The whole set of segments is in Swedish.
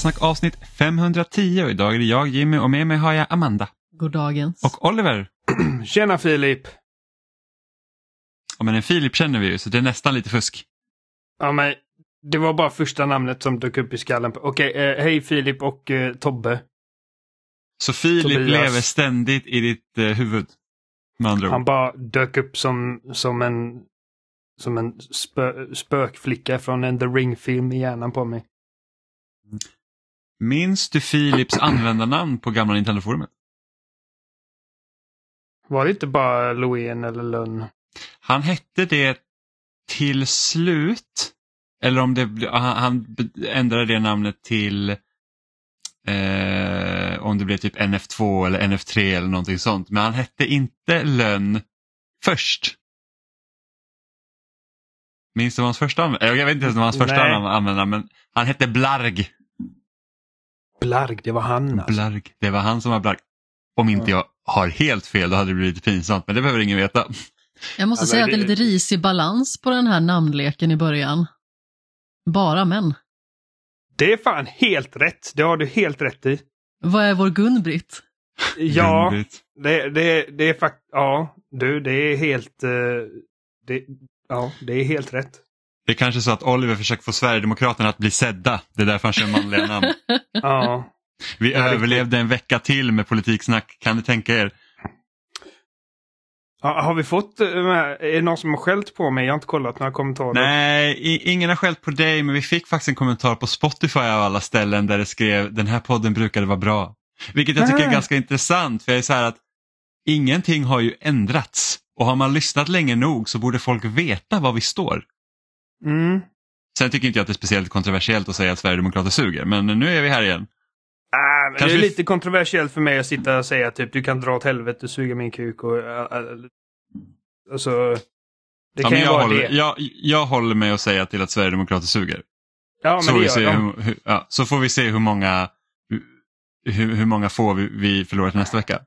Spelsnack avsnitt 510 och idag är det jag Jimmy och med mig har jag Amanda. God dagens. Och Oliver. Tjena Filip! Ja, men en Filip känner vi ju så det är nästan lite fusk. Ja, men det var bara första namnet som dök upp i skallen. Okej, eh, hej Filip och eh, Tobbe. Så Filip Tobias. lever ständigt i ditt eh, huvud. Med andra Han ord. bara dök upp som, som en, som en spö, spökflicka från en The Ring-film i hjärnan på mig. Minns du Filips användarnamn på gamla Nintendo-forumet? Var det inte bara Loen eller Lönn? Han hette det till slut. Eller om det han, han ändrade det namnet till eh, om det blev typ NF2 eller NF3 eller någonting sånt. Men han hette inte Lönn först. Minns du vad hans första? Jag vet inte ens vad hans första användare men han hette Blarg. Blarg, det var han alltså. Blarg. Det var han som var Blarg. Om inte jag har helt fel då hade det blivit pinsamt men det behöver ingen veta. Jag måste Ja, säga att det är lite risig balans på den här namnleken i början. Bara män. Det är fan helt rätt. Det har du helt rätt i. Vad är vår Gun-Britt? Ja, Gun-Britt. det, det, det är faktiskt... Ja, du, det är helt... eh, det, ja, det är helt rätt. Det är kanske så att Oliver försöker få Sverigedemokraterna att bli sedda. Det är därför han kör manliga namn. Ja. Vi överlevde en vecka till med politiksnack. Kan ni tänka er? Har vi fått... eh, Är det någon som har skällt på mig? Jag har inte kollat några kommentarer. Nej, ingen har skällt på dig men vi fick faktiskt en kommentar på Spotify av alla ställen där det skrev den här podden brukade vara bra. Vilket jag tycker är ganska intressant för jag är så här att ingenting har ju ändrats. Och har man lyssnat länge nog så borde folk veta var vi står. Mm. Sen tycker inte jag att det är speciellt kontroversiellt att säga att Sverigedemokrater suger men nu är vi här igen. Men Kanske det är vi- lite kontroversiellt för mig att sitta och säga typ du kan dra åt helvete och suga min kuk och... Uh, alltså... Det kan ju jag, vara håller, det. jag, jag håller med att säga till att Sverigedemokrater suger. Ja, så, men det vi gör de. hur, hur, ja, så får vi se hur många, hur, hur många få vi, vi förlorar till nästa vecka.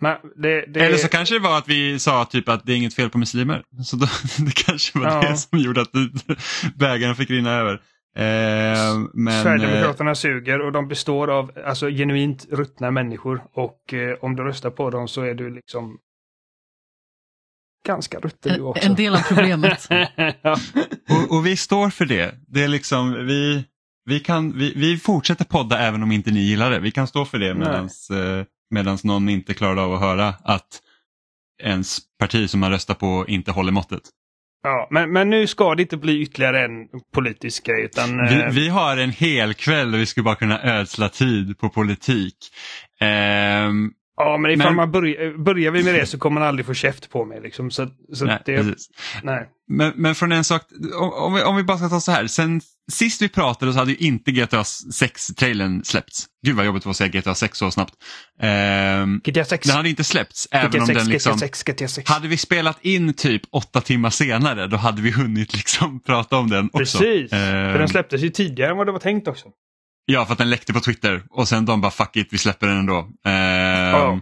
Men det, det... Eller så kanske det var att vi sa typ att det är inget fel på muslimer. Så då, det kanske var Ja. det som gjorde att bägaren fick rinna över. Eh, men, eh, Sverigedemokraterna suger och de består av alltså, genuint ruttna människor. Och eh, om du röstar på dem så är du liksom ganska rutten du En, också. en del av problemet. ja. och, och vi står för det. Det är liksom, vi, vi, kan, vi, vi fortsätter podda även om inte ni gillar det. Vi kan stå för det Nej. medans, eh, medans någon inte klarar av att höra att ens parti som man röstar på inte håller måttet. Ja, men, men nu ska det inte bli ytterligare en politisk grej. Utan, Vi, eh, vi har en hel kväll och vi skulle bara kunna ödsla tid på politik. Ehm, ja, men ifall men- man börjar, börjar vi med det så kommer man aldrig få käft på mig. Liksom. Så, så nej, det, precis. nej. Men, men från en sak, om, om, vi, om vi bara ska ta så här. Sen sist vi pratade så hade ju inte GTA 6-trailern släppts. Gud vad jobbigt det var att säga GTA 6 så snabbt. Ehm, GTA 6. den hade inte släppts även GTA om 6, den liksom... GTA 6, GTA 6. Hade vi spelat in typ åtta timmar senare då hade vi hunnit liksom prata om den också. Precis. Ehm, För den släpptes ju tidigare än vad det var tänkt också. Ja, för att den läckte på Twitter och sen de bara fuck it, vi släpper den ändå. Ehm, Ja.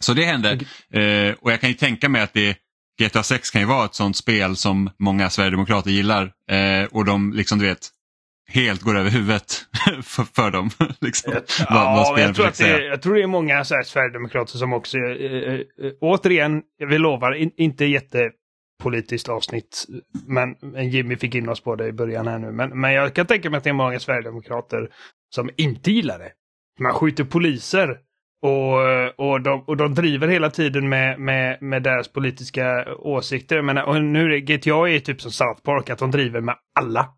Så det hände. Eh, och jag kan ju tänka mig att det, GTA 6 kan ju vara ett sånt spel som många sverigedemokrater gillar. Eh, och de liksom, du vet, helt går över huvudet för, för dem. liksom, vad, vad Ja, spelen jag, tror att det, säga. jag tror det är många så här Sverigedemokrater som också, eh, eh, eh, återigen, vi lovar, in, inte jättepolitiskt avsnitt, men, men Jimmy fick in oss på det i början här nu. Men, men jag kan tänka mig att det är många Sverigedemokrater som inte gillar det. Man skjuter poliser och, och, de, och de driver hela tiden med, med, med deras politiska åsikter. Men, och nu GTA är typ som South Så att de driver med alla.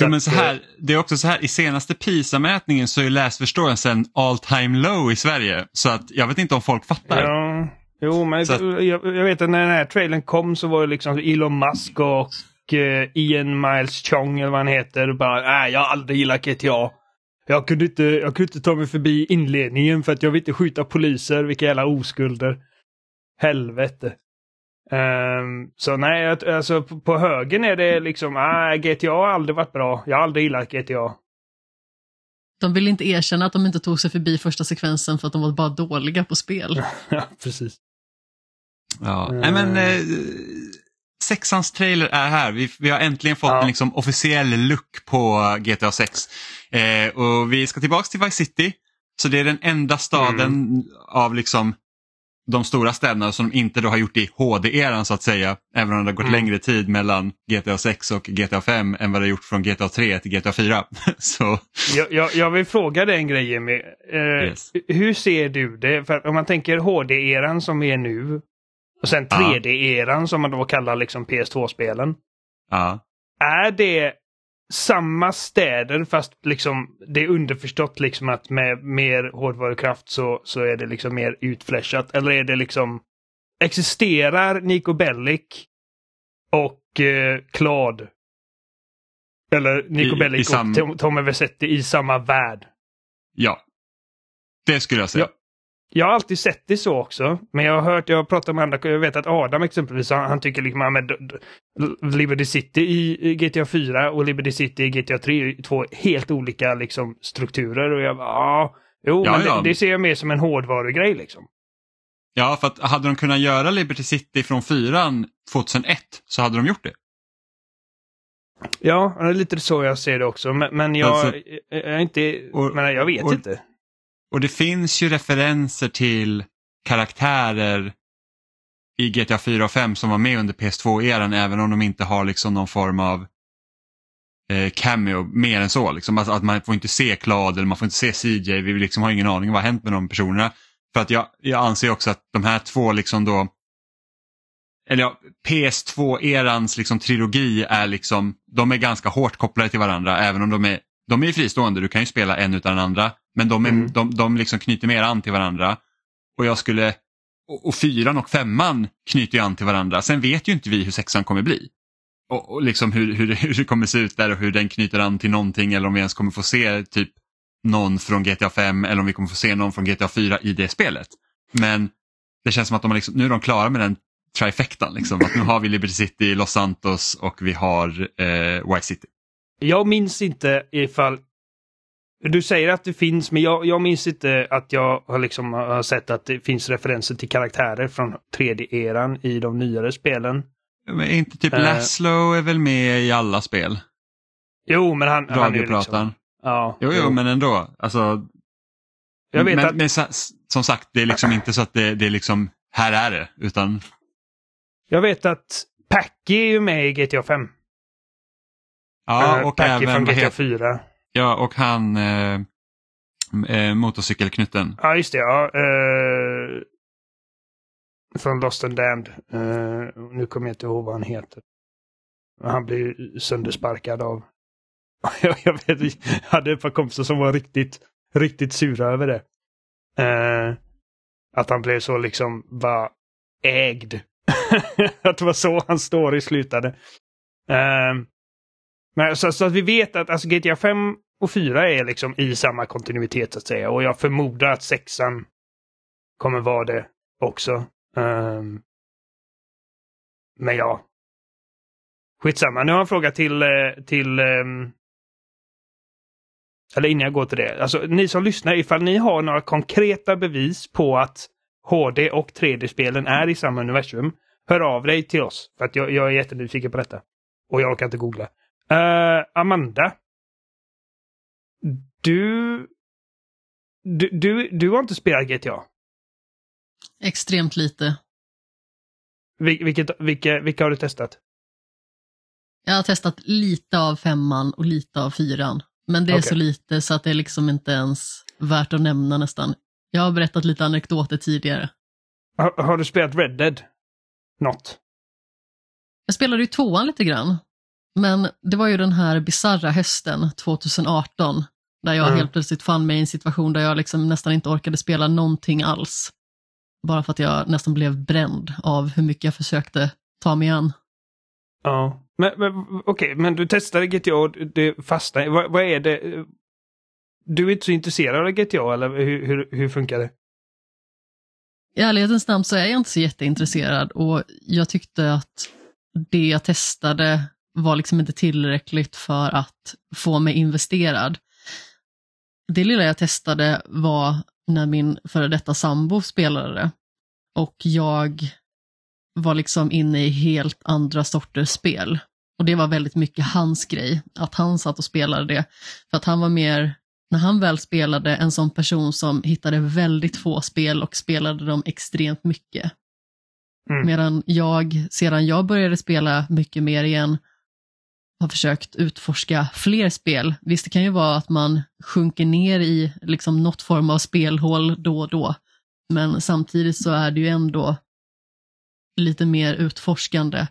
Jo, men att, så eh, här, det är också så här, i senaste PISA-mätningen så är läsförståelsen all time low i Sverige. Så att jag vet inte om folk fattar. Ja, jo, men Så jag, jag vet att när den här trailern kom så var det liksom Elon Musk och eh, Ian Miles Chong eller vad han heter. Bara, nej, jag har aldrig gillat GTA. Jag kunde, inte, jag kunde inte ta mig förbi inledningen för att jag vill inte skjuta poliser, vilka jävla oskulder. Helvete. Ehm, så nej, alltså på, på högen är det liksom, nej, GTA har aldrig varit bra. Jag har aldrig gillat GTA. De vill inte erkänna att de inte tog sig förbi första sekvensen för att de var bara dåliga på spel. ja, precis. Ja. Mm. Nej, men, eh, sexans trailer är här. Vi, vi har äntligen fått Ja. en liksom officiell look på GTA 6. Eh, och vi ska tillbaka till Vice City. Så det är den enda staden Mm. av liksom de stora städerna som de inte då har gjort i HD-eran så att säga. Även om det har gått Mm. längre tid mellan GTA 6 och GTA 5 än vad det har gjort från GTA 3 till GTA 4. så Jag, jag, jag vill fråga dig en grej Jimmy. Eh, Yes. Hur ser du det? För om man tänker HD-eran som är nu och sen Ja. 3D-eran som man då kallar liksom PS2-spelen. ja. Är det samma städer fast liksom det är underförstått liksom att med mer hårdvarukraft så, så är det liksom mer utflashat? Eller är det liksom existerar Nico Bellic och eh, Claude? Eller Nico I- Bellic i och Tom- Tommy Vercetti i samma värld? ja, det skulle jag säga. Ja. Jag har alltid sett det så också. Men jag har hört, jag har pratat med andra, jag vet att Adam exempelvis, han, han tycker liksom att Liberty City i GTA 4 och Liberty City i GTA 3 är två helt olika liksom strukturer. Och jag bara, ja, jo, Ja, men ja. Det, det ser jag mer som en hårdvarugrej liksom. Ja, för att hade de kunnat göra Liberty City från fyran 2001 så hade de gjort det. Ja, det är lite så jag ser det också. Men, men jag, Alltså- jag är inte, Och- men jag vet och- inte. Och det finns ju referenser till karaktärer i GTA 4 och 5 som var med under PS2-eran även om de inte har liksom någon form av eh, cameo mer än så. Liksom. Alltså att man får inte se Claude eller man får inte se CJ. Vi liksom har ingen aning om vad har hänt med de personerna. För att jag, jag anser också att de här två liksom då eller ja, PS2-erans liksom trilogi är liksom, de är ganska hårt kopplade till varandra även om de är, de är ju fristående, du kan ju spela en utan den andra. Men de, är, Mm. de, de liksom knyter mer an till varandra. Och jag skulle, och, och fyran och femman knyter ju an till varandra. Sen vet ju inte vi hur sexan kommer bli. Och, och liksom hur, hur, hur det kommer se ut där och hur den knyter an till någonting eller om vi ens kommer få se typ någon från GTA 5 eller om vi kommer få se någon från GTA 4 i det spelet. Men det känns som att de har liksom, nu är de klara med den trifectan. Liksom. Att nu har vi Liberty City, Los Santos och vi har eh, Vice City. Jag minns inte ifall... Du säger att det finns, men jag, jag minns inte att jag har, liksom, har sett att det finns referenser till karaktärer från 3D-eran i de nyare spelen. Men inte typ Eh. Laszlo är väl med i alla spel? Jo, men han, han är ju liksom... Ja, Jo, jo, men ändå. Alltså, Jag vet men, att... men som sagt, det är liksom inte så att det, det är liksom, här är det. Utan, Jag vet att Packy är ju med i GTA 5. ja, Eh, och Packy även, från GTA heter, 4 ja, och han, eh, eh, motorcykelknutten. Ja, just det. Ja. Eh, från Lost and Damned. Eh, nu kommer jag inte ihåg vad han heter. Han blir ju söndersparkad av... jag, jag, vet, jag hade ett par kompisar som var riktigt, riktigt sura över det. Eh, att han blev så liksom bara ägd. att det var så hans story slutade. Eh, men så, så att vi vet att alltså, GTA 5 och fyra är liksom i samma kontinuitet så att säga. Och jag förmodar att sexan kommer vara det också. Um, men ja. Skitsamma. Nu har jag en fråga till, eh, till um, eller innan jag går till det. Alltså ni som lyssnar, ifall ni har några konkreta bevis på att HD och 3D-spelen är i samma universum. Hör av dig till oss. För att jag, jag är jättenyfiken på detta. Och jag orkar inte googla. Uh, Amanda. Du, du, du, du har inte spelat GTA? Extremt lite. Vil, vilket, vilka, vilka har du testat? Jag har testat lite av femman och lite av fyran. Men det är Okej. så lite så att det är liksom inte ens värt att nämna nästan. Jag har berättat lite anekdoter tidigare. Har, har du spelat Red Dead? Något? Jag spelade ju tvåan lite grann. Men det var ju den här bizarra hösten 2018 där jag Mm. helt plötsligt fann mig i en situation där jag liksom nästan inte orkade spela någonting alls. Bara för att jag nästan blev bränd av hur mycket jag försökte ta mig an. Ja. Men, men okej, men du testade GTA och det fastnade. Vad, vad är det? Du är inte så intresserad av GTA eller hur, hur, hur funkar det? I ärlighetens namn så är jag inte så jätteintresserad och jag tyckte att det jag testade var liksom inte tillräckligt för att få mig investerad. Det lilla jag testade var när min före detta sambo spelade och jag var liksom inne i helt andra sorters spel. Och det var väldigt mycket hans grej, att han satt och spelade det. För att han var mer, när han väl spelade, en sån person som hittade väldigt få spel och spelade dem extremt mycket. Mm. Medan jag, sedan jag började spela mycket mer igen, har försökt utforska fler spel. Visst, det kan ju vara att man sjunker ner i liksom något form av spelhål då och då. Men samtidigt så är det ju ändå lite mer utforskande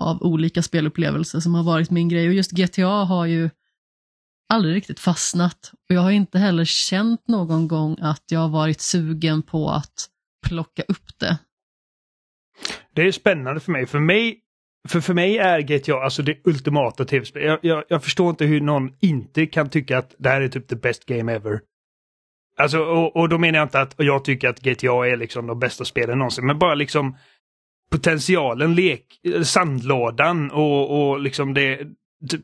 av olika spelupplevelser som har varit min grej. Och just GTA har ju aldrig riktigt fastnat. Och jag har inte heller känt någon gång att jag har varit sugen på att plocka upp det. Det är spännande för mig. För mig, för, för mig är GTA alltså det ultimata tv-spelet. Jag, jag, jag förstår inte hur någon inte kan tycka att det här är typ the best game ever. Alltså, och, och då menar jag inte att jag tycker att GTA är liksom de bästa spelen någonsin, men bara liksom potentialen, lek, sandlådan och, och liksom det... Typ,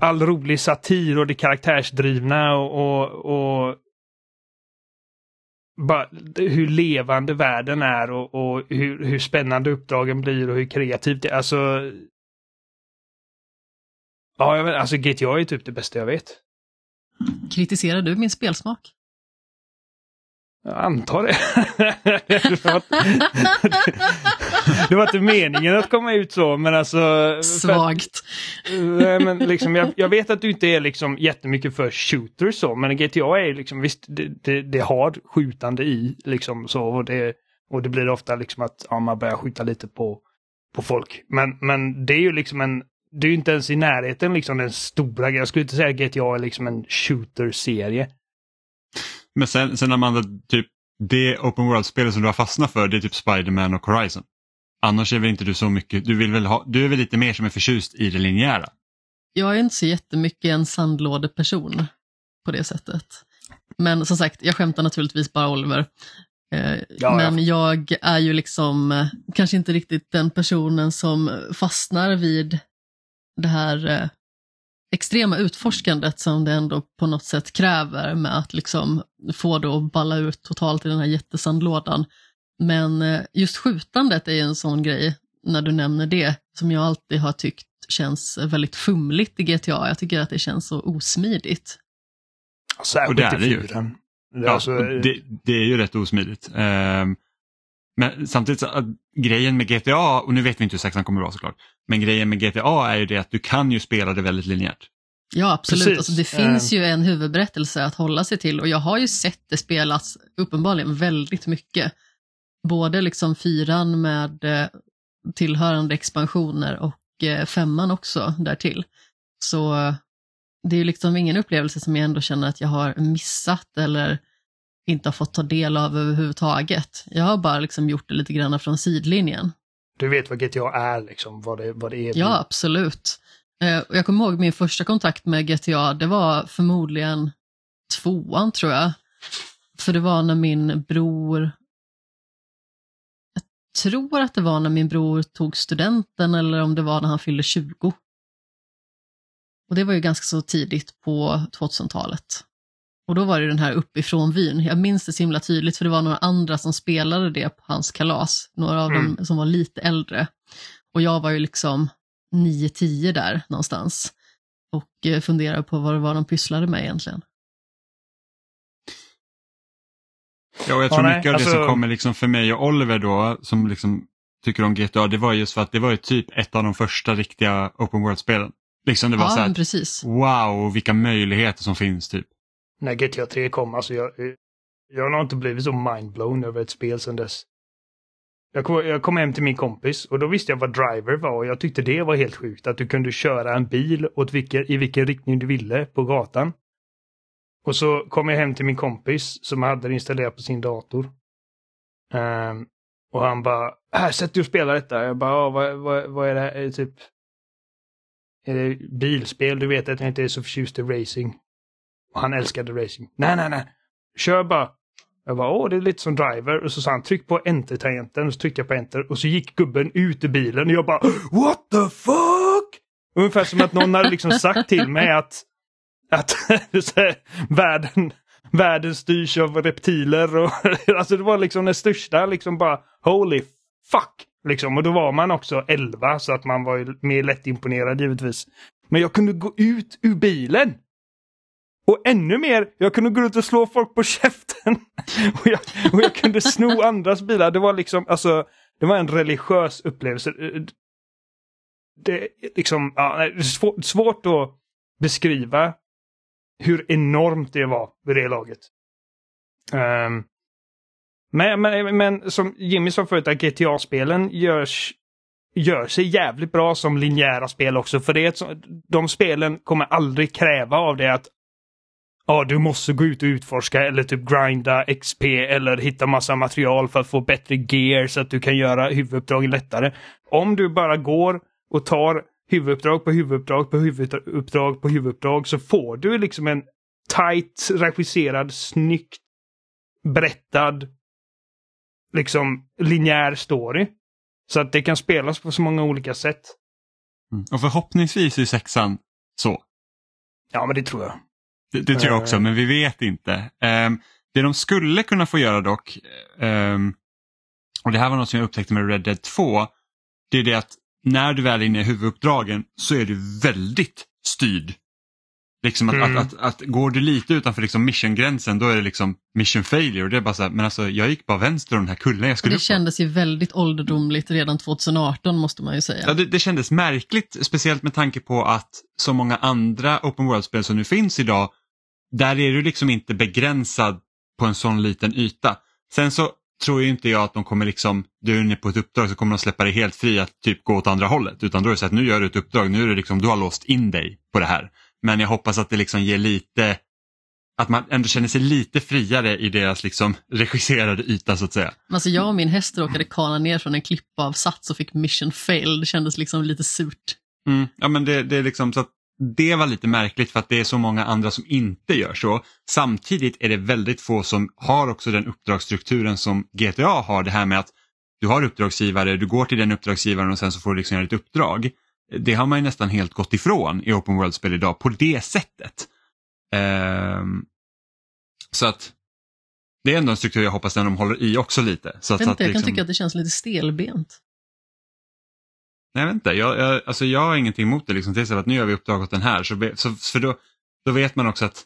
all rolig satir och det karaktärsdrivna och, och, och bara hur levande världen är och, och hur, hur spännande uppdragen blir och hur kreativt det är. Alltså... Ja, jag vet, alltså GTA är typ det bästa jag vet. Kritiserar du min spelsmak? Jag antar det. det, var, inte meningen att komma ut så, men alltså... Svagt. Nej, men liksom, jag, jag, vet att du inte är liksom jättemycket för shooters så, men GTA är liksom, visst, det, det, det har skjutande i liksom så, och det, och det blir ofta liksom att ja, man börjar skjuta lite på, på folk. Men, men det är ju liksom en, det är ju inte ens i närheten liksom den stora Jag skulle inte säga att GTA är liksom en shooter-serie. Men sen, sen Amanda, typ det open world-spelet som du har fastnat för det är typ Spiderman och Horizon. Annars är väl inte du så mycket, du, vill väl ha, du är väl lite mer som är förtjust i det linjära? Jag är inte så jättemycket en sandlådeperson på det sättet. Men som sagt, jag skämtar naturligtvis bara Oliver. Eh, ja, men ja. jag är ju liksom eh, kanske inte riktigt den personen som fastnar vid det här eh, extrema utforskandet som det ändå på något sätt kräver med att liksom få det att balla ut totalt i den här jättesandlådan. Men eh, just skjutandet är en sån grej, när du nämner det, som jag alltid har tyckt känns väldigt fumligt i GTA. Jag tycker att det känns så osmidigt. Särskilt och det är i fyren. Ja, alltså... det, det, är ju rätt osmidigt. Um, men samtidigt så, att grejen med GTA, och nu vet vi inte hur sexan kommer att vara såklart, men grejen med GTA är ju det att du kan ju spela det väldigt linjärt. Ja, absolut. Alltså, det finns uh... ju en huvudberättelse att hålla sig till och jag har ju sett det spelas uppenbarligen väldigt mycket. Både liksom fyran med eh, tillhörande expansioner och eh, femman också därtill. Så det är ju liksom ingen upplevelse som jag ändå känner att jag har missat eller inte har fått ta del av överhuvudtaget. Jag har bara liksom gjort det lite grann från sidlinjen. Du vet vad GTA är, liksom, vad det, vad det är? Ja, absolut. Eh, jag kommer ihåg min första kontakt med GTA, det var förmodligen tvåan tror jag. För det var när min bror, tror att det var när min bror tog studenten eller om det var när han fyllde 20. Och det var ju ganska så tidigt på 2000-talet. Och då var det den här uppifrån vyn. Jag minns det så himla tydligt för det var några andra som spelade det på hans kalas. Några av mm. dem som var lite äldre. Och jag var ju liksom 9-10 där någonstans. Och eh, funderade på vad det var de pysslade med egentligen. Ja, och jag tror ja, mycket av alltså... det som alltså- kommer liksom för mig och Oliver då, som liksom tycker om GTA, det var just för att det var ju typ ett av de första riktiga open world-spelen. Liksom det var ja, så här, precis. wow, vilka möjligheter som finns typ när GTA 3 kom. Alltså jag, jag har nog inte blivit så mindblown över ett spel sedan dess. Jag kom, jag kom hem till min kompis och då visste jag vad driver var och jag tyckte det var helt sjukt att du kunde köra en bil åt vilken, i vilken riktning du ville på gatan. Och så kom jag hem till min kompis som hade det installerat på sin dator. Um, och han bara, här sätt dig och spela detta. Jag bara, vad, vad, vad är det här? Är det typ... Är det bilspel? Du vet att jag inte är så förtjust i racing. Och han älskade racing. Nej, nej, nej. Kör bara. Jag bara, åh, det är lite som driver. Och så sa han, tryck på enter-tangenten. Och så tryckte jag på enter. Och så gick gubben ut ur bilen. Och jag bara, what the fuck? Ungefär som att någon hade liksom sagt till mig att, att världen, världen styrs av reptiler. Och, alltså det var liksom den största, liksom bara, holy fuck. Liksom, och då var man också 11 så att man var ju mer lättimponerad givetvis. Men jag kunde gå ut ur bilen. Och ännu mer, jag kunde gå ut och slå folk på käften. och, jag, och jag kunde sno andras bilar. Det var liksom, alltså, det var en religiös upplevelse. Det är liksom, ja, svårt, svårt att beskriva hur enormt det var vid det laget. Um, men, men, men som Jimmy sa förut, att GTA-spelen görs, gör sig jävligt bra som linjära spel också. För det är de spelen kommer aldrig kräva av det att ja, du måste gå ut och utforska eller typ grinda XP eller hitta massa material för att få bättre gear så att du kan göra huvuduppdragen lättare. Om du bara går och tar huvuduppdrag på huvuduppdrag på huvuduppdrag på huvuduppdrag så får du liksom en tight regisserad, snyggt berättad liksom linjär story. Så att det kan spelas på så många olika sätt. Mm. Och förhoppningsvis är sexan så. Ja, men det tror jag. Det, det tror jag också, uh... men vi vet inte. Um, det de skulle kunna få göra dock, um, och det här var något som jag upptäckte med Red Dead 2, det är det att när du väl är inne i huvuduppdragen så är du väldigt styrd Liksom att, mm. att, att, att, går du lite utanför liksom missiongränsen då är det liksom mission failure. Det är bara så här, men alltså jag gick bara vänster om den här kullen jag skulle Det kändes ju väldigt ålderdomligt redan 2018 måste man ju säga. Ja, det, det kändes märkligt, speciellt med tanke på att så många andra open world-spel som nu finns idag, där är du liksom inte begränsad på en sån liten yta. Sen så tror ju inte jag att de kommer liksom, du är inne på ett uppdrag så kommer de släppa dig helt fri att typ gå åt andra hållet. Utan då är det så att nu gör du ett uppdrag, nu är det liksom, du har låst in dig på det här. Men jag hoppas att det liksom ger lite, att man ändå känner sig lite friare i deras liksom regisserade yta så att säga. Alltså jag och min häst råkade kana ner från en klippavsats och fick mission fail. Det kändes liksom lite surt. Mm, ja men det, det är liksom så att det var lite märkligt för att det är så många andra som inte gör så. Samtidigt är det väldigt få som har också den uppdragsstrukturen som GTA har. Det här med att du har uppdragsgivare, du går till den uppdragsgivaren och sen så får du liksom göra ett uppdrag det har man ju nästan helt gått ifrån i open world-spel idag på det sättet. Um, så att det är ändå en struktur jag hoppas att de håller i också lite. Så att, jag, så att jag liksom... kan tycka att det känns lite stelbent. Nej, jag vet inte, jag, jag, alltså jag har ingenting emot det. Liksom, till att nu gör vi uppdrag åt den här. Så, så, för då, då vet man också att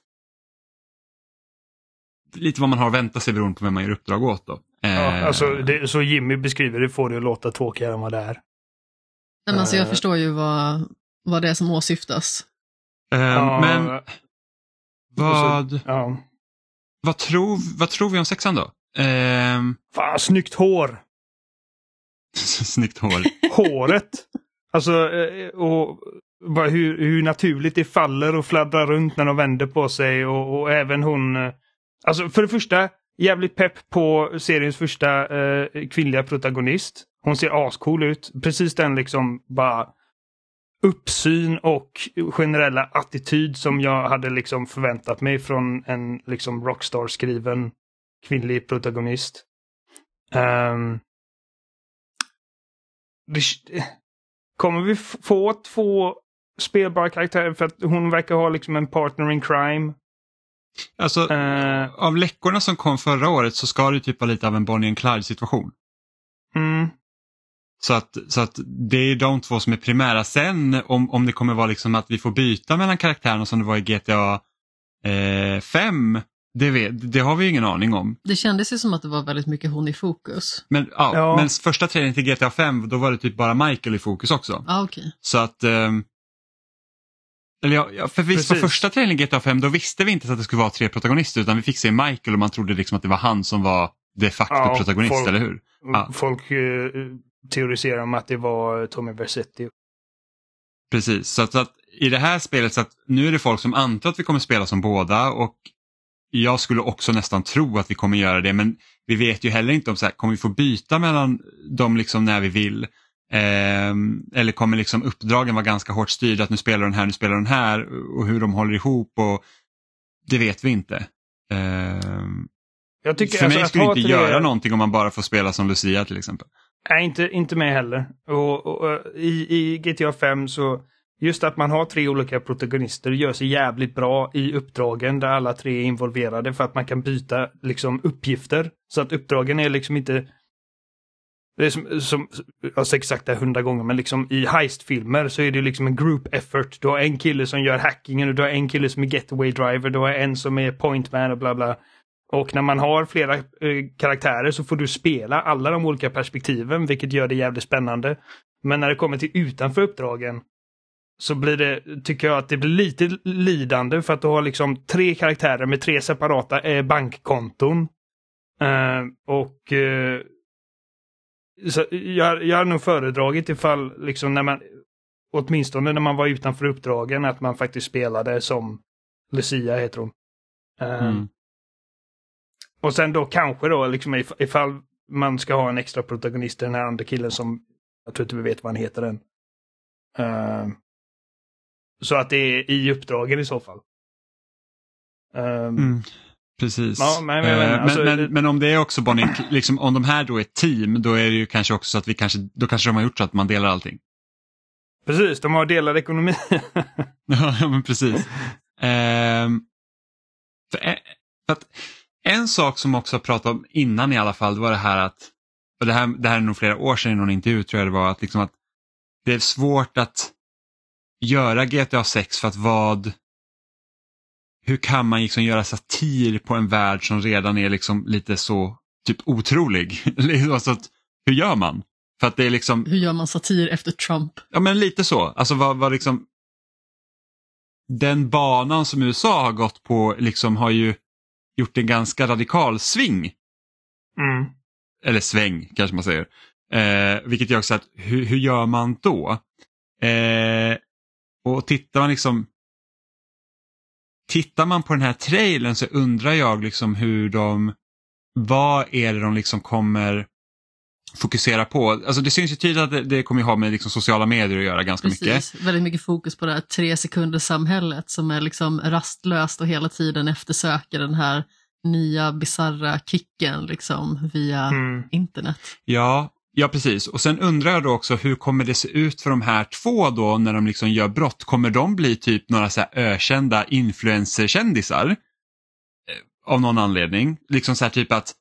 lite vad man har att vänta sig beroende på vem man gör uppdrag åt. Då. Ja, eh, alltså det, så Jimmy beskriver det får det att låta tråkigare än vad det är. Men alltså jag uh, förstår ju vad, vad det är som åsyftas. Uh, uh, men vad, så, ja. vad, tror, vad tror vi om sexan då? Uh, Fan, snyggt hår! snyggt hår. Håret! Alltså, eh, och bara hur, hur naturligt det faller och fladdrar runt när de vänder på sig och, och även hon... Eh, alltså för det första, jävligt pepp på seriens första eh, kvinnliga protagonist. Hon ser ascool ut. Precis den liksom bara uppsyn och generella attityd som jag hade liksom förväntat mig från en liksom rockstar-skriven kvinnlig protagonist. Um, kommer vi få två spelbara karaktärer för att hon verkar ha liksom en partner in crime? Alltså, uh, av läckorna som kom förra året så ska det typ vara lite av en Bonnie and Clyde situation. Mm. Så att, så att det är de två som är primära. Sen om, om det kommer vara liksom att vi får byta mellan karaktärerna som det var i GTA eh, 5, det, vet, det har vi ingen aning om. Det kändes ju som att det var väldigt mycket hon i fokus. Men, ja, ja. men första trailern till GTA 5 då var det typ bara Michael i fokus också. Ah, okay. Så att eh, eller ja, för visst, för första trailern i GTA 5 då visste vi inte att det skulle vara tre protagonister utan vi fick se Michael och man trodde liksom att det var han som var de facto ja, protagonist, folk, eller hur? Ja. Folk eh, teoriserar om att det var Tommy Versetti. Precis, så att, så att, i det här spelet så att nu är det folk som antar att vi kommer spela som båda och jag skulle också nästan tro att vi kommer göra det men vi vet ju heller inte om så här, kommer vi få byta mellan dem liksom när vi vill. Eh, eller kommer liksom uppdragen vara ganska hårt styrda att nu spelar den här, nu spelar den här och hur de håller ihop och det vet vi inte. Eh, jag tycker, För alltså, mig skulle det inte göra någonting om man bara får spela som Lucia till exempel. Nej, inte, inte med heller. Och, och, och, i, I GTA 5 så just att man har tre olika protagonister gör sig jävligt bra i uppdragen där alla tre är involverade för att man kan byta liksom uppgifter. Så att uppdragen är liksom inte det är som, som jag har säkert sagt det hundra gånger, men liksom i heistfilmer så är det liksom en group effort. Du har en kille som gör hackingen och du har en kille som är getaway driver, du har en som är pointman och bla bla. Och när man har flera eh, karaktärer så får du spela alla de olika perspektiven, vilket gör det jävligt spännande. Men när det kommer till utanför uppdragen så blir det, tycker jag att det blir lite lidande för att du har liksom tre karaktärer med tre separata eh, bankkonton. Eh, och eh, så jag, jag har nog föredragit ifall, liksom när man, åtminstone när man var utanför uppdragen, att man faktiskt spelade som Lucia heter hon. Eh, Mm. Och sen då kanske då, liksom if- ifall man ska ha en extra protagonist, den här andra killen som, jag tror inte vi vet vad han heter än. Så att det är i uppdragen i så fall. Eh, Mm. Precis. Ja, men- men- men, Eh, alltså, men, det- men, om det är också Bonnie, liksom, om de här då är ett team, då är det ju kanske också så att vi kanske, då kanske de har gjort så att man delar allting. Precis, de har delad ekonomi. Ja, men precis. Ehm, för, för att en sak som också har pratat om innan i alla fall, det var det här att, och det här, det här är nog flera år sedan i någon intervju tror jag det var, att, liksom att det är svårt att göra GTA 6 för att vad, hur kan man liksom göra satir på en värld som redan är liksom lite så typ otrolig? alltså att, hur gör man? För att det är liksom, Hur gör man satir efter Trump? Ja men lite så. Alltså vad, vad liksom Den banan som USA har gått på liksom har ju gjort en ganska radikal sving. Mm. Eller sväng kanske man säger. Eh, vilket gör också att hur, hur gör man då? Eh, och tittar man liksom Tittar man på den här trailern så undrar jag liksom hur de Vad är det de liksom kommer fokusera på? Alltså det syns ju tydligt att det, det kommer ju ha med liksom sociala medier att göra ganska mycket. Precis, väldigt mycket fokus på det här tre sekunders samhället som är liksom rastlöst och hela tiden eftersöker den här nya bizarra kicken liksom via Mm. internet. Ja, ja precis. Och sen undrar jag då också hur kommer det se ut för de här två då när de liksom gör brott? Kommer de bli typ några så här ökända influencerkändisar? Eh, Av någon anledning. Liksom så här typ att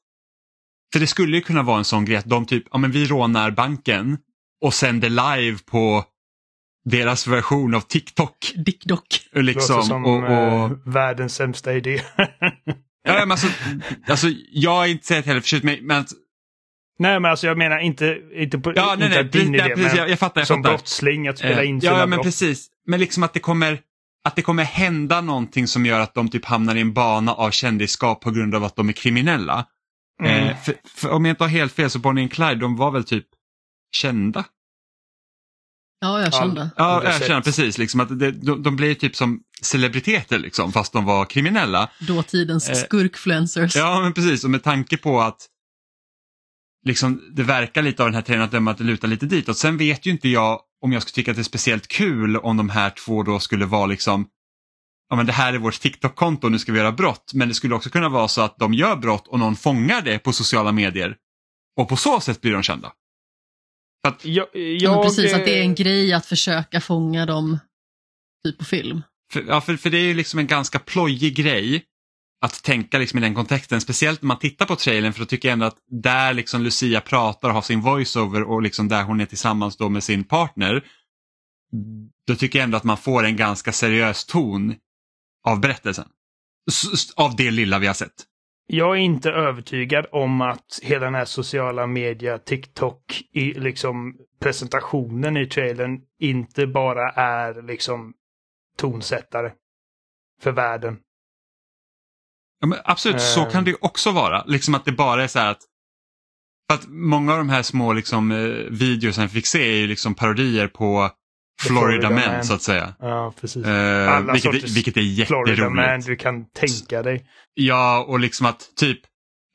för det skulle ju kunna vara en sån grej att de typ, ja men vi rånar banken och sänder live på deras version av TikTok. Dickdock. Låter Liksom, som och, och, eh, världens sämsta idé. ja, men alltså, alltså, jag är inte så heller förtjust men, men att- nej men alltså jag menar inte, inte på ja, nej, inte nej, att din precis, idé, nej, precis, men jag, jag fattar. Jag som fattar. brottsling att spela Eh, in sina Ja, men brott. precis. Men liksom att det kommer att det kommer hända någonting som gör att de typ hamnar i en bana av kändisskap på grund av att de är kriminella. Mm. Eh, för, för om jag inte har helt fel så Bonnie and Clyde, de var väl typ kända? Ja, jag kände. Ja, jag känner precis. Liksom, att det, de, de blir typ som celebriteter liksom, fast de var kriminella. Dåtidens Eh, skurkfluencers. Ja, men precis. Och med tanke på att liksom, det verkar lite av den här trailern att döma att det lutar lite dit. Och sen vet ju inte jag om jag skulle tycka att det är speciellt kul om de här två då skulle vara liksom Ja men det här är vårt TikTok-konto, nu ska vi göra brott. Men det skulle också kunna vara så att de gör brott och någon fångar det på sociala medier. Och på så sätt blir de kända. Att, Jag, Ja, jag, precis, att det är en grej att försöka fånga dem typ på film. för, ja, för, för det är ju liksom en ganska plojig grej att tänka liksom i den kontexten. Speciellt när man tittar på trailern för då tycker jag ändå att där liksom Lucia pratar och har sin voiceover och liksom där hon är tillsammans då med sin partner. Då tycker jag ändå att man får en ganska seriös ton av berättelsen. S- Av det lilla vi har sett. jag är inte övertygad om att hela den här sociala media, TikTok, i liksom presentationen i trailern inte bara är liksom tonsättare för världen. Ja, men absolut, så Eh. kan det ju också vara. Liksom att det bara är så här att för att många av de här små liksom, eh, videorna vi fick se är ju liksom parodier på Florida, Florida Man, Man. så att säga. Ja, precis. Eh, Alla vilket, sorters vilket är Florida Man jätteroligt. du kan tänka dig. Ja, och liksom att typ,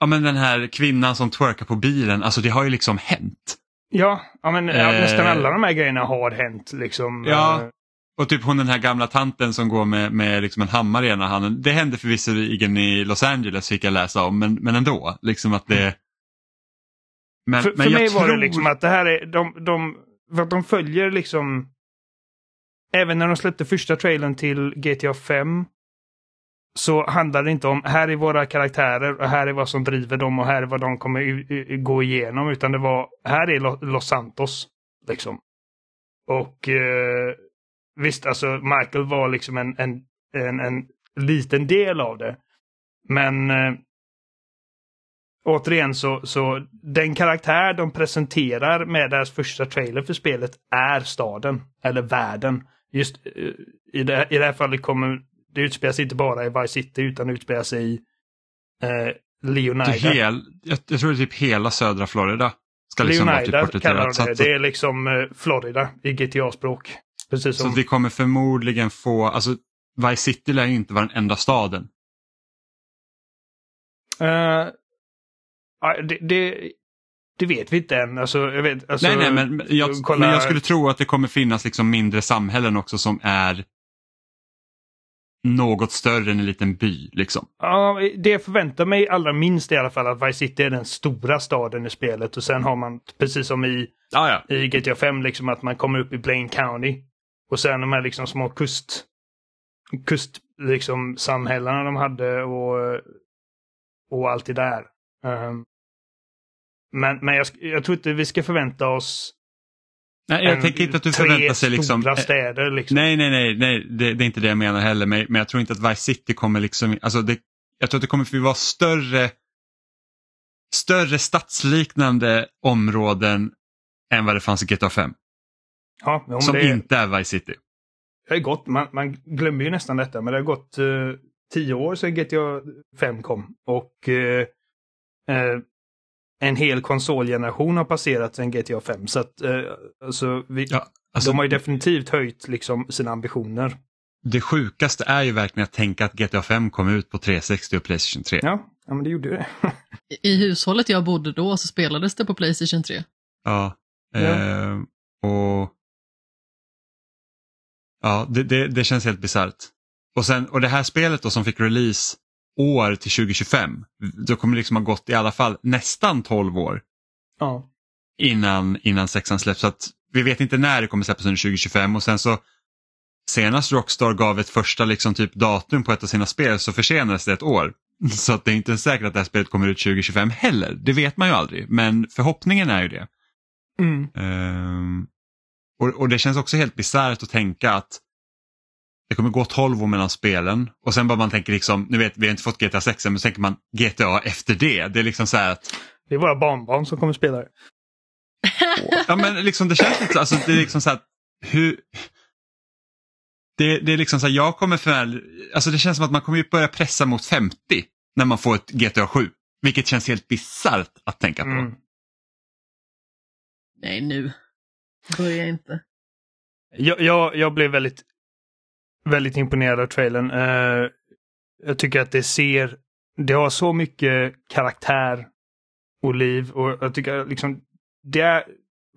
ja men den här kvinnan som twerkar på bilen, alltså det har ju liksom hänt. Ja, ja men Eh. nästan alla de här grejerna har hänt liksom. Ja. Och typ hon den här gamla tanten som går med, med liksom en hammare i ena handen. Det hände förvisserligen i Los Angeles fick jag läsa om, men, men ändå. Liksom att det... Men, För, men för mig tror... var det liksom att det här är, de, de, för att de följer liksom, även när de släppte första trailern till GTA 5, så handlar det inte om här är våra karaktärer och här är vad som driver dem och här är vad de kommer gå igenom. Utan det var här är Lo- Los Santos. Liksom. Och eh, visst, alltså Michael var liksom en, en, en, en liten del av det. Men eh, återigen så, så den karaktär de presenterar med deras första trailer för spelet är staden. Eller världen. Just eh, i det, i det här fallet kommer det utspelar sig inte bara i Vice City utan utspelar sig i eh, Leonida. Det hel, jag, jag tror det är typ hela södra Florida. Ska liksom vara typ Leonida kallar de det. Det är liksom eh, Florida i GTA-språk. Precis så som... att vi kommer förmodligen få, alltså Vice City lär ju inte vara den enda staden. Eh, ja, det, det, det vet vi inte än. Alltså, jag vet, alltså, nej, nej, men jag, kolla- men jag skulle tro att det kommer finnas liksom mindre samhällen också som är något större än en liten by. Liksom. Ja, det jag förväntar mig allra minst i alla fall att Vice City är den stora staden i spelet och sen har man precis som i, Ah, ja. i GTA 5 liksom att man kommer upp i Blaine County. Och sen de här liksom små kust kust liksom samhällena de hade och och allt det där. Ehm, men men jag, jag tror inte vi ska förvänta oss Nej, jag en- tänker inte att du förväntar sig liksom... eh, städer. Liksom. Nej, nej, nej, nej det, det är inte det jag menar heller. Men, men jag tror inte att Vice City kommer liksom, alltså det, jag tror att det kommer att vara större, större stadsliknande områden än vad det fanns i GTA 5. Ja, jo, som det, inte är Vice City. det har gått, man, man glömmer ju nästan detta, men det har gått eh, tio år sedan GTA 5 kom. Och eh, eh, en hel konsolgeneration har passerat sedan GTA 5. Så att eh, alltså, vi, Ja, alltså, de har ju definitivt höjt liksom, sina ambitioner. Det sjukaste är ju verkligen att tänka att GTA 5 kom ut på 360 och Playstation 3. Ja, ja men det gjorde det. I hushållet jag bodde då så spelades det på Playstation 3. Ja. Ja. Eh, och Ja, det, det, det känns helt bisarrt. Och, sen, och det här spelet då som fick release år till 2025, då kommer det liksom ha gått i alla fall nästan 12 år Ja. innan, innan sexan släpps. Så att vi vet inte när det kommer släppas under 2025 och sen så senast Rockstar gav ett första liksom typ datum på ett av sina spel så försenades det ett år. Så att det är inte säkert att det här spelet kommer ut 2025 heller. Det vet man ju aldrig, men förhoppningen är ju det. Mm. Ehm, och, och det känns också helt bisarrt att tänka att det kommer gå 12 år mellan spelen och sen bara man tänker liksom, nu vet vi har inte fått GTA 6 än, men så tänker man GTA efter det. Det är liksom så här att, Det är våra barnbarn som kommer spela det. ja men liksom det känns lite, alltså det är liksom så här, att hur, det, det är liksom så här, jag kommer för, alltså det känns som att man kommer ju börja pressa mot 50 när man får ett GTA 7. Vilket känns helt bisarrt att tänka på. Mm. Nej, nu. Börja inte. Jag, jag, jag blev väldigt, väldigt imponerad av trailern. Uh, jag tycker att det ser, det har så mycket karaktär och liv och jag tycker liksom, det är,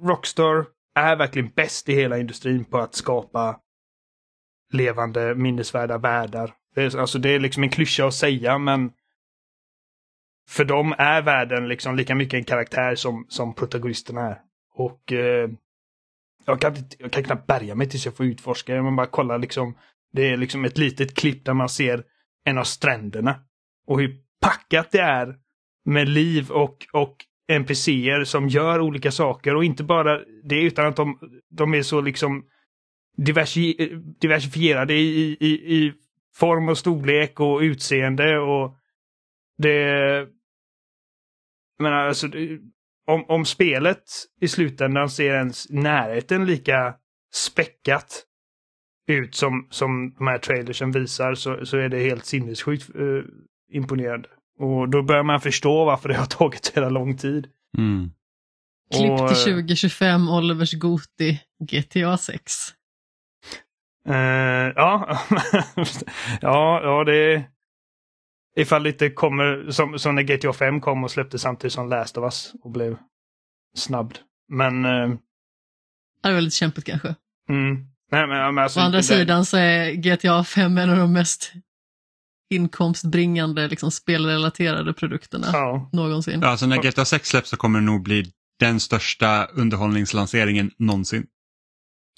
Rockstar är verkligen bäst i hela industrin på att skapa levande minnesvärda världar. Det är, alltså det är liksom en klyscha att säga men för dem är världen liksom lika mycket en karaktär som, som protagonisterna är. Och eh, jag kan, jag kan knappt bärga mig tills jag får utforska. Man bara kollar liksom. Det är liksom ett litet klipp där man ser en av stränderna. Och hur packat det är med liv och, och NPCer som gör olika saker. Och inte bara det utan att de, de är så liksom diversi, diversifierade i, i, i form och storlek och utseende. och det... Jag menar, alltså, om, om spelet i slutändan ser ens närheten lika späckat ut som, som de här trailersen visar så, så är det helt sinnessjukt eh, imponerande. Och då börjar man förstå varför det har tagit så jävla lång tid. Mm. Klipp till 2025, Olivers Goti, GTA 6. Eh, ja, ja, ja, det... Ifall det inte kommer som, som när GTA 5 kom och släppte samtidigt som Last of Us och blev snabbd. Men... eh, Det är väldigt kämpigt kanske. mm, nej, men, men alltså, Å andra det- sidan så är GTA 5 en av de mest inkomstbringande, liksom spelrelaterade produkterna Ja, någonsin. Ja, alltså när GTA 6 släpps så kommer det nog bli den största underhållningslanseringen någonsin.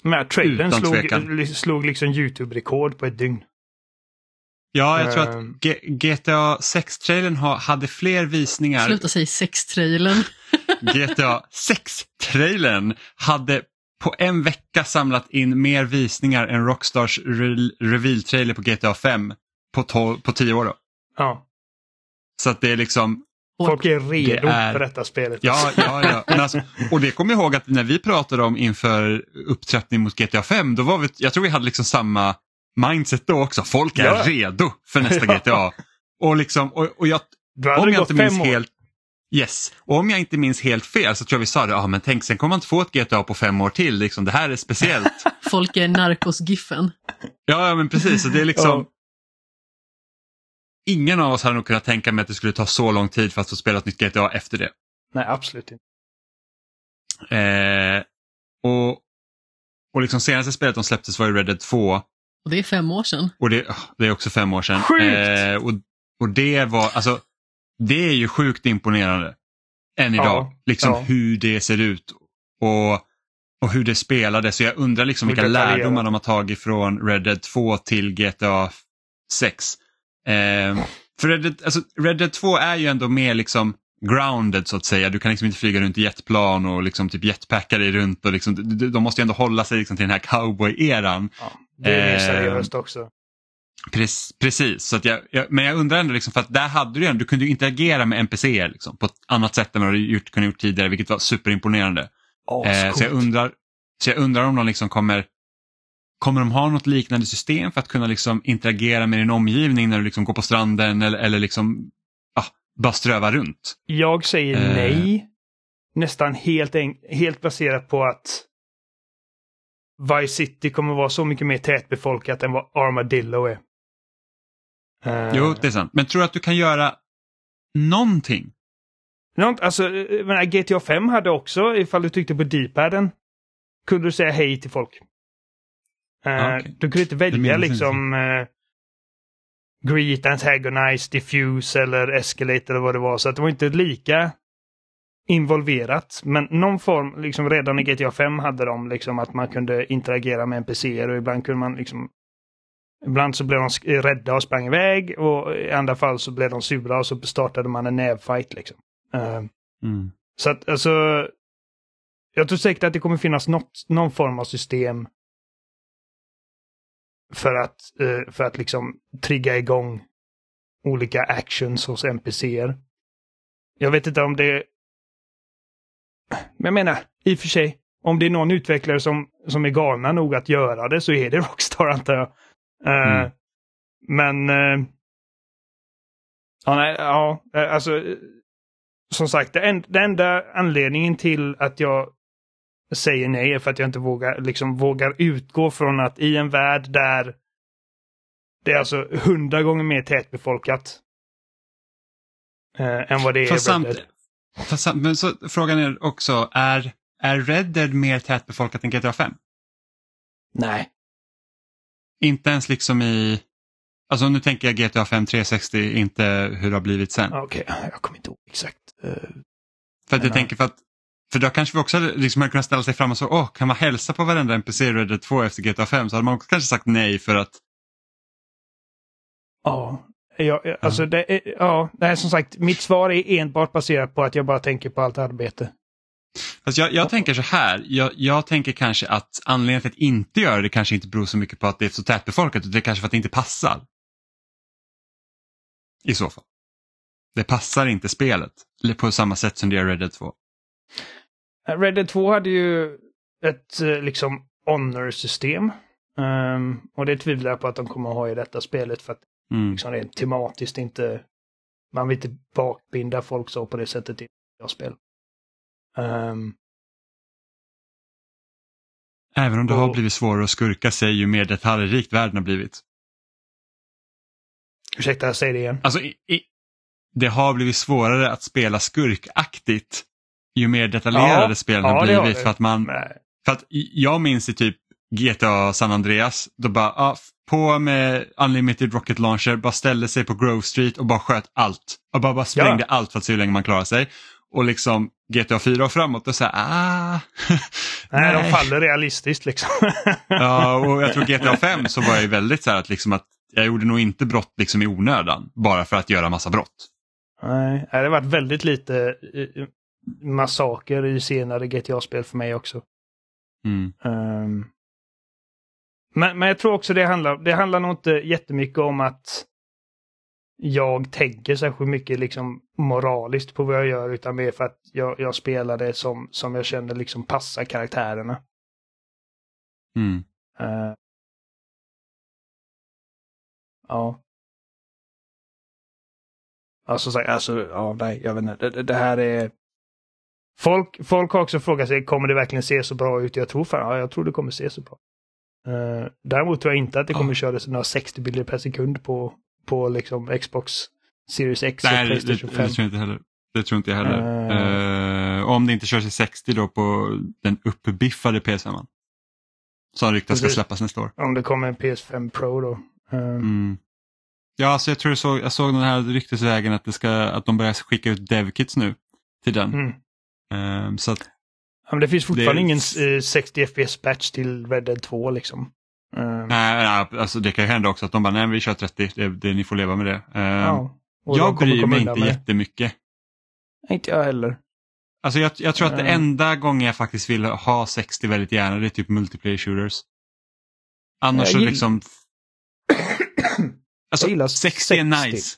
men trailern Utan slog, slog liksom YouTube-rekord på ett dygn. Ja, jag tror att G- GTA 6-trailern hade fler visningar. Sluta säga sex-trailern. GTA 6-trailern hade på en vecka samlat in mer visningar än Rockstars re- reveal-trailer på GTA 5 på, tol- på 10 år. Då. Ja. Så att det är liksom, Folk är redo Det är- för detta spelet. ja, ja, ja. Men alltså, och det kommer jag ihåg att när vi pratade om inför upptrappning mot GTA 5, då var vi, jag tror vi hade liksom samma mindset då också. Folk är Ja. redo för nästa Ja. GTA. Och, liksom, och, och jag, om jag inte minns år. helt Yes, och om jag inte minns helt fel så tror jag vi sa det, ja men tänk sen kommer man inte få ett GTA på fem år till, liksom, det här är speciellt. Folk är narkos-giffen. ja, ja men precis, så det är liksom Ja. Ingen av oss hade nog kunnat tänka mig att det skulle ta så lång tid för att få spela ett nytt GTA efter det. Nej, absolut inte. Eh, och, och liksom senaste spelet de släpptes var ju Red Dead 2 Och det är fem år sedan. och det, ah, det är också fem år sedan. Sjukt! Eh, och, och det var, alltså, det är ju sjukt imponerande. Än Ja, idag, liksom ja. hur det ser ut och, och hur det spelades. Så jag undrar liksom Hur vilka lärdomar de har tagit från Red Dead 2 till GTA 6. Eh, för Red Dead, alltså, Red Dead 2 är ju ändå mer liksom grounded så att säga. Du kan liksom inte flyga runt i jetplan och liksom typ jetpacka dig runt. Och liksom, de, de måste ju ändå hålla sig liksom till den här cowboy-eran. Ja, det är mer Eh, seriöst också. Pre- Precis, så att jag, jag, men jag undrar ändå, liksom, för att där hade du ju du kunde ju interagera med NPCer liksom, på ett annat sätt än vad du gjort, kunde gjort tidigare, vilket var superimponerande. Eh, så, jag undrar, så jag undrar om de liksom kommer, kommer de ha något liknande system för att kunna liksom interagera med din omgivning när du liksom går på stranden eller, eller liksom, ah, bara ströva runt? Jag säger Eh. nej. Nästan helt, helt baserat på att Vice City kommer vara så mycket mer tätbefolkat än vad Armadillo är. Eh, Jo, det är sant. Men tror du att du kan göra någonting? Något, alltså, jag menar, GTA 5 hade också, ifall du tryckte på D-paden, kunde du säga hej till folk. Eh, Ah, okej. Du kunde inte välja liksom uh, Greet, Antagonize, Diffuse eller Escalate eller vad det var. Så att det var inte lika involverat. Men någon form, liksom redan i GTA 5 hade de liksom att man kunde interagera med NPCer och ibland kunde man liksom Ibland så blev de rädda och sprang iväg och i andra fall så blev de sura och så startade man en nävfight liksom. Eh, Mm. så att alltså, jag tror säkert att det kommer finnas något, någon form av system för att, eh, för att liksom trigga igång olika actions hos NPCer. Jag vet inte om det... Men jag menar, i och för sig, om det är någon utvecklare som, som är galna nog att göra det så är det Rockstar antar jag. Eh, Mm. Men... eh, ja, nej, ja, eh, alltså... Som sagt, det, en, det enda anledningen till att jag säger nej är för att jag inte vågar, liksom, vågar utgå från att i en värld där det är alltså hundra gånger mer tätbefolkat eh, än vad det är i Red Dead. Men så, frågan är också, är, är Red Dead mer tätbefolkat än GTA 5? Nej. Inte ens liksom i, alltså nu tänker jag GTA 5 360, inte hur det har blivit sen. Okej, jag kommer inte ihåg exakt. eh, För att jag tänker för att, för då kanske vi också liksom hade kunnat ställa sig fram och så, åh, kan man hälsa på varenda NPC i Red Dead 2 efter GTA 5? Så hade man också kanske sagt nej för att, Ja, ja, alltså det är, ja, det är som sagt, mitt svar är enbart baserat på att jag bara tänker på allt arbete. fast jag, jag tänker så här, jag, jag tänker kanske att anledningen till att inte göra det kanske inte beror så mycket på att det är så tätbefolkat, utan det är kanske för att det inte passar. I så fall. Det passar inte spelet, på samma sätt som det gör Red Dead 2. Red Dead 2 hade ju ett eh, liksom honor-system. Ehm, och det tvivlar jag på att de kommer att ha i detta spelet för att Mm. liksom rent tematiskt inte... Man vill inte bakbinda folk så på det sättet i spel. Ehm, Även om det har Och- blivit svårare att skurka sig ju mer detaljrikt världen har blivit. ursäkta, säg det igen. Alltså, i, i, det har blivit svårare att spela skurkaktigt ju mer detaljerade Ja, spelen ja, har har blivit. det. för att man, Nej. för att jag minns i typ GTA San Andreas, då bara ah, på med Unlimited Rocket Launcher, bara ställde sig på Grove Street och bara sköt allt. Och bara, bara sprängde allt för att se hur länge man klarar sig. Och liksom GTA 4 och framåt, då säger ah. Nej, de faller realistiskt liksom. Ja, och jag tror GTA 5 så var jag ju väldigt så här att, liksom att jag gjorde nog inte brott liksom i onödan bara för att göra massa brott. Nej, det har varit väldigt lite eh, massaker i senare GTA-spel för mig också. Mm. Um, men, men jag tror också det handlar, det handlar nog inte jättemycket om att jag tänker särskilt mycket liksom moraliskt på vad jag gör utan mer för att jag, jag spelar det som, som jag känner liksom passar karaktärerna. Mm. Uh, ja. Alltså, så, alltså, ja, nej, jag vet inte. Det, det, här är... Folk, folk har också frågat sig, kommer det verkligen se så bra ut? Jag tror fan, ja, jag tror det kommer se så bra. Uh, däremot tror jag inte att det kommer oh. köra några 60 bilder per sekund på, på liksom Xbox Series X Nej, och Playstation 5. Det, det, tror jag inte heller. Det tror inte jag heller. Uh, uh, om det inte körs i 60 då på den uppbiffade PS5. Som ryktas ska släppas nästa år. Om det kommer en PS5 Pro då. Mm. Ja, alltså jag tror jag såg, jag såg den här ryktesvägen att, det ska, att de börjar skicka ut devkits nu till den. Mm. Um, så att, ja, men det finns fortfarande det... ingen uh, 60 FPS patch till Red Dead 2 liksom. Um... Nej, alltså det kan ju hända också att de bara, nej vi kör 30, det, det, ni får leva med det. Um, ja, jag bryr mig inte med. jättemycket. Inte jag heller. Alltså jag, jag tror att det enda gången jag faktiskt vill ha 60 väldigt gärna det är typ multiplayer shooters. Annars så liksom Alltså 60 är nice.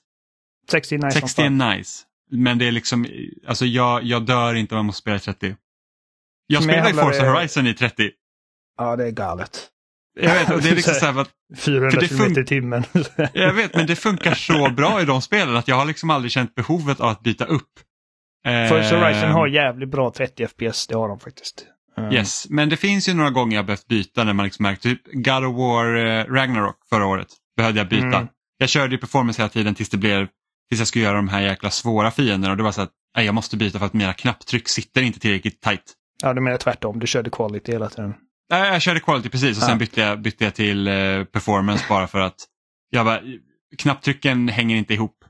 60 är nice. 60 är nice. Men det är liksom, alltså jag, jag dör inte om jag måste spela 30. Jag spelar ju Forza det... Horizon i 30. Ja, det är galet. Jag vet, och det är liksom så här att... 400 km i timmen. jag vet, men det funkar så bra i de spelen att jag har liksom aldrig känt behovet av att byta upp. Forza Horizon har jävligt bra 30 FPS, det har de faktiskt. Yes, men det finns ju några gånger jag behövt byta när man liksom märkt, typ God of War eh, Ragnarok förra året behövde jag byta. Mm. Jag körde ju performance hela tiden tills det blev, tills jag skulle göra de här jäkla svåra fienderna och det var så att nej, jag måste byta för att mina knapptryck sitter inte tillräckligt tight. Ja, du menar tvärtom, du körde quality hela tiden? Nej, jag körde quality precis och ja. sen bytte jag, bytte jag till eh, performance bara för att jag bara, knapptrycken hänger inte ihop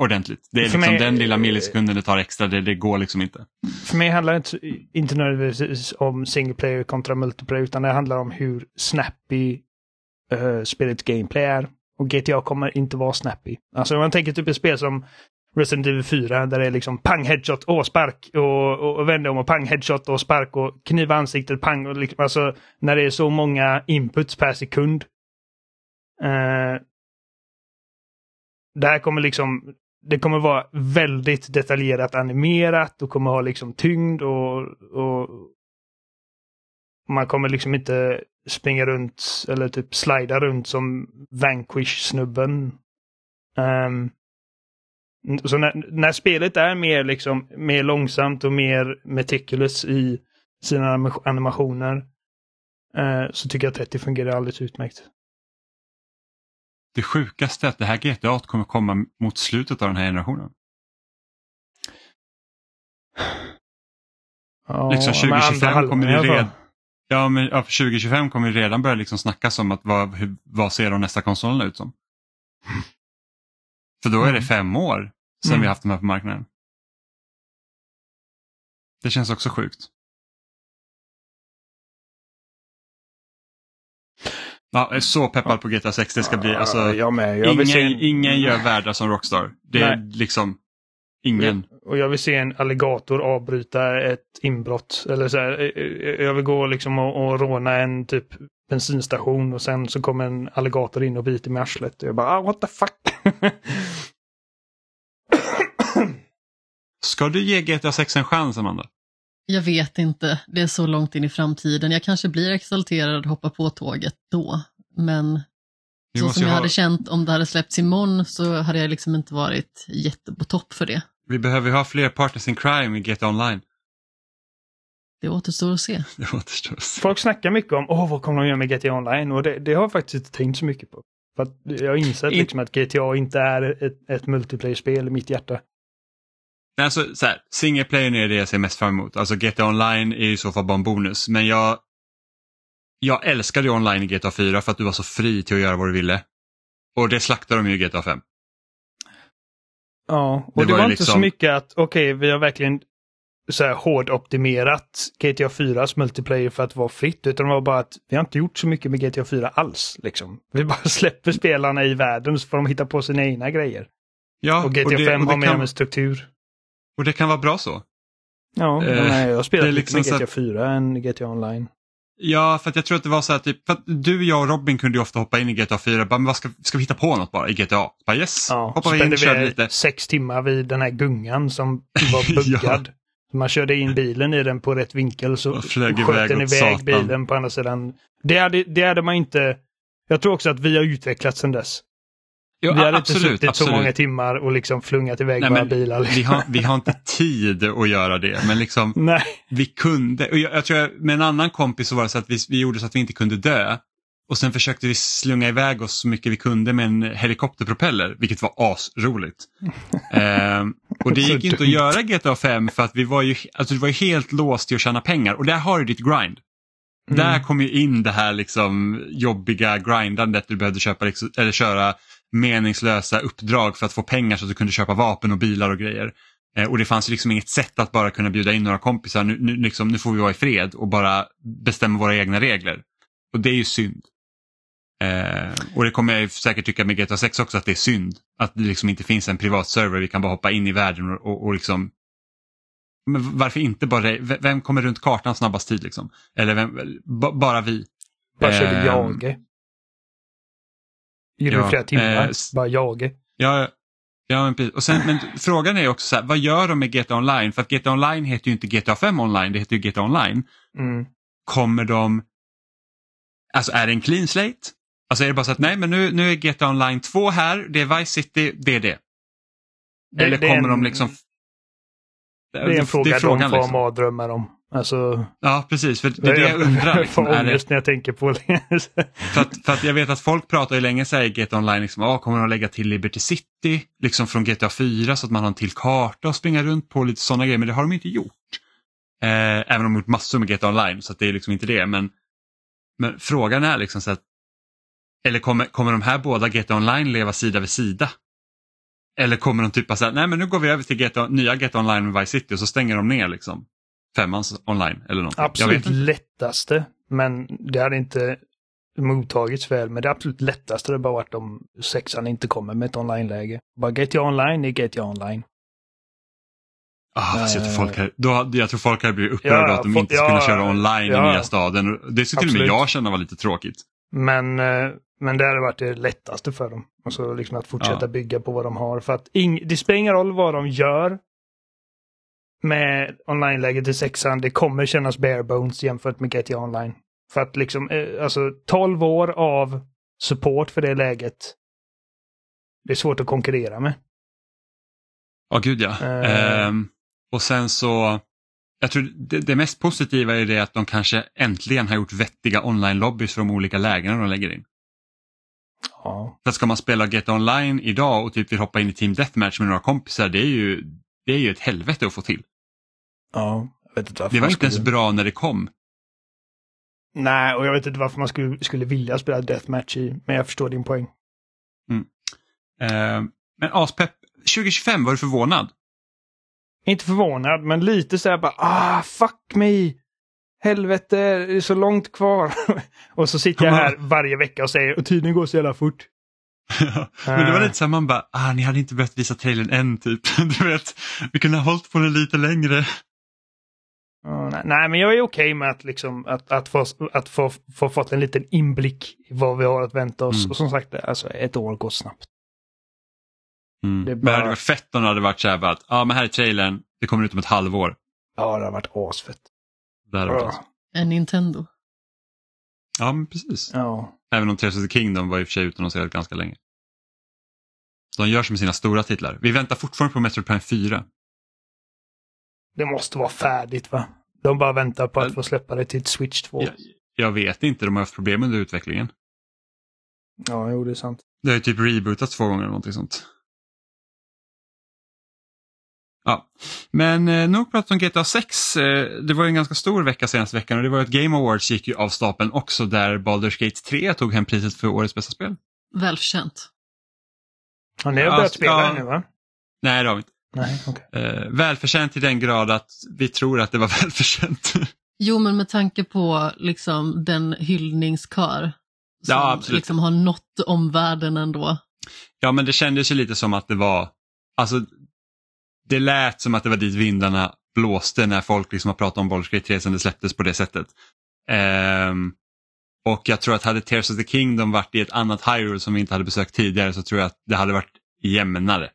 ordentligt. Det är liksom mig, den lilla millisekunden det tar extra, det, det går liksom inte. För mig handlar det inte, inte nödvändigtvis om single player kontra multiplayer utan det handlar om hur snappy uh, spelets gameplay är. Och GTA kommer inte vara snappy. Alltså om man tänker typ ett spel som Resident Evil 4 där det är liksom pang headshot och spark och, och, och vända om och pang headshot och spark och kniva ansiktet pang. Och liksom, alltså när det är så många inputs per sekund. Eh, det här kommer liksom det kommer vara väldigt detaljerat animerat och kommer ha liksom tyngd och, och man kommer liksom inte springa runt eller typ slida runt som Vanquish-snubben. Um, så när, när, spelet är mer liksom mer långsamt och mer meticulous i sina animationer uh, så tycker jag att 30 fungerar alldeles utmärkt. Det sjukaste är att det här GTA kommer komma mot slutet av den här generationen. Ja, liksom 2025 kommer det redan... Ja, men ja, 2025 kommer vi redan börja liksom snackas om att vad, hur, vad ser de nästa konsolerna ut som. För då är det mm. fem år sedan mm. vi haft de här på marknaden. Det känns också sjukt. Ja, jag är så peppad på GTA 6. Det ska bli, alltså, jag med. Jag ingen, en... ingen gör världar som Rockstar. Det är Nej. liksom ingen. Och jag vill se en alligator avbryta ett inbrott. Eller så här, eh, eh, jag vill gå liksom och, och råna en typ bensinstation och sen så kommer en alligator in och biter mig i arslet. Och jag bara, ah, what the fuck. Ska du ge GTA 6 en chans, Amanda? Jag vet inte, det är så långt in i framtiden. Jag kanske blir exalterad och hoppar på tåget då. Men så som jag ha... hade känt om det hade släppts imorgon så hade jag liksom inte varit jätte på topp för det. Vi behöver ha fler partners in crime i GTA Online. Det återstår att se. Det återstår att se. Folk snackar mycket om Åh, vad kommer de göra med GTA Online och det, det har jag faktiskt inte tänkt så mycket på. För att jag har insett In... liksom att GTA inte är ett, ett multiplayer-spel i mitt hjärta. Alltså så här, single player är det jag ser mest fram emot. Alltså GTA Online är i så fall bara en bonus. Men jag, jag älskade ju online i GTA 4 för att du var så fri till att göra vad du ville. Och det slaktade de ju i GTA 5. Ja, och det, det var, var inte liksom... så mycket att okej, okay, vi har verkligen så här hårdoptimerat GTA 4s multiplayer för att vara fritt, utan det var bara att vi har inte gjort så mycket med GTA 4 alls. Liksom. Vi bara släpper spelarna i världen så får de hitta på sina egna grejer. Ja, och GTA det, 5 och har mer kan, med struktur. Och det kan vara bra så. Ja, Eh, nej, jag lite liksom mer GTA att- 4 än GTA Online. Ja, för att jag tror att det var så här typ, för att du, jag och Robin kunde ju ofta hoppa in i GTA 4, bara, men vad ska, ska vi hitta på något bara i GTA? Bara yes, Ja, hoppar vi in, körde vi lite. sex timmar vid den här gungan som var buggad. Man körde in bilen i den på rätt vinkel så flög sköt iväg den iväg satan. bilen på andra sidan. Det hade, det hade man inte... Jag tror också att vi har utvecklats sedan dess. Jo, vi hade inte suttit absolut. så många timmar och liksom flungat iväg Nej, våra bilar. Vi har, vi har inte tid att göra det, men liksom Nej. vi kunde. Och jag, jag tror jag, med en annan kompis så var det så att vi, vi gjorde så att vi inte kunde dö. Och sen försökte vi slunga iväg oss så mycket vi kunde med en helikopterpropeller, vilket var asroligt. ehm, och det gick inte att göra GTA 5 för att vi var ju, alltså, det var ju helt låst till att tjäna pengar. Och där har du ditt grind. Mm. Där kom ju in det här liksom jobbiga grindandet. Du behövde köpa, liksom, eller köra meningslösa uppdrag för att få pengar så att du kunde köpa vapen och bilar och grejer. Eh, och det fanns ju liksom inget sätt att bara kunna bjuda in några kompisar. Nu, nu, liksom, nu får vi vara i fred och bara bestämma våra egna regler. Och det är ju synd. Eh, och det kommer jag säkert tycka med GTA 6 också att det är synd. Att det liksom inte finns en privat server vi kan bara hoppa in i världen och, och, och liksom men varför inte bara, vem kommer runt kartan snabbast tid liksom? Eller vem, bara vi. Bara körde Ehm, jage. Gjorde ja, flera timmar. eh, Bara jage. Ja, ja men, och sen, men frågan är också så här, vad gör de med GTA Online? För att GTA Online heter ju inte GTA 5 Online, det heter ju GTA Online. Mm. Kommer de, alltså är det en clean slate? Alltså är det bara så att nej men nu, nu är GTA Online 2 här, det är Vice City, det är det. Det- Eller det är kommer en- de liksom... Det är en fråga frågan, de får liksom. mardrömmar om. Alltså, Ja, precis. För det är det jag undrar. Liksom. får Är det, ångest när jag tänker på det. för, att, för att jag vet att folk pratar ju länge så här i GTA Online, liksom, ah, kommer de lägga till Liberty City liksom från GTA 4 så att man har en till karta att springa runt på, lite sådana grejer, men det har de inte gjort. Eh, även om de har gjort massor med GTA Online, så det är liksom inte det. Men, men frågan är liksom så att, eller kommer, kommer de här båda GTA Online leva sida vid sida? Eller kommer de typ säga, nej men nu går vi över till GTA, nya GTA Online med Vice City och så stänger de ner liksom femmans online eller någonting. Absolut lättaste, men det hade inte mottagits väl. Men det absolut lättaste hade bara varit om sexan inte kommer med ett online-läge. Bara GTA online är GTA online. Ah, jag, tror Eh. folk här, då, jag tror folk hade blivit upprörda Ja, att de fo- inte kunna ja, köra online ja. i nya staden. Det skulle till och med jag känna var lite tråkigt. Men, eh, men det hade varit det lättaste för dem. Alltså liksom att fortsätta Ja. bygga på vad de har. För att ing- det spelar ingen roll vad de gör med online-läget i sexan. Det kommer kännas bare bones jämfört med GTA Online. För att liksom, eh, alltså 12 år av support för det läget. Det är svårt att konkurrera med. Ja, gud ja. Eh. Ehm, och sen så, jag tror det, det mest positiva är det att de kanske äntligen har gjort vettiga online-lobbys för de olika lägena de lägger in. Ja. Att ska man spela GTA Online idag och typ vill hoppa in i Team Deathmatch med några kompisar, det är ju, det är ju ett helvete att få till. Ja, jag vet inte varför Det var inte ens skulle- bra när det kom. Nej, och jag vet inte varför man skulle, skulle vilja spela Deathmatch i. Men jag förstår din poäng. Ehm, men aspepp, 2025 var du förvånad? Inte förvånad, men lite så här bara ah, fuck me! Helvete, det är så långt kvar. och så sitter jag här varje vecka och säger och tiden går så jävla fort. Men det var Eh. lite så här, man bara, ah, ni hade inte behövt visa trailern än typ. Du vet, vi kunde ha hållit på den lite längre. Ja, nej, nej, men jag är okej med att, liksom, att, att, få, att få, få fått en liten inblick i vad vi har att vänta oss. Mm. Och som sagt, alltså, ett år går snabbt. Mm. Det Men det hade bara- varit fett om det hade varit så här bara att, ja ah, men här är trailern, det kommer ut om ett halvår. Ja, det har varit asfett. Varit awesome. En Nintendo. Ja men precis. Ja. Även om Tears of the Kingdom var i och för sig utannonserat ganska länge. De gör som med sina stora titlar. Vi väntar fortfarande på Metroid Prime 4. Det måste vara färdigt va? De bara väntar på att Ja. få släppa det till Switch 2. Jag, jag vet inte, de har haft problem under utvecklingen. Ja, jo det är sant. Det har ju typ rebootats två gånger eller någonting sånt. Ja, men eh, nog pratat om GTA 6. Eh, det var ju en ganska stor vecka senaste veckan och det var ju att Game Awards gick ju av stapeln också där Baldur's Gate 3 tog hem priset för årets bästa spel. Välförtjänt. Ja, ni har Ja, börjat spela ja. nu va? Nej, det har vi inte. Nej, okay. Eh, välförtjänt i den grad att vi tror att det var välförtjänt. Jo, men med tanke på liksom den hyllningskör som Ja, absolut. liksom har nått omvärlden ändå. Ja, men det kändes ju lite som att det var, alltså det lät som att det var dit vindarna blåste när folk liksom har pratat om Baldur's Gate 3 sen det släpptes på det sättet. Ehm, och jag tror att hade Tears of the Kingdom varit i ett annat Hyrule som vi inte hade besökt tidigare så tror jag att det hade varit jämnare.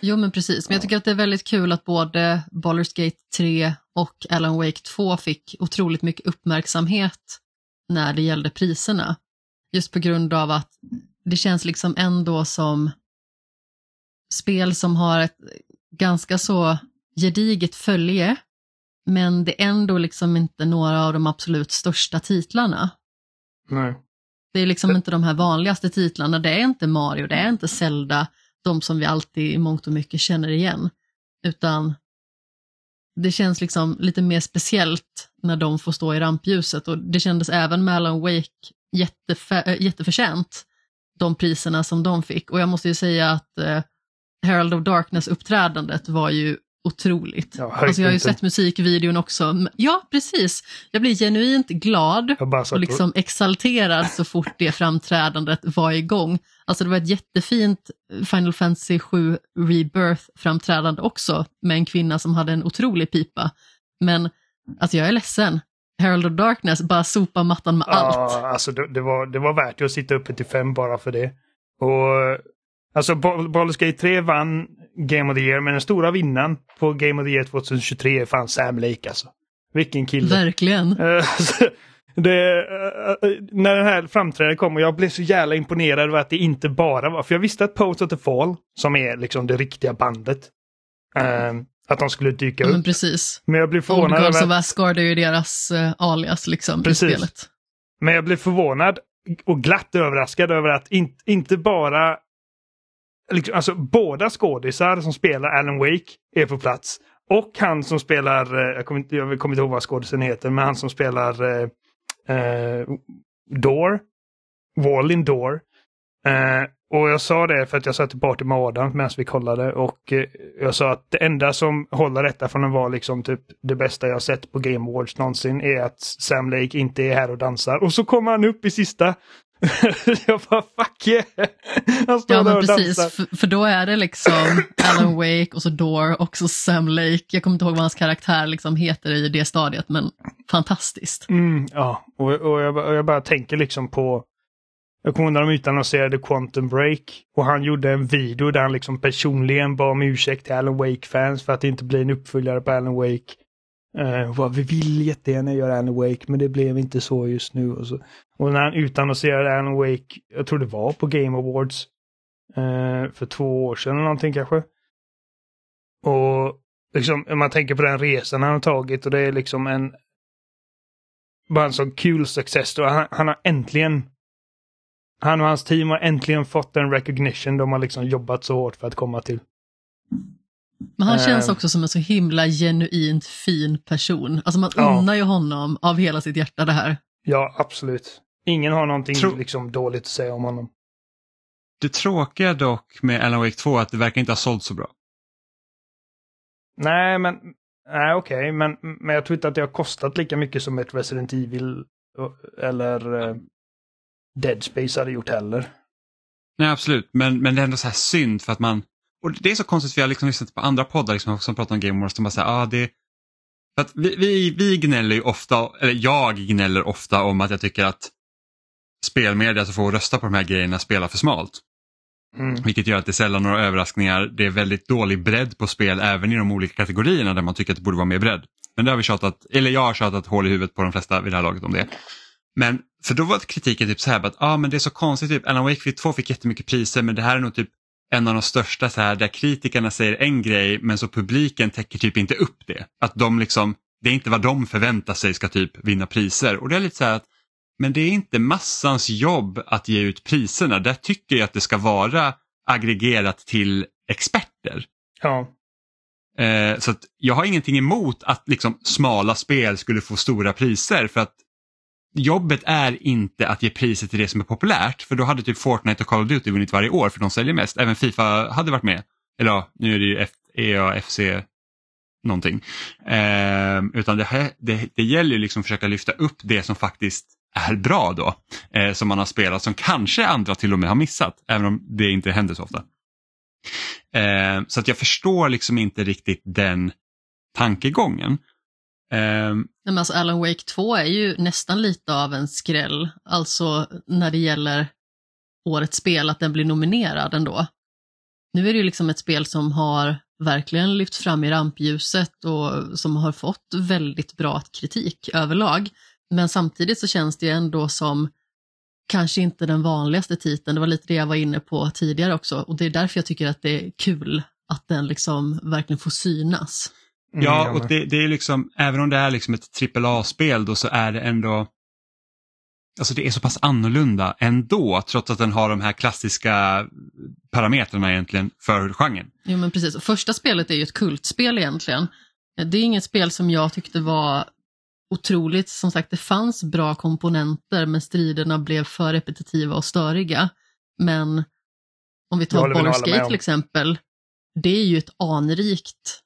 Jo, men precis. Men jag tycker att det är väldigt kul att både Baldur's Gate 3 och Alan Wake 2 fick otroligt mycket uppmärksamhet när det gällde priserna. Just på grund av att det känns liksom ändå som spel som har ett ganska så gediget följe, men det är ändå liksom inte några av de absolut största titlarna. Nej. Det är liksom inte de här vanligaste titlarna, det är inte Mario, det är inte Zelda, de som vi alltid i mångt och mycket känner igen, utan det känns liksom lite mer speciellt när de får stå i rampljuset och det kändes även med Alan Wake jättefä- jätteförtjänt, de priserna som de fick. Och jag måste ju säga att eh, Herald of Darkness-uppträdandet var ju otroligt. Ja, alltså jag har ju höjdpunkten. sett musikvideon också. Ja, precis. Jag blir genuint glad och liksom exalterad så fort det framträdandet var igång. Alltså det var ett jättefint Final Fantasy 7 Rebirth-framträdande också med en kvinna som hade en otrolig pipa. Men alltså jag är ledsen. Herald of Darkness bara sopa mattan med allt. Ja, alltså det, det, var, det var värt att sitta uppe till fem bara för det. Och alltså Bal- Baldur's Gate 3 vann Game of the Year, men den stora vinnaren på Game of the Year 2023 är fan Sam Lake alltså. Vilken kille. Verkligen. Eh, det, eh, eh, när den här framträdandet kom och jag blev så jävla imponerad över att det inte bara var, för jag visste att Post of the Fall, som är liksom det riktiga bandet, eh, att de skulle dyka Ja, men upp. precis. Men jag blev Old förvånad Girls över of Asgard är ju deras alias liksom Precis. i spelet. men jag blev förvånad och glatt överraskad över att in, inte bara liksom, alltså båda skådisar som spelar Alan Wake är på plats. Och han som spelar, eh, jag kommer inte, jag kommer inte ihåg vad skådisen heter, men han som spelar eh, eh, Door, Wallin Door. Eh, och jag sa det för att jag satt i party med Adam medan vi kollade och eh, jag sa att det enda som håller detta från att vara liksom typ det bästa jag sett på Game Awards någonsin är att Sam Lake inte är här och dansar. Och så kommer han upp i sista. jag bara fuck yeah! Han står Ja där men och precis, dansar. för, för då är det liksom Alan Wake och så Door och så Sam Lake. Jag kommer inte ihåg vad hans karaktär liksom heter i det stadiet, men fantastiskt. Mm, ja, och, och, jag, bara- och jag bara tänker liksom på... Jag kommer ihåg när de utannonserade Quantum Break och han gjorde en video där han liksom personligen bad om ursäkt till Alan Wake-fans för att det inte blir en uppföljare på Alan Wake. Uh, bara, vi vill jättegärna göra Alan Wake men det blev inte så just nu. Och, så. och när han utannonserade Alan Wake, jag tror det var på Game Awards uh, för två år sedan eller någonting kanske. Och liksom, om man tänker på den resan han har tagit och det är liksom en bara en sån kul success story. Han, han har äntligen han och hans team har äntligen fått den recognition de har liksom jobbat så hårt för att komma till. Men han känns Eh. också som en så himla genuint fin person. Alltså man Ja. unnar ju honom av hela sitt hjärta det här. Ja, absolut. Ingen har någonting Tro- liksom dåligt att säga om honom. Det tråkiga dock med Alan Wake 2 är att det verkar inte ha sålt så bra. Nej, men nej, okej, men, men jag tror inte att det har kostat lika mycket som ett Resident Evil och- eller eh, Dead Space hade gjort heller. Nej absolut, men, men det är ändå så här synd för att man, och det är så konstigt för jag har liksom lyssnat på andra poddar liksom, som pratar om Game Wars, de bara säger ah, det för att vi, vi, vi gnäller ju ofta, eller jag gnäller ofta om att jag tycker att spelmedia som får rösta på de här grejerna spelar för smalt. Mm. Vilket gör att det är sällan några överraskningar. Det är väldigt dålig bredd på spel även i de olika kategorierna där man tycker att det borde vara mer bredd. Men det har vi tjatat, eller jag har tjatat hål i huvudet på de flesta vid det här laget om det. Men för då var kritiken typ så här att ah, men det är så konstigt, typ, Alan Wake 2 fick jättemycket priser men det här är nog typ en av de största så här där kritikerna säger en grej men så publiken täcker typ inte upp det. Att de liksom, det är inte vad de förväntar sig ska typ vinna priser. Och det är lite så här att men det är inte massans jobb att ge ut priserna. Där tycker jag att det ska vara aggregerat till experter. Ja, Eh, så jag har ingenting emot att liksom smala spel skulle få stora priser för att jobbet är inte att ge priser till det som är populärt för då hade typ Fortnite och Call of Duty vunnit varje år för de säljer mest. Även Fifa hade varit med. Eller ja, nu är det ju EAFC någonting. Eh, utan det, här, det, det gäller ju liksom att försöka lyfta upp det som faktiskt är bra då. Eh, som man har spelat som kanske andra till och med har missat, även om det inte händer så ofta. Eh, så att jag förstår liksom inte riktigt den tankegången. Um, Men alltså Alan Wake 2 är ju nästan lite av en skräll, alltså när det gäller årets spel, att den blir nominerad ändå. Nu är det ju liksom ett spel som har verkligen lyft fram i rampljuset och som har fått väldigt bra kritik överlag. Men samtidigt så känns det ju ändå som kanske inte den vanligaste titeln, det var lite det jag var inne på tidigare också och det är därför jag tycker att det är kul att den liksom verkligen får synas. Mm, ja, och det, det är liksom, även om det är liksom ett AAA-spel då så är det ändå Alltså det är så pass annorlunda ändå trots att den har de här klassiska parametrarna egentligen för genren. Jo men precis, och första spelet är ju ett kultspel egentligen. Det är inget spel som jag tyckte var otroligt, som sagt det fanns bra komponenter men striderna blev för repetitiva och störiga. Men om vi tar Baldur's Gate till exempel, det är ju ett anrikt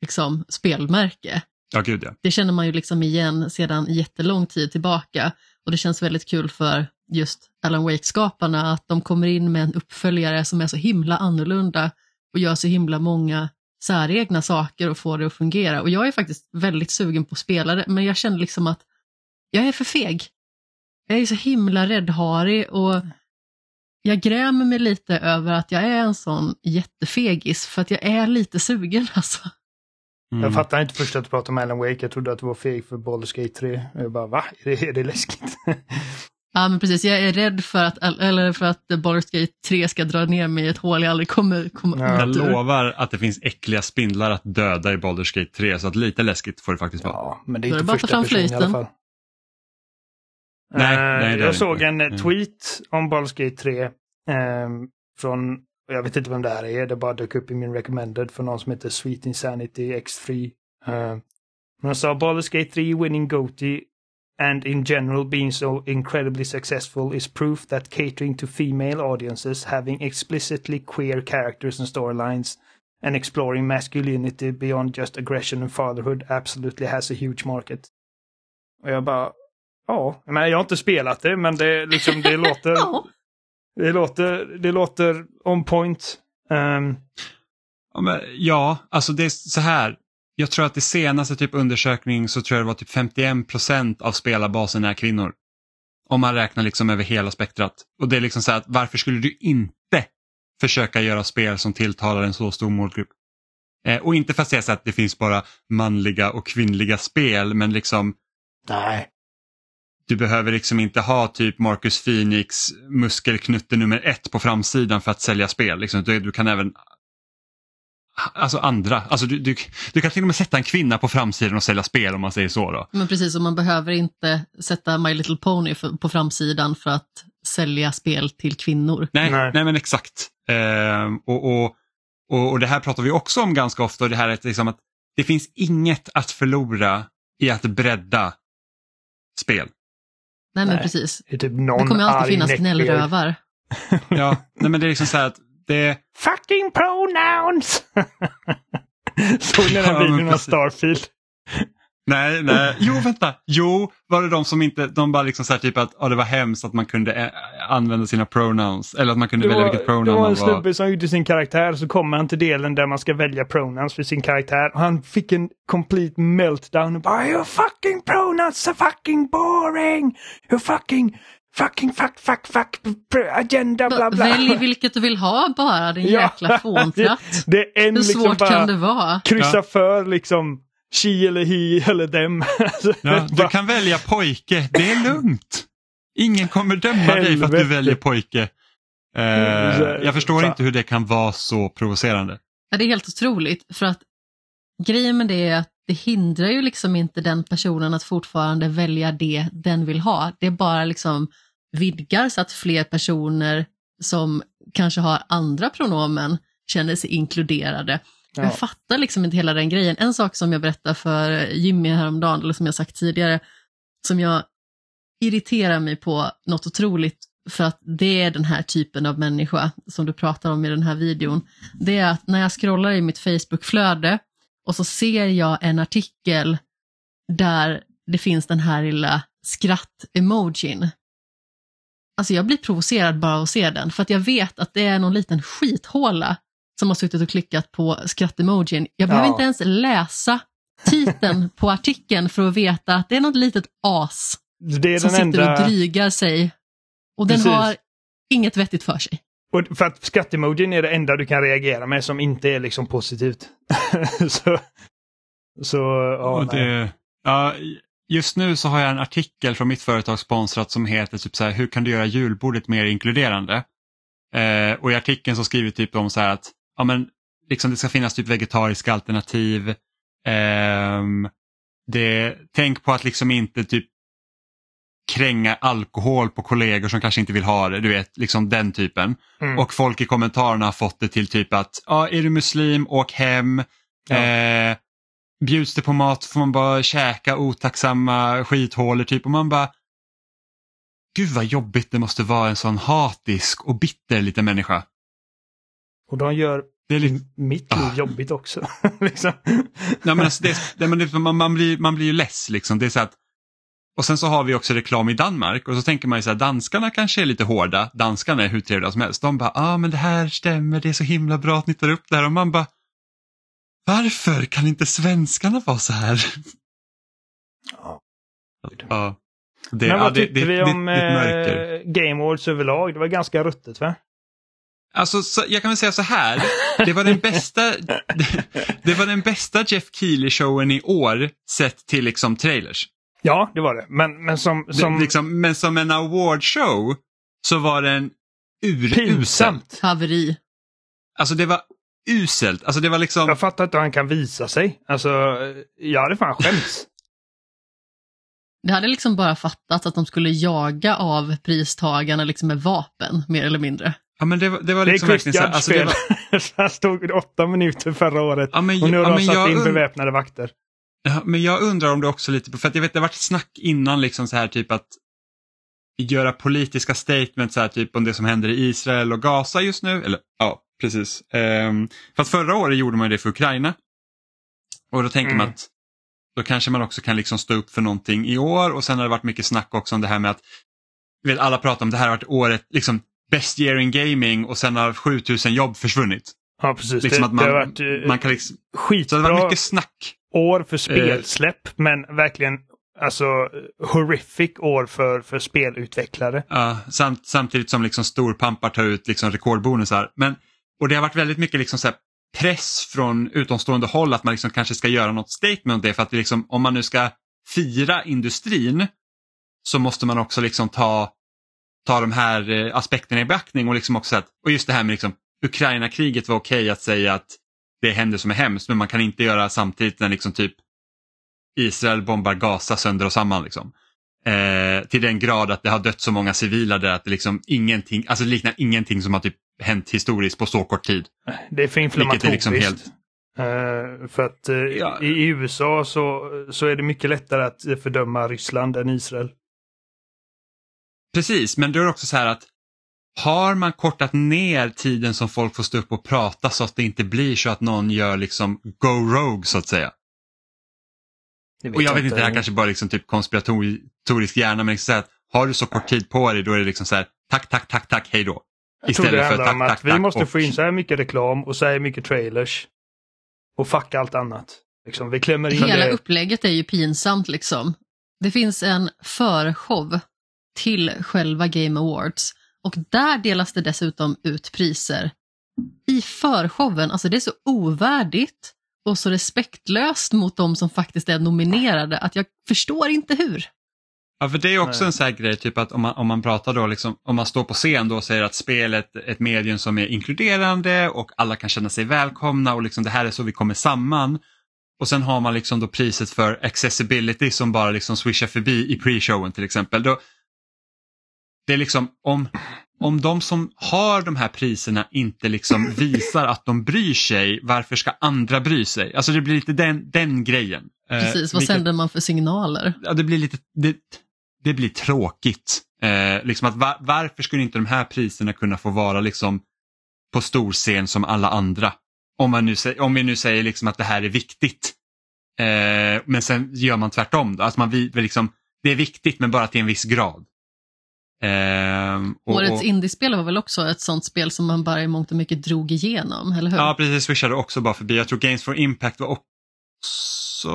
liksom, spelmärke. Ja, gud ja. Det känner man ju liksom igen sedan jättelång tid tillbaka och det känns väldigt kul för just Alan Wake-skaparna att de kommer in med en uppföljare som är så himla annorlunda och gör så himla många säregna saker och får det att fungera. Och jag är faktiskt väldigt sugen på att spela det, men jag känner liksom att jag är för feg. Jag är så himla räddharig och jag grämer mig lite över att jag är en sån jättefegis för att jag är lite sugen alltså. Mm. Jag fattar inte först att du pratade om Alan Wake. Jag trodde att du var feg för Baldur's Gate 3. Jag bara, va? Är det, är det läskigt? Ja men precis, jag är rädd för att, eller för att Baldur's Gate 3 ska dra ner mig i ett hål jag aldrig kommer komma Ja. Jag lovar att det finns äckliga spindlar att döda i Baldur's Gate 3 så att lite läskigt får det faktiskt vara. ja, men det är inte det första fram person i alla fall. Nej, Eh, nej, det det jag såg en eh, Mm. tweet om Baldur's Gate 3 ehm, från, jag vet inte vem det här är, det bara dök upp i min recommended för någon som heter Sweet Insanity X3. Uh, eh, men han sa Baldur's Gate 3 winning GOTY and in general being so incredibly successful is proof that catering to female audiences, having explicitly queer characters and storylines, and exploring masculinity beyond just aggression and fatherhood absolutely has a huge market. Och jag bara, ja, jag, jag har inte spelat det, men det, liksom, det låter, det låter, det låter on point. Ja, men, ja, alltså det är så här. Jag tror att i senaste typ undersökning så tror jag det var typ 51 procent av spelarbasen är kvinnor. Om man räknar liksom över hela spektrat. Och det är liksom så här att varför skulle du inte försöka göra spel som tilltalar en så stor målgrupp? Eh, och inte för att säga så att det finns bara manliga och kvinnliga spel men liksom nej. Du behöver liksom inte ha typ Marcus Phoenix muskelknutte nummer ett på framsidan för att sälja spel. Liksom. Du, du kan även Alltså andra, alltså du, du, du kan till och med sätta en kvinna på framsidan och sälja spel om man säger så. Då. Men precis, och man behöver inte sätta My Little Pony för, på framsidan för att sälja spel till kvinnor. Nej, Nej. nej. men exakt. Ehm, och, och, och, och det här pratar vi också om ganska ofta och det här är liksom att det finns inget att förlora i att bredda spel. Nej men precis. Det är typ Det någon kommer alltid finnas gnällrövar. Ja, nej, men det är liksom så här att det, Fucking pronouns! Såg ni den Ja, men videon av. Starfield? Nej, nej. Jo, vänta. Jo, var det de som inte, de bara liksom så här typ att ja, det var hemskt att man kunde eh, använda sina pronouns. Eller att man kunde Det välja var, vilket det pronoun var man en var. snubbe som gjorde sin karaktär så kommer han till delen där man ska välja pronouns för sin karaktär. Och han fick en complete meltdown och bara Your fucking pronouns are fucking boring! You fucking, fucking, fuck, fuck, fuck, agenda, bla bla. Välj vilket du vill ha bara, din Ja. jäkla fåntratt. Det är en Hur liksom svårt bara kan det vara? kryssa Ja. för liksom she eller he eller dem. Alltså, Ja, du kan välja pojke, det är lugnt. Ingen kommer döma dig för att du Helvete. väljer pojke. Eh, jag förstår Fan. inte hur det kan vara så provocerande. Ja, det är helt otroligt, för att grejen med det är att det hindrar ju liksom inte den personen att fortfarande välja det den vill ha. Det bara liksom vidgar så att fler personer som kanske har andra pronomen känner sig inkluderade. Ja. Jag fattar liksom inte hela den grejen. En sak som jag berättade för Jimmy häromdagen, eller som jag sagt tidigare, som jag irriterar mig på något otroligt för att det är den här typen av människa som du pratar om i den här videon. Det är att när jag scrollar i mitt Facebook-flöde och så ser jag en artikel där det finns den här lilla skratt-emojin. Alltså jag blir provocerad bara av att se den, för att jag vet att det är någon liten skithåla som har suttit och klickat på skratt-emojin. Jag behöver Ja. inte ens läsa titeln på artikeln för att veta att det är något litet as Det är som den sitter och enda... drygar sig. Och den Precis. har inget vettigt för sig. Och för att skattemojin är det enda du kan reagera med som inte är liksom positivt. så... Så, ja, Och nej. det, ja, just nu så har jag en artikel från mitt företag sponsrat som heter typ så här, hur kan du göra julbordet mer inkluderande? Eh, och i artikeln så skriver typ om så här att ja, men, liksom det ska finnas typ vegetariska alternativ. Ehm, det, tänk på att liksom inte typ kränga alkohol på kollegor som kanske inte vill ha det, du vet, liksom den typen. Mm. Och folk i kommentarerna har fått det till typ att, ja, är du muslim, åk hem. Ja. Eh, bjuds det på mat får man bara käka otacksamma skithålor typ och man bara Gud vad jobbigt det måste vara en sån hatisk och bitter liten människa. Och de gör Det är lite, mitt liv Ah. jobbigt också. liksom. nej, men alltså, det, det, men det, man, man, blir, man blir ju less liksom. Det är så att, och sen så har vi också reklam i Danmark och så tänker man ju så här, danskarna kanske är lite hårda, danskarna är hur trevliga som helst. De bara, ja ah, men det här stämmer, det är så himla bra att ni tar upp det här och man bara, varför kan inte svenskarna vara så här? Ja. Ja. Det, Men ja, vad det, tyckte det, vi det, om det eh, Game Awards överlag? Det var ganska ruttet va? Alltså, så, jag kan väl säga så här, det var den bästa, det, det var den bästa Jeff Keely-showen i år sett till liksom trailers. Ja, det var det. Men, men som... Det, som liksom, men som en awardshow så var den urusel. pinsamt. Haveri. Alltså det var uselt. Alltså det var liksom, Jag fattar inte hur han kan visa sig. Alltså, jag hade fan skämts. Det hade liksom bara fattats att de skulle jaga av pristagarna liksom med vapen, mer eller mindre. Ja men det var, det var Det är liksom verkligen så här, alltså var, stod åtta minuter förra året. ja, men, Och nu har ja, de satt in und- beväpnade vakter. Ja, men jag undrar om det också lite, för att jag vet det har varit snack innan liksom så här typ att göra politiska statements så här typ om det som händer i Israel och Gaza just nu. Eller ja, precis. Um, för att förra året gjorde man det för Ukraina. Och då tänker man Mm. att då kanske man också kan liksom stå upp för någonting i år och sen har det varit mycket snack också om det här med att vet, alla pratar om det här har varit året, liksom best year in gaming och sen har 7000 jobb försvunnit. Ja, precis. Liksom det, att man, det har varit eh, man kan liksom, så skitbra det var mycket snack. år för spelsläpp, men verkligen alltså horrific år för, för spelutvecklare. Ja, samt, samtidigt som liksom storpampar tar ut liksom rekordbonusar. Men, och det har varit väldigt mycket liksom så press från utomstående håll att man liksom kanske ska göra något statement om det. För att liksom, om man nu ska fira industrin så måste man också liksom ta, ta de här eh, aspekterna i beaktning och liksom också att, och just det här med liksom, Ukraina-kriget var okej att säga att det händer som är hemskt men man kan inte göra samtidigt när liksom typ Israel bombar Gaza sönder och samman. Liksom. Eh, till den grad att det har dött så många civila där att det liksom ingenting, alltså det liknar ingenting som har typ hänt historiskt på så kort tid. Det är för är inflammatoriskt. liksom helt, Eh, för att eh, Ja. i USA så, så är det mycket lättare att fördöma Ryssland än Israel. Precis, men då är det också så här att har man kortat ner tiden som folk får stå upp och prata så att det inte blir så att någon gör liksom go rogue så att säga. Det Och jag vet inte, det här kanske bara liksom typ konspiratorisk hjärna men liksom så här att har du så kort tid på dig då är det liksom så här tack, tack, tack, tack, hej då. Jag tror det Istället för handlar tack, om att tack, vi tack måste och- få in så här mycket reklam och så här mycket trailers. Och fucka allt annat. Liksom, vi klämmer in Hela det. upplägget är ju pinsamt liksom. Det finns en förshow till själva Game Awards och där delas det dessutom ut priser. I förshowen, alltså det är så ovärdigt och så respektlöst mot de som faktiskt är nominerade att jag förstår inte hur. Ja, för det är också Nej. en sån här grej, typ att om man, om man pratar då, liksom, om man står på scen då och säger att spelet är ett medium som är inkluderande och alla kan känna sig välkomna och liksom det här är så vi kommer samman. Och sen har man liksom då priset för accessibility som bara liksom swishar förbi i pre-showen till exempel. Då, det är liksom om, om de som har de här priserna inte liksom visar att de bryr sig, varför ska andra bry sig? Alltså det blir lite den, den grejen. Eh, Precis, vad vilket- sänder man för signaler? ja, det blir lite, det, det blir tråkigt Eh, liksom att va varför skulle inte de här priserna kunna få vara liksom på storscen som alla andra? Om, man nu, om vi nu säger liksom att det här är viktigt. Eh, men sen gör man tvärtom. Då. Alltså man, vi, liksom, det är viktigt men bara till en viss grad. Eh, och, Årets indiespel var väl också ett sånt spel som man bara i mångt och mycket drog igenom, eller hur? Ja, precis. Swishade också bara förbi. Jag tror Games for Impact var också...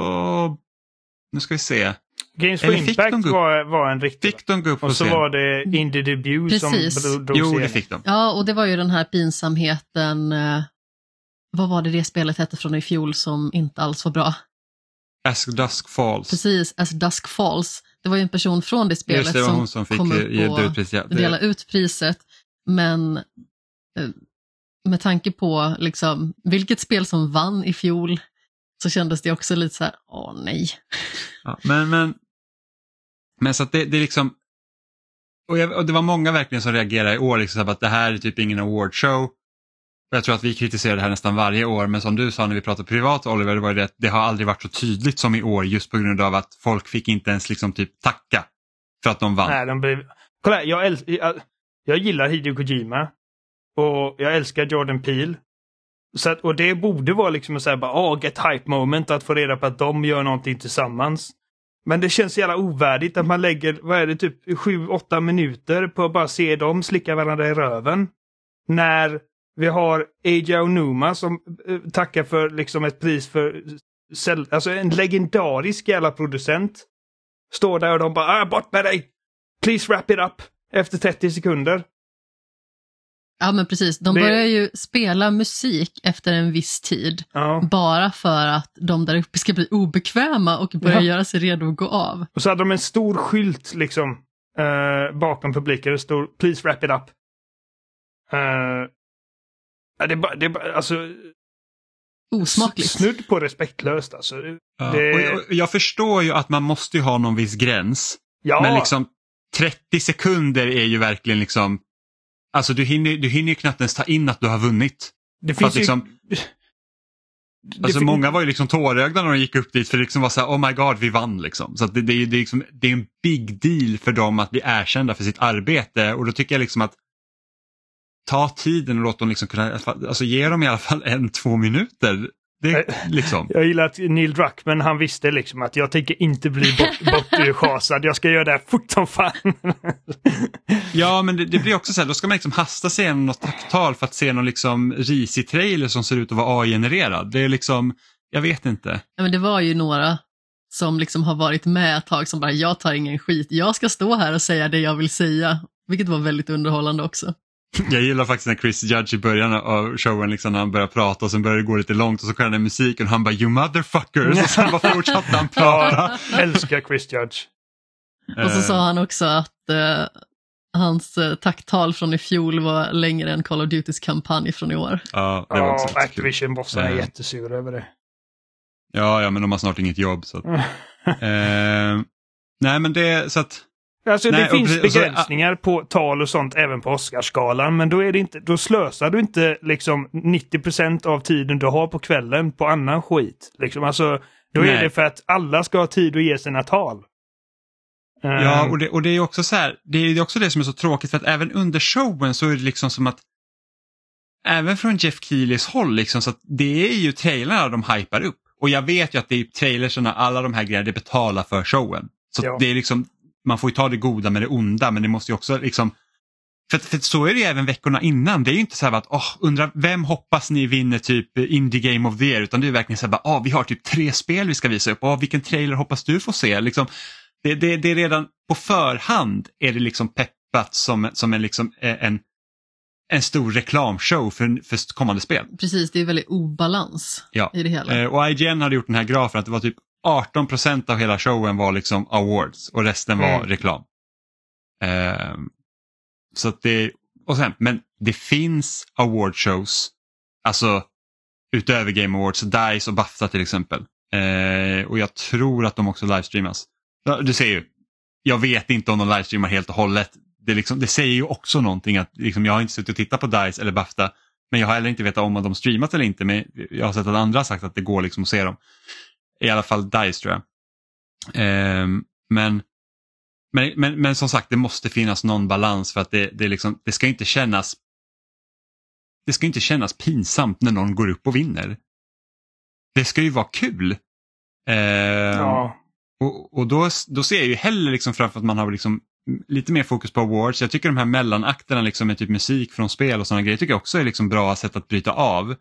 Nu ska vi se. Games for Impact var, var en riktig... Fick de gå upp Och så var det Indie Debut Precis. som drog Jo, det fick de. Ja, och det var ju den här pinsamheten. Eh, vad var det det spelet hette från i fjol som inte alls var bra? As Dusk Falls. Precis, As Dusk Falls. Det var ju en person från det spelet Just det, som, som fick kom upp och ut ja, dela ut priset. Men eh, med tanke på liksom, vilket spel som vann i fjol så kändes det också lite så här, åh nej. Ja, men, men, men så att det, det är liksom, och, jag, och, det var många verkligen som reagerade i år, liksom, att det här är typ ingen awardshow. Jag tror att vi kritiserar det här nästan varje år, men som du sa när vi pratade privat Oliver, det var det att det har aldrig varit så tydligt som i år just på grund av att folk fick inte ens liksom typ tacka för att de vann. Nej, de blev... Kolla, jag, äl... jag, gillar Hideo Kojima och jag älskar Jordan Peele. Så att, och det borde vara liksom att säga här bara, oh, get hype moment att få reda på att de gör någonting tillsammans. Men det känns jävla ovärdigt att man lägger, vad är det, typ 7-8 minuter på att bara se dem slicka varandra i röven. När vi har Eija Onuma som uh, tackar för liksom ett pris för alltså en legendarisk jävla producent. Står där och de bara ah, bort med dig! Please wrap it up! Efter 30 sekunder. Ja men precis, de det... börjar ju spela musik efter en viss tid. Ja. Bara för att de där uppe ska bli obekväma och börja ja. göra sig redo att gå av. Och så hade de en stor skylt liksom uh, bakom publiken. Det stod “Please wrap it up”. Uh, det är bara, det är bara, alltså... Osmakligt. Snudd på respektlöst alltså. Ja. Det... Och jag, jag, förstår ju att man måste ha någon viss gräns. Ja. Men liksom 30 sekunder är ju verkligen liksom Alltså du hinner, du hinner ju knappt ens ta in att du har vunnit. Det finns liksom, ju... Alltså fin... många var ju liksom tårögda när de gick upp dit för det liksom var så här, oh my god vi vann liksom. Så det, det, det, är liksom, det är en big deal för dem att bli erkända för sitt arbete och då tycker jag liksom att ta tiden och låt dem liksom kunna, alltså ge dem i alla fall en, två minuter. Det, liksom. Jag gillar att Neil Druckmann han visste liksom att jag tänker inte bli bortschasad. jag ska göra det här fort som fan. ja men det, det, blir också så här, då ska man liksom hasta sig igenom något tacktal för att se någon liksom risig trailer som ser ut att vara AI-genererad. Det är liksom, jag vet inte. Ja, men det var ju några som liksom har varit med ett tag som bara, jag tar ingen skit, jag ska stå här och säga det jag vill säga. Vilket var väldigt underhållande också. Jag gillar faktiskt när Chris Judge i början av showen, liksom, när han börjar prata och sen börjar det gå lite långt och så kommer den musiken och han bara “You motherfuckers” och sen bara fortsatte han prata. Älskar Chris Judge. Och så sa han också att uh, hans uh, tacktal från i fjol var längre än Call of Dutys kampanj från i år. Ja, det var också ja Activision-bossarna är uh, jättesura över det. Ja, ja, men de har snart inget jobb. Så att, nej, men det så att Alltså Nej, det finns och, begränsningar så, på tal och sånt även på Oscarsgalan, men då, är det inte, då slösar du inte liksom 90% av tiden du har på kvällen på annan skit. Liksom, alltså, då Nej. är det för att alla ska ha tid att ge sina tal. Ja, ehm. och det, och det är också så här, det är också det som är så tråkigt för att även under showen så är det liksom som att Även från Jeff Keelys håll liksom så att det är ju trailerna de hypar upp. Och jag vet ju att det är trailersarna, alla de här grejerna, det betalar för showen. Så ja. det är liksom, man får ju ta det goda med det onda men det måste ju också liksom för, för så är det ju även veckorna innan. Det är ju inte så här att oh, undra vem hoppas ni vinner typ Indie Game of the Year utan det är verkligen så här att oh, vi har typ tre spel vi ska visa upp. Oh, vilken trailer hoppas du få se? Liksom, det, det, det är redan på förhand är det liksom peppat som, som en, liksom, eh, en, en stor reklamshow för, för kommande spel. Precis, det är väldigt obalans ja. i det hela. Eh, och IGN hade gjort den här grafen att det var typ 18 procent av hela showen var liksom awards och resten var mm. reklam. Eh, så att det, och sen, men det finns awardshows, alltså utöver Game Awards, DICE och Bafta till exempel. Eh, och jag tror att de också livestreamas. Du ser ju, jag vet inte om de livestreamar helt och hållet. Det, liksom, det säger ju också någonting att liksom, jag har inte suttit och tittat på DICE eller Bafta men jag har heller inte vetat om att de streamat eller inte men jag har sett att andra har sagt att det går liksom att se dem. I alla fall DICE tror jag. Eh, men Men, men, men som sagt, det måste finnas någon balans för att det, det, liksom, det ska inte kännas det ska inte kännas pinsamt när någon går upp och vinner. Det ska ju vara kul. Eh, Ja. Och, och då, då ser jag ju hellre liksom framför att man har liksom lite mer fokus på awards. Jag tycker de här mellanakterna liksom med typ musik från spel och sådana grejer tycker jag också är liksom bra sätt att bryta av.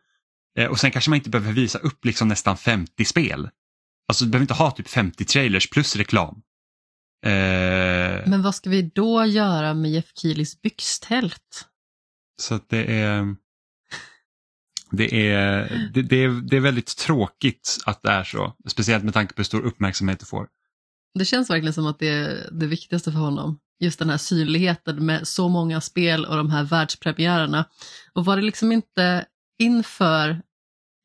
Eh, och sen kanske man inte behöver visa upp liksom nästan 50 spel. Alltså du behöver inte ha typ 50 trailers plus reklam. Eh, Men vad ska vi då göra med Jeff Keelys byxtält? Så att det är det är, det, det, är, det är väldigt tråkigt att det är så. Speciellt med tanke på hur stor uppmärksamhet det får. Det känns verkligen som att det är det viktigaste för honom. Just den här synligheten med så många spel och de här världspremiärerna. Och var det liksom inte inför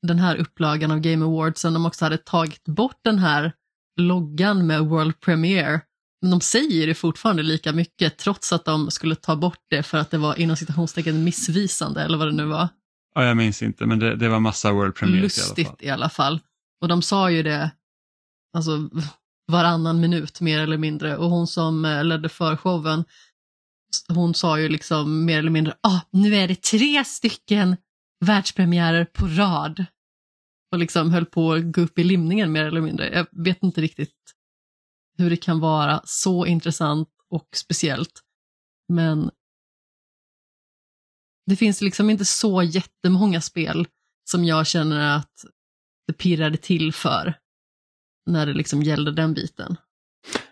den här upplagan av Game Awards som de också hade tagit bort den här loggan med World Premiere. Men de säger det fortfarande lika mycket trots att de skulle ta bort det för att det var inom citationstecken missvisande eller vad det nu var. Ja, jag minns inte men det, det var massa World Premiere Lustigt i alla fall. i alla fall. Och de sa ju det alltså, varannan minut mer eller mindre. Och hon som eh, ledde förshowen, hon sa ju liksom mer eller mindre, ah, nu är det tre stycken världspremiärer på rad. Och liksom höll på att gå upp i limningen mer eller mindre. Jag vet inte riktigt hur det kan vara så intressant och speciellt. Men det finns liksom inte så jättemånga spel som jag känner att det pirrade till för när det liksom gällde den biten.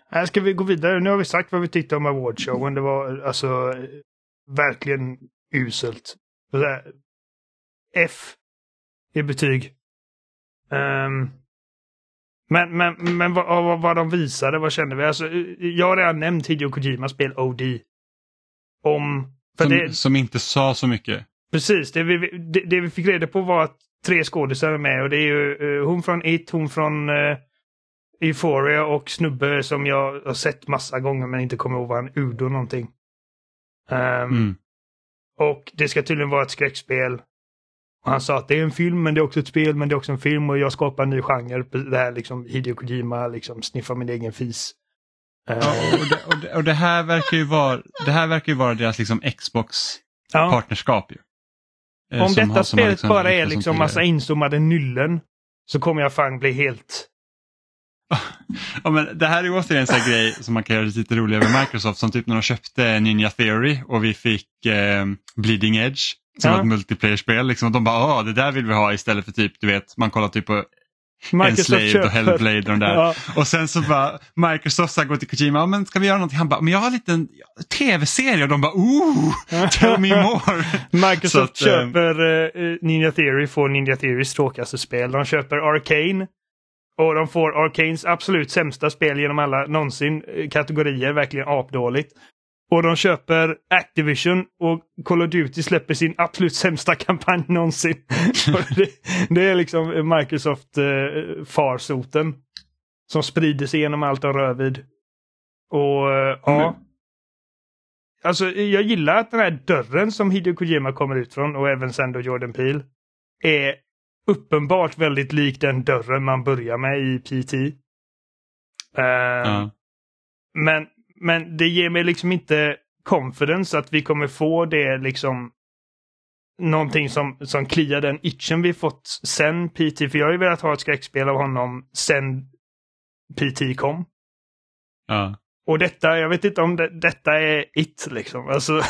Här ska vi gå vidare. Nu har vi sagt vad vi tyckte om awardshowen. Det var alltså verkligen uselt. F i betyg. Ehm, men men, men vad, vad, vad de visade, vad kände vi? Alltså, jag har redan nämnt Hideo Kojimas spel OD. Om... För Som, det, som inte sa så mycket. Precis, det vi, det, det vi fick reda på var att tre skådisar är med och det är ju eh, hon från It, hon från uh, Euphoria och snubbe som jag har sett massa gånger men inte kommer ihåg vad han Udo någonting. Ehm, Mm. Och det ska tydligen vara ett skräckspel. Och han sa att det är en film men det är också ett spel men det är också en film och jag skapar en ny genre. Det här liksom Hideo Kojima liksom sniffar min egen fis. Ja, och, det, och, det, och det här verkar ju vara, det här verkar ju vara deras liksom ja. Xbox-partnerskap. ju. Eh, Om detta har- spelet bara är lyckats som liksom massa inzoomade nyllen så kommer jag fan bli helt... Ja, men det här är återigen en sån här grej som man kan göra lite roligare med Microsoft som typ när de köpte Ninja Theory och vi fick eh, Bleeding Edge som Ja. var ett multiplayer-spel. Liksom, och de bara, ah, det där vill vi ha istället för typ, du vet, man kollar typ på Enslaved och Hellblade och de där. Ja, Och sen så bara Microsoft så går till Kojima, ja, men ska vi göra någonting? Han bara, men jag har en liten tv-serie och de bara, ooh, tell me more. Microsoft att, eh, köper eh, Ninja Theory, får Ninja Theorys tråkigaste spel. De köper Arcane. Och de får Arcanes absolut sämsta spel genom alla någonsin eh, kategorier, verkligen apdåligt. Och de köper Activision och Call of Duty släpper sin absolut sämsta kampanj någonsin. Det, det är liksom Microsoft eh, farsoten. Som sprider sig genom allt de rör vid. Och eh, ja. Men- Alltså jag gillar att den här dörren som Hideo Kojima kommer ut från och även sen då Jordan Peele är uppenbart väldigt lik den dörren man börjar med i PT. Eh, Ja. men, men det ger mig liksom inte confidence att vi kommer få det liksom någonting som, som kliar den itchen vi fått sen PT. För jag har ju velat ha ett skräckspel av honom sen PT kom. Ja. Och detta, jag vet inte om det, detta är it liksom. Alltså,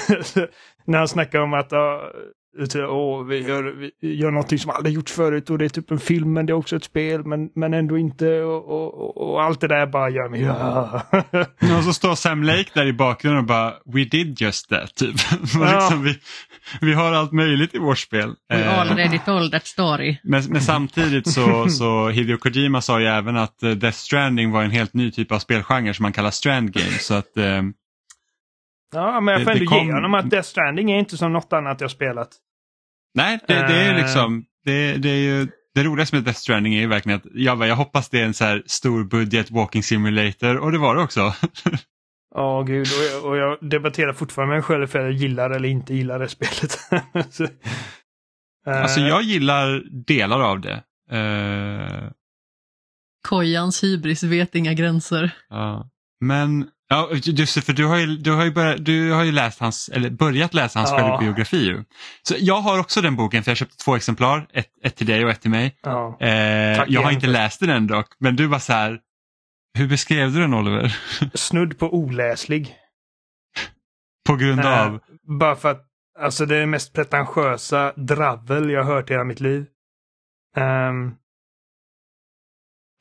när han snackar om att åh, vi, gör, vi gör någonting som aldrig gjorts förut och det är typ en film men det är också ett spel men, men ändå inte och, och, och, och allt det där bara gör mig... Ja. Och så står Sam Lake där i bakgrunden och bara We did just that. Typ. Och Ja. liksom, vi, vi har allt möjligt i vårt spel. We Eh, already told that story. men, men samtidigt så, så Hideo Kojima sa ju även att eh, Death Stranding var en helt ny typ av spelgenre som man kallar Strand Games. Så att, eh, ja, men jag får Det- det ändå kom- ge honom att Death Stranding är inte som något annat jag spelat. nej, det, det är Eh. liksom det, det är ju det roligaste med Death Stranding är ju verkligen att jag, bara, jag hoppas det är en så här stor budget walking simulator och det var det också. Ja, gud. Och jag, och jag debatterar fortfarande med mig själv för jag gillar eller inte gillar det spelet. Så, eh, alltså jag gillar delar av det. Eh, Kojans hybris vet inga gränser. Ja. Men Ja, just det, för du har ju, du har ju, börjat, du har ju läst hans, eller börjat läsa hans Ja. självbiografi. Så jag har också den boken för jag köpte två exemplar, ett, ett till dig och ett till mig. Ja. Eh, jag har igen inte för- läst den dock, men du var så här, hur beskrev du den Oliver? Snudd på oläslig. På grund Eh, av? Bara för att alltså det är det mest pretentiösa dravel jag har hört i hela mitt liv. Ehm,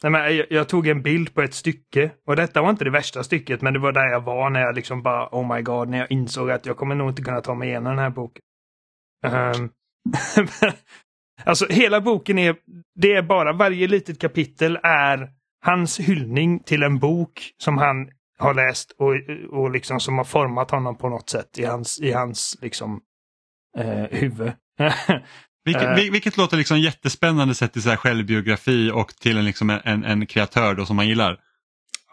nej, men jag, jag tog en bild på ett stycke och detta var inte det värsta stycket men det var där jag var när jag liksom bara oh my god när jag insåg att jag kommer nog inte kunna ta mig igenom den här boken. Um, alltså hela boken är, det är bara varje litet kapitel är hans hyllning till en bok som han har läst och, och liksom som har format honom på något sätt i hans, i hans liksom eh, huvud. Vilket, eh. vil- vilket låter liksom jättespännande sett till så här självbiografi och till en, liksom en, en, kreatör då som man gillar.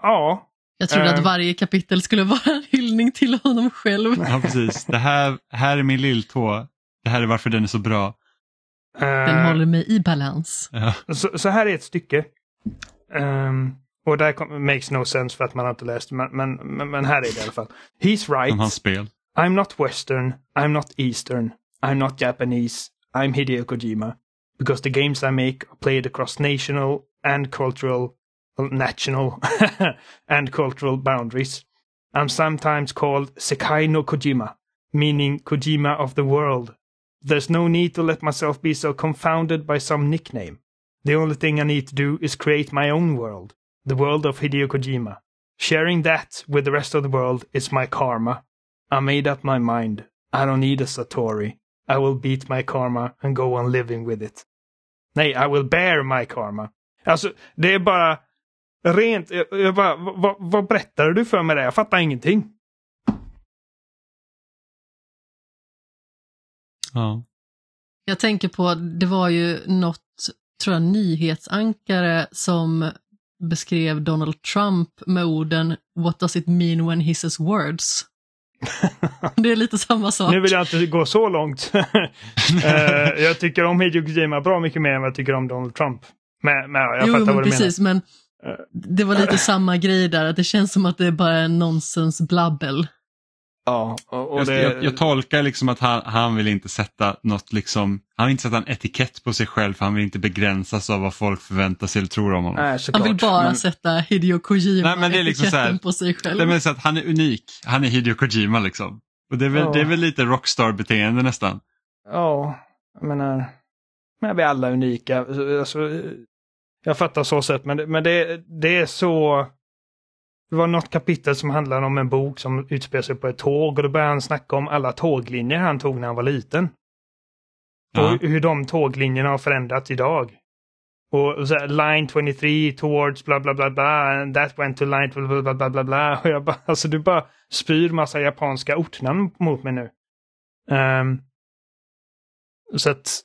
ja, Jag trodde Eh. att varje kapitel skulle vara en hyllning till honom själv. Ja, precis. Det här, här är min lilltå. Det här är varför den är så bra. Den eh, håller mig i balans. Ja. så, så här är ett stycke. Ehm, och det här kom, makes no sense för att man inte läst men, men, men, men här är det i alla fall. He's right. Som hans spel. I'm not Western, I'm not Eastern, I'm not Japanese, I'm Hideo Kojima. Because the games I make are played across national and cultural, national and cultural boundaries. I'm sometimes called Sekai no Kojima, meaning Kojima of the world. There's no need to let myself be so confounded by some nickname. The only thing I need to do is create my own world, the world of Hideo Kojima. Sharing that with the rest of the world is my karma. I made up my mind. I don't need a Satori. I will beat my karma and go on living with it. Nej, I will bear my karma. Alltså, det är bara rent... Jag, jag bara, vad, vad berättar du för mig där? Jag fattar ingenting. Ja. Jag tänker på, det var ju något, tror jag, nyhetsankare som beskrev Donald Trump med orden What does it mean when he says words? Det är lite samma sak. Nu vill jag inte gå så långt. Eh, jag tycker om Hideo Kojima bra mycket mer än vad jag tycker om Donald Trump. Men, men jag jo, fattar men vad du precis, men Eh. det var lite samma grej där, att det känns som att det är bara en nonsensblabbel. menar. Ja, och, det... jag, jag tolkar liksom att han, han vill inte sätta något liksom, han vill inte sätta en etikett på sig själv för han vill inte begränsas av vad folk förväntar sig eller tror om honom. Nej. Han vill bara Men- sätta Hideo Kojima Nej, men det är liksom här- på sig själv. Det är så att han är unik, han är Hideo Kojima liksom. Och det är väl, Ja. det är väl lite rockstar-beteende nästan. Ja, jag menar... Men vi är alla unika. Alltså, jag fattar så sätt, men, men det, det är så... Det var något kapitel som handlade om en bok som utspelar sig på ett tåg och då började han snacka om alla tåglinjer han tog när han var liten. Ja. Och hur de tåglinjerna har förändrats idag. Och så här, line 23 towards bla bla bla bla and that went to line bla bla bla bla bla. Och jag bara, alltså du bara spyr massa japanska ortnamn mot mig nu. Ehm, så att,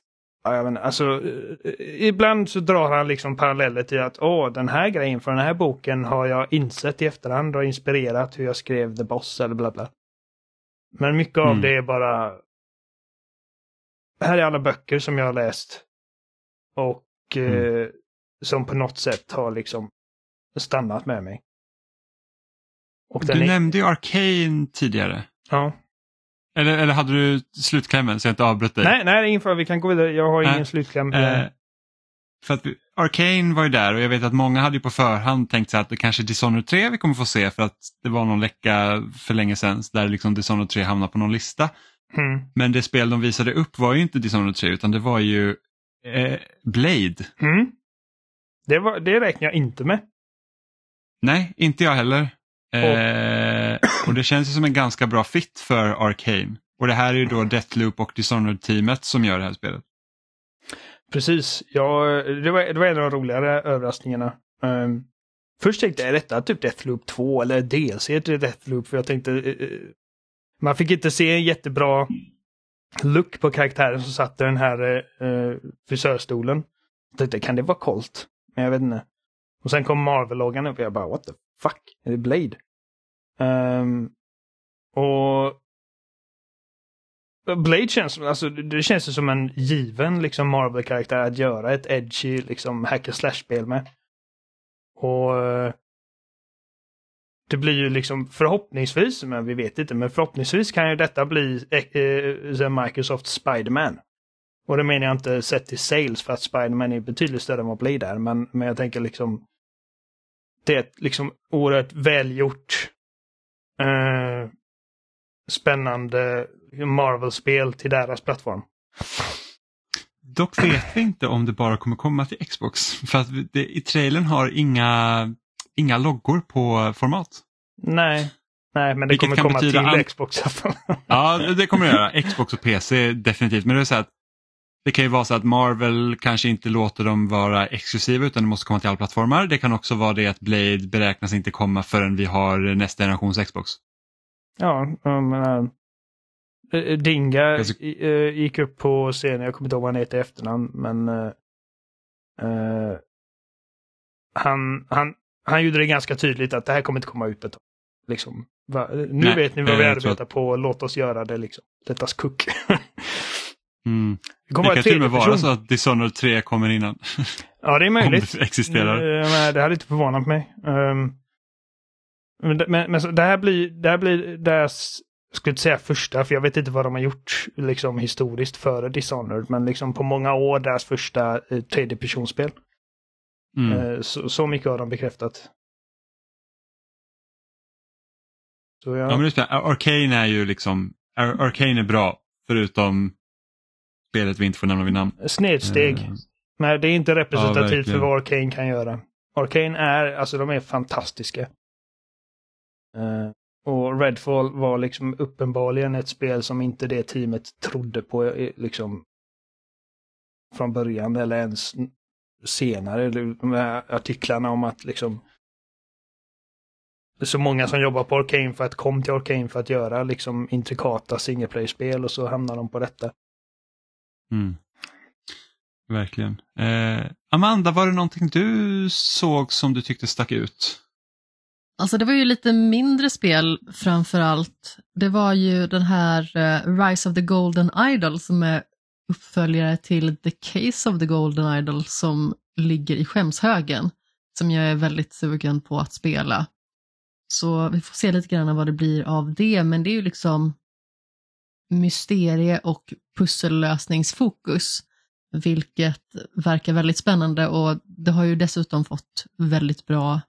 ja, inte, alltså eh, ibland så drar han liksom paralleller till att åh, den här grejen från den här boken har jag insett i efterhand och inspirerat hur jag skrev The Boss eller bla bla. Men mycket av Mm. det är bara här är alla böcker som jag har läst. Och eh, som på något sätt har liksom stannat med mig. Du är, nämnde ju Arcane tidigare. ja. Eller, eller hade du slutklämmen så jag inte avbröt dig? Nej, nej, fara. Vi kan gå vidare. Jag har ingen slutkläm. Eh, för att vi- Arcane var ju där och jag vet att många hade ju på förhand tänkt sig att det kanske är Dishonored 3 vi kommer få se för att det var någon läcka för länge sedan där liksom Dishonored 3 hamnade på någon lista. Mm. Men det spel de visade upp var ju inte Dishonored 3 utan det var ju eh, Blade. Mm. Det, var, det räknar jag inte med. Nej, inte jag heller. Eh, och det känns ju som en ganska bra fit för Arcane. Och det här är ju då Deathloop och Dishonored-teamet som gör det här spelet. Precis. Ja, det, var, det var en av de roligare överraskningarna. Um, först tänkte jag, är detta typ Deathloop 2 eller DLC till Deathloop? För jag tänkte, uh, man fick inte se en jättebra look på karaktären som satt i den här uh, frisörstolen. Jag tänkte, kan det vara Colt? Men jag vet inte. Och sen kom Marvel-loggan upp och jag bara, what the fuck? Är det Blade? Um, och Blade känns, alltså, det känns ju som en given liksom Marvel-karaktär att göra ett edgy liksom hack and slash-spel med. Och eh, det blir ju liksom förhoppningsvis, men vi vet inte, men förhoppningsvis kan ju detta bli eh, eh, eh Microsoft Spiderman. Och det menar jag inte sett till sales för att Spiderman är betydligt större än vad Blade är, men, men jag tänker liksom det är ett liksom oerhört välgjort eh, spännande Marvel-spel till deras plattform. Dock vet vi inte om det bara kommer komma till Xbox. För att det, i trailern har inga, inga loggor på format. Nej, Nej men det Vilket kommer komma till an... Xbox. ja, det kommer det göra. Xbox och PC definitivt. Men det är så att det kan ju vara så att Marvel kanske inte låter dem vara exklusiva utan det måste komma till alla plattformar. Det kan också vara det att Blade beräknas inte komma förrän vi har nästa generations Xbox. Ja, jag menar, Dinga gick upp på scenen, jag kommer inte ihåg vad han heter i efternamn, men uh, han, han, han gjorde det ganska tydligt att det här kommer inte komma ut ett tag. Liksom, va, nu Nej, vet ni vad vi arbetar på, låt oss göra det liksom. Detta skuck. mm. Det, kommer det kan till och med vara så att Dishonored 3 kommer innan. Ja, det är möjligt. Om det existerar. Men det hade inte förvånat mig. Um, men, men, men det här blir, det här blir deras jag skulle inte säga första, för jag vet inte vad de har gjort liksom historiskt före Dishonored, men liksom på många år deras första eh, tredjepersonsspel. Mm. Eh, så, så, mycket har de bekräftat. Så ja. ja men det Arcane är ju liksom, Ar Arcane är bra, förutom spelet vi inte får nämna vid namn. Snedsteg. Eh. Men det är inte representativt ja, för vad Arcane kan göra. Arcane är, alltså de är fantastiska. Uh, och Redfall var liksom uppenbarligen ett spel som inte det teamet trodde på liksom från början eller ens senare. De här artiklarna om att liksom så många som jobbar på Arcane för att kom till Arcane för att göra liksom intrikata singleplayer-spel och så hamnar de på detta. Mm. Verkligen. Eh, Amanda, var det någonting du såg som du tyckte stack ut? Alltså det var ju lite mindre spel framför allt. Det var ju den här uh, Rise of the Golden Idol som är uppföljare till The Case of the Golden Idol som ligger i skämshögen. Som jag är väldigt sugen på att spela. Så vi får se lite grann vad det blir av det, men det är ju liksom mysterie och pussellösningsfokus, vilket verkar väldigt spännande och det har ju dessutom fått väldigt bra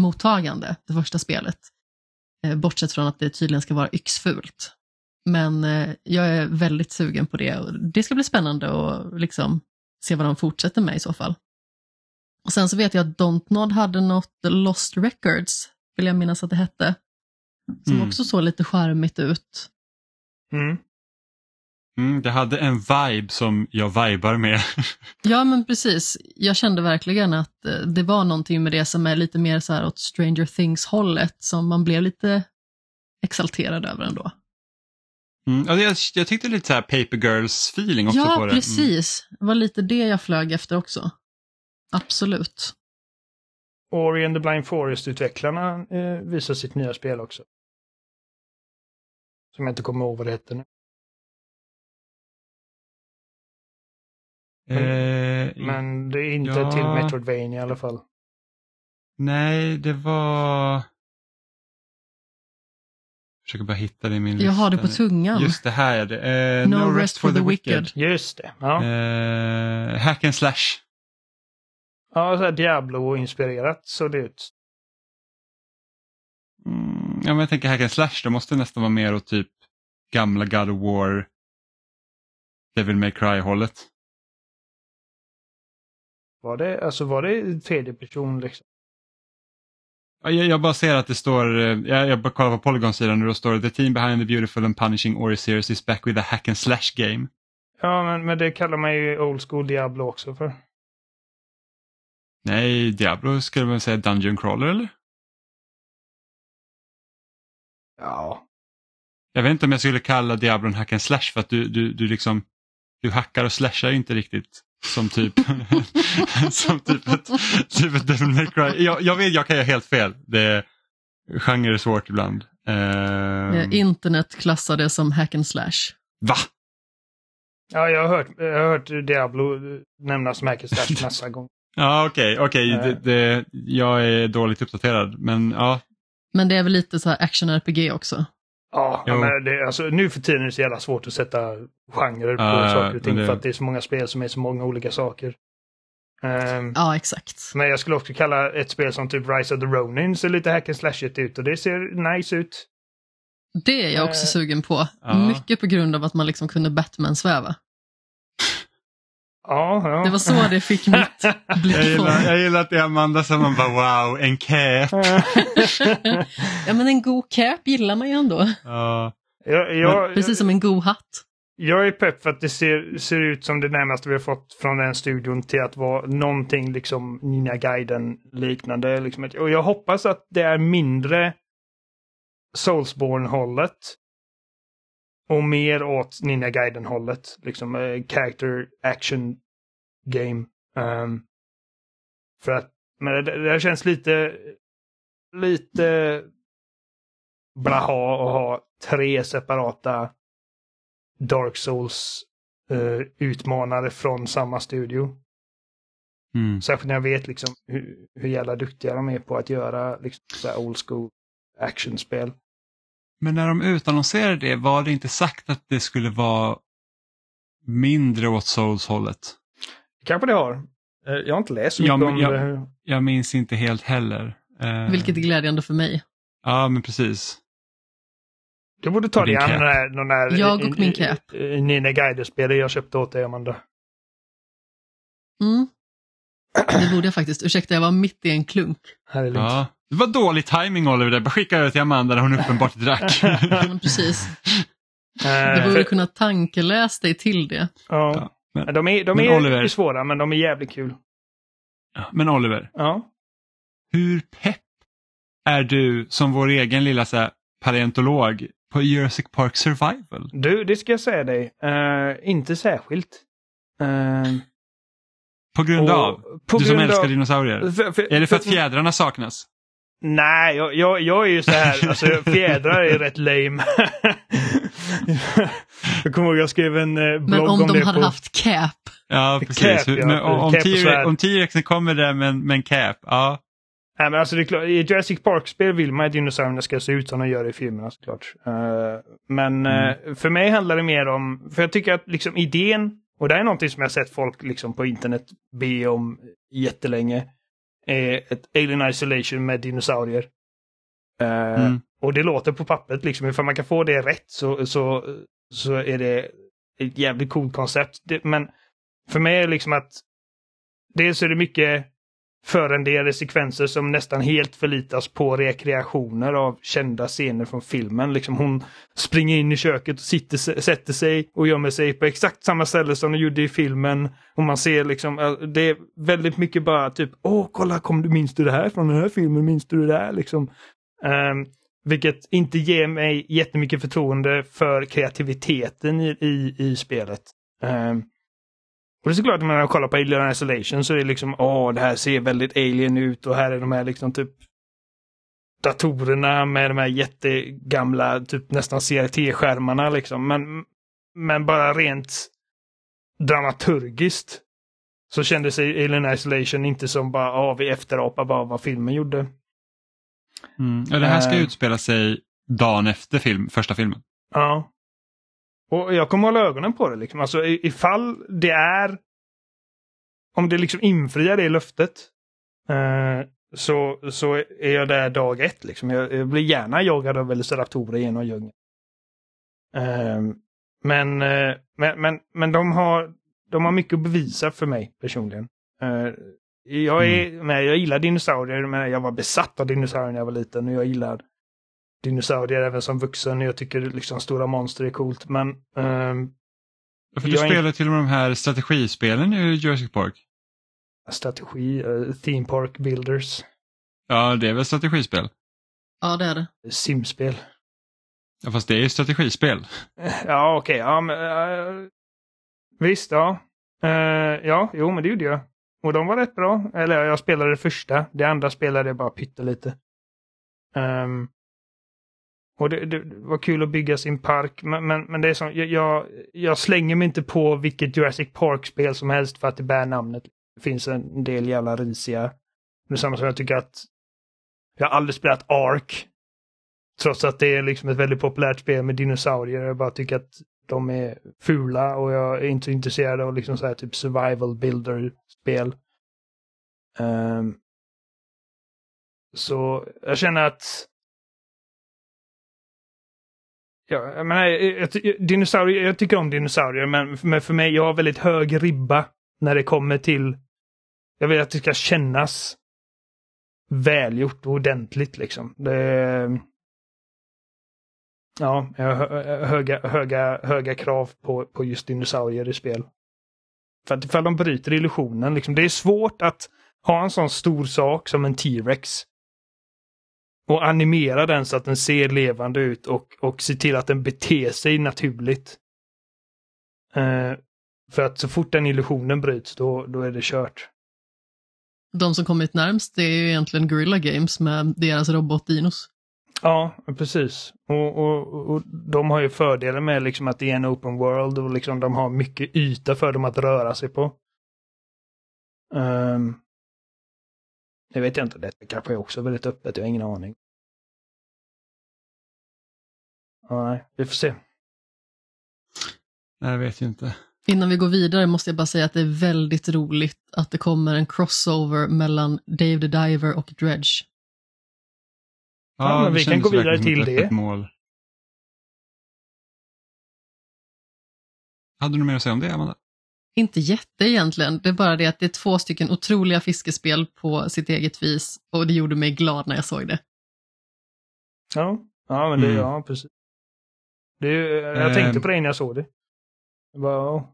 mottagande, det första spelet. Eh, bortsett från att det tydligen ska vara yxfult. Men eh, jag är väldigt sugen på det och det ska bli spännande att liksom se vad de fortsätter med i så fall. Och Sen så vet jag att Dontnod hade något Lost Records, vill jag minnas att det hette, som mm. också såg lite charmigt ut. Mm. Mm, det hade en vibe som jag vibar med. ja men precis, jag kände verkligen att eh, det var någonting med det som är lite mer så här åt Stranger Things hållet som man blev lite exalterad över ändå. Mm, jag, jag tyckte lite så här Paper Girls feeling också ja, på det. Ja precis, det var lite det jag flög efter också. Absolut. Ori and the Blind Forest-utvecklarna eh, visar sitt nya spel också. Som jag inte kommer ihåg vad det heter nu. Men, eh, men det är inte ja, till Metroidvania i alla fall. Nej, det var... Jag försöker bara hitta det i min lista. Jag har det på tungan. Just det här är det. Uh, no, no, rest for, for the, the wicked. wicked. Just det. Ja. Uh, hack and slash. Ja, så här Diablo-inspirerat såg det ut. Ja, men jag tänker hack and slash, det måste nästan vara mer åt typ gamla God of War, Devil May Cry-hållet. Var det, alltså var det tredje person liksom? Jag, jag bara ser att det står, eh, jag, jag bara kollar på Polygon-sidan och då står det The team behind the beautiful and punishing Ori series is back with a hack and slash game. Ja, men, men det kallar man ju old school Diablo också för. Nej, Diablo skulle man säga Dungeon Crawler eller? Ja. Jag vet inte om jag skulle kalla Diablo en hack and slash för att du, du, du liksom, du hackar och slashar inte riktigt. Som typ, som typ ett, typ ett Devil May Cry. Jag, jag vet, jag kan göra helt fel. Det, genre är svårt ibland. Uh... Internet klassar det som hack and slash. Va? Ja, jag har hört, jag har hört Diablo nämnas som hack and slash nästa gång. Ja, okej, okay, okej. Okay. Uh... jag är dåligt uppdaterad. Men ja, Men det är väl lite så här action-RPG också. Ja, Jo. men det, alltså, nu för tiden är det så jävla svårt att sätta genrer på Ja, saker och ting det- för att det är så många spel som är så många olika saker. Ehm, Ja, exakt. Men jag skulle också kalla ett spel som typ Rise of the Ronin ser lite hack and slashigt ut och det ser nice ut. Det är jag också Eh, sugen på. ja. Mycket på grund av att man liksom kunde Batman-sväva. Ja, ja. Det var så det fick mitt Jag blick gillar, på. jag gillar att det är Amanda som man bara wow, en cap. Ja, men en god cap gillar man ju ändå. Ja. jag, jag, Precis som en god hatt. jag är pepp för att det ser, ser ut som det närmaste vi har fått från den studion till att vara någonting liksom Ninja Gaiden liknande. Liksom. Och jag hoppas att det är mindre Soulsborne-hållet. Och mer åt Ninja Gaiden-hållet. Liksom eh, character action game. Ehm, för att, men det, det känns lite, lite blaha att ha tre separata Dark Souls eh, utmanare från samma studio. Mm. Särskilt när jag vet liksom hur, hur jävla duktiga de är på att göra liksom, så här old school actionspel. Men när de utannonserade det var det inte sagt att det skulle vara mindre åt Souls-hållet. Kanske det har. Eh, Jag har inte läst så mycket men om jag- det. Jag minns inte helt heller. Eh, Vilket är glädjande för mig. Ja, men precis. Du borde ta dig an den där, den där Jag och min cap. Nina Gaider-spelet jag köpte åt dig, Amanda. Mm. Det borde jag faktiskt. Ursäkta, jag var mitt i en klunk. Här är lugnt. Ja. Det var dålig timing Oliver, där. bara skicka över till Amanda när hon uppenbart drack. Ja, precis. Eh, Du borde för- kunna tankeläsa dig till det. ja. Ja, men- De är, de men är Oliver- svåra, men de är jävligt kul. men Oliver, Ja. hur pepp är du som vår egen lilla så här, paleontolog på Jurassic Park Survival? Du, det ska jag säga dig. Eh, inte särskilt. Eh, På grund och av? på du som grund älskar av- dinosaurier? för- för- Är det för att fjädrarna saknas? Nej, jag, jag, jag är ju så här, alltså fjädrar är rätt lame. jag kommer ihåg jag skrev en eh, blogg Men om de det hade på... haft cap. Ja, Cap, precis. ja. Men om, om Cap och T- svärd. om T-rexen kommer där med, med en cap, ja. Nej, men alltså det är klart, i Jurassic Park-spel vill man att dinosaurierna ska se ut som de gör i filmerna såklart. Eh, men Mm. eh, för mig handlar det mer om, för jag tycker att liksom idén, och det är någonting som jag sett folk liksom på internet be om jättelänge, är ett Alien Isolation med dinosaurier. Eh, Mm. Och det låter på pappret liksom, ifall man kan få det rätt så, så, så är det ett jävligt coolt koncept. Det, men för mig är det liksom att dels är det mycket förrenderade sekvenser som nästan helt förlitas på rekreationer av kända scener från filmen. Liksom hon springer in i köket och sitter, sätter sig och gömmer sig på exakt samma ställe som de gjorde i filmen. Och man ser liksom, äh, det är väldigt mycket bara typ, åh kolla, kom du, minns du det här från den här filmen, minns du det där liksom? Um, vilket inte ger mig jättemycket förtroende för kreativiteten i, i, i spelet. Um, och det är såklart när man kollar på Alien Isolation så är det liksom, åh, det här ser väldigt alien ut och här är de här liksom typ datorerna med de här jättegamla, typ nästan CRT-skärmarna liksom. Men, men bara rent dramaturgiskt så kände sig Alien Isolation inte som bara, ja, vi efterapar bara vad filmen gjorde. Mm. Ja, det här ska Eh. utspela sig dagen efter film, första filmen. Ja. Och jag kommer hålla ögonen på det liksom. Alltså ifall det är... Om det liksom infriar det löftet. Eh, så, så är jag där dag ett liksom. Jag, jag blir gärna jagad av velociraptorer genom djungeln. Eh, men, men, men, men de har, de har mycket att bevisa för mig personligen. Eh, jag, är, med, jag gillar dinosaurier, men jag var besatt av dinosaurier när jag var liten. Och jag gillar dinosaurier även som vuxen. Jag tycker liksom stora monster är coolt. Men ehm, För du spelar till och med de här strategispelen i Jurassic Park. strategi, uh, Theme Park Builders, Ja, det är väl strategispel? Ja, det är det. simspel. Ja, fast det är ju strategispel. Ja, okej. ja, men, eh, visst, ja. Eh, ja, jo, men det gjorde jag. Och de var rätt bra. Eller jag spelade det första. Det andra spelade jag bara pyttelite. Um, och det, det var kul att bygga sin park. Men, men, men det är som, jag, jag, slänger mig inte på vilket Jurassic Park-spel som helst för att det bär namnet. Det finns en del jävla risiga. Det är samma som jag tycker att jag har aldrig spelat Ark. Trots att det är liksom ett väldigt populärt spel med dinosaurier. Jag bara tycker att de är fula och jag är inte intresserad av liksom så här typ survival builder-spel. Um, så jag känner att Ja, jag menar, jag, dinosaurier, jag tycker om dinosaurier, men, men för mig, jag har väldigt hög ribba när det kommer till... Jag vill att det ska kännas välgjort och ordentligt liksom. Det, ja, jag har höga, höga, höga krav på, på just dinosaurier i spel. För att ifall de bryter illusionen, liksom, det är svårt att ha en sån stor sak som en T-Rex och animera den så att den ser levande ut och, och se till att den beter sig naturligt. Uh, för att så fort den illusionen bryts då, då är det kört. De som kommit närmst det är ju egentligen Guerrilla Games med deras robot-dinos. Ja, precis. Och, och, och de har ju fördelen med liksom att det är en open world och liksom de har mycket yta för dem att röra sig på. Um, det vet jag inte, det kanske är också väldigt öppet, jag har ingen aning. Nej, vi får se. Jag vet inte. Innan vi går vidare måste jag bara säga att det är väldigt roligt att det kommer en crossover mellan Dave the Diver och Dredge. Ja, ja men vi kan gå vidare till det. Mål. Hade du mer att säga om det, Amanda? Inte jätte egentligen, det är bara det att det är två stycken otroliga fiskespel på sitt eget vis och det gjorde mig glad när jag såg det. Ja, ja men det, mm. ja precis. Det, jag um, tänkte på det när jag såg det. det bara,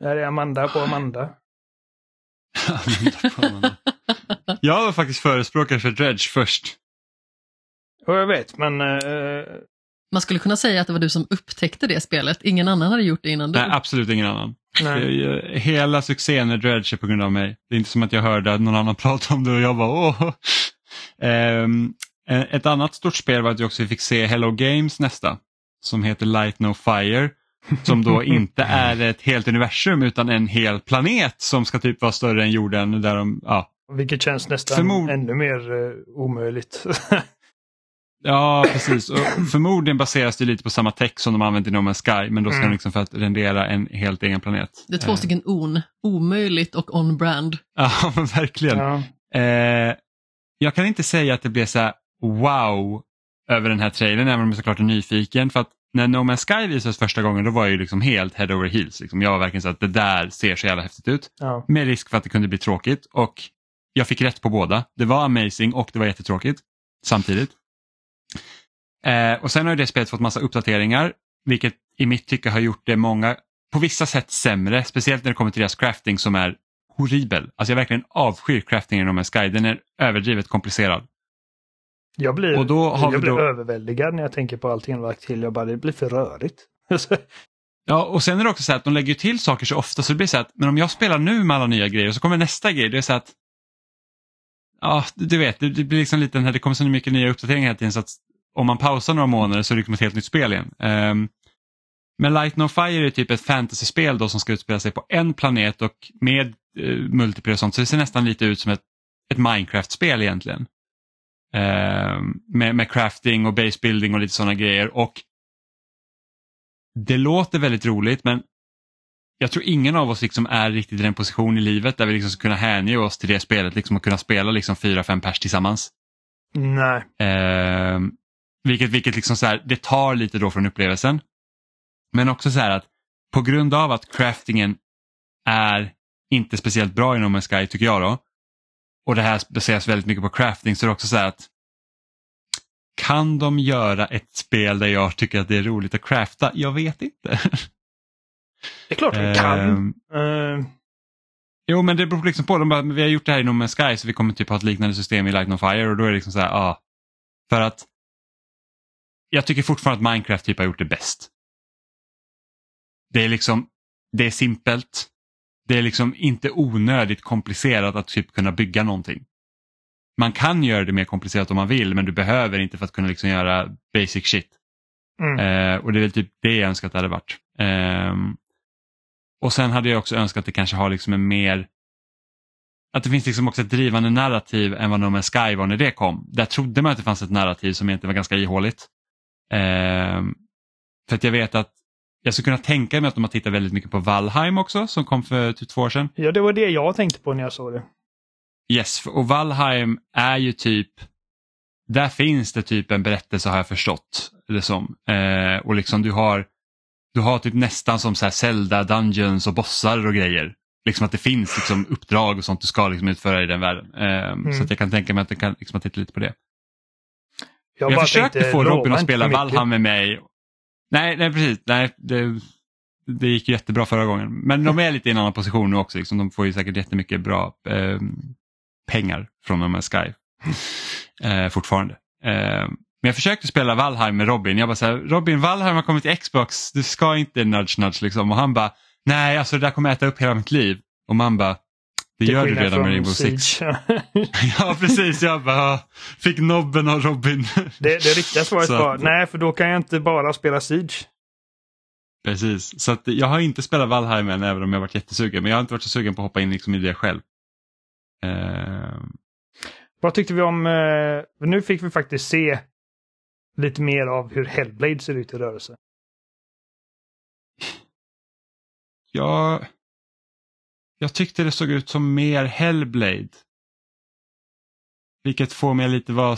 där är Amanda på Amanda. jag var faktiskt förespråkare för Dredge först. Ja, jag vet, men... Uh, Man skulle kunna säga att det var du som upptäckte det spelet. Ingen annan hade gjort det innan du. Nej, absolut ingen annan. Nej. Hela succén med Dredge är på grund av mig. Det är inte som att jag hörde någon annan prata om det och jag bara åh. Um, ett annat stort spel var att vi också fick se Hello Games nästa som heter Light No Fire. Som då inte är ett helt universum utan en hel planet som ska typ vara större än jorden. Där de, ja. Vilket känns nästan Förmod ännu mer uh, omöjligt. ja, precis. Och förmodligen baseras det lite på samma text som de använt i No Man's Sky men då ska mm. de liksom för att rendera en helt egen planet. Det är två uh. stycken on, omöjligt och on-brand. Ja, men verkligen. Ja. Uh, jag kan inte säga att det blev så här wow över den här trailern även om jag såklart är nyfiken. För att när No Man's Sky visades första gången då var jag ju liksom helt head over heels. Liksom. Jag var verkligen så att det där ser så jävla häftigt ut. Ja. Med risk för att det kunde bli tråkigt och jag fick rätt på båda. Det var amazing och det var jättetråkigt samtidigt. Eh, och sen har det spelet fått massa uppdateringar vilket i mitt tycke har gjort det många, på vissa sätt sämre, speciellt när det kommer till deras crafting som är horribel. Alltså jag verkligen avskyr craftingen i No Man's Sky, den är överdrivet komplicerad. Jag blir, och då har jag blir då... överväldigad när jag tänker på allting lagt till. Jag bara, det blir för rörigt. ja, och sen är det också så att de lägger till saker så ofta så det blir så att, men om jag spelar nu med alla nya grejer så kommer nästa grej, det är så att Ja, du vet, det, det blir liksom lite, det kommer så mycket nya uppdateringar hela tiden så att om man pausar några månader så är det liksom ett helt nytt spel igen. Um, men Light No Fire är typ ett fantasyspel då som ska utspela sig på en planet och med uh, multiplayer och sånt så det ser nästan lite ut som ett, ett Minecraft-spel egentligen. Eh, med, med crafting och basebuilding och lite sådana grejer. Och Det låter väldigt roligt men jag tror ingen av oss liksom är riktigt i den position i livet där vi liksom ska kunna hänge oss till det spelet liksom och kunna spela liksom fyra, fem pers tillsammans. Nej. Eh, vilket vilket liksom så här, det tar lite då från upplevelsen. Men också så här att på grund av att craftingen är inte speciellt bra inom en Sky tycker jag då, och det här baseras väldigt mycket på crafting så det är också så här att kan de göra ett spel där jag tycker att det är roligt att crafta? Jag vet inte. Det är klart de kan. Uh... Jo men det beror liksom på, de bara, vi har gjort det här i No Man's Sky så vi kommer typ ha ett liknande system i Light on Fire och då är det liksom så här, ja. Ah, för att jag tycker fortfarande att Minecraft typ har gjort det bäst. Det är liksom, det är simpelt, det är liksom inte onödigt komplicerat att typ kunna bygga någonting. Man kan göra det mer komplicerat om man vill men du behöver inte för att kunna liksom göra basic shit. Mm. Eh, och det är väl typ det jag önskar att det hade varit. Eh, och sen hade jag också önskat att det kanske har liksom en mer att det finns liksom också ett drivande narrativ än vad No Man's Sky var när det kom. Där trodde man att det fanns ett narrativ som egentligen var ganska ihåligt. Eh, för att jag vet att jag skulle kunna tänka mig att de har tittat väldigt mycket på Valheim också som kom för typ två år sedan. Ja, det var det jag tänkte på när jag såg det. Yes, och Valheim är ju typ, där finns det typ en berättelse har jag förstått det som. Eh, och liksom du har, du har typ nästan som så här Zelda, Dungeons och bossar och grejer. Liksom att det finns liksom uppdrag och sånt du ska liksom utföra i den världen. Eh, mm. Så att jag kan tänka mig att du kan liksom titta lite på det. Jag, jag försökte få Robin att spela Valheim med mig. Nej, nej precis. Nej, det, det gick jättebra förra gången. Men de är lite i en annan position nu också. Liksom. De får ju säkert jättemycket bra eh, pengar från de här Sky eh, fortfarande. Eh, men jag försökte spela Valheim med Robin. Jag bara så här, Robin, Valheim har kommit till Xbox, du ska inte nudge nudge liksom. Och han bara, nej alltså det där kommer äta upp hela mitt liv. Och man bara, det gör du redan med Rainbow Six. ja precis, jag bara, fick nobben av Robin. det, det riktiga svaret var, nej för då kan jag inte bara spela Siege. Precis, så att jag har inte spelat Valheim än även om jag varit jättesugen. Men jag har inte varit så sugen på att hoppa in liksom i det själv. Uh... Vad tyckte vi om, uh, nu fick vi faktiskt se lite mer av hur Hellblade ser ut i rörelse. Ja, jag tyckte det såg ut som mer Hellblade. Vilket får mig lite vara,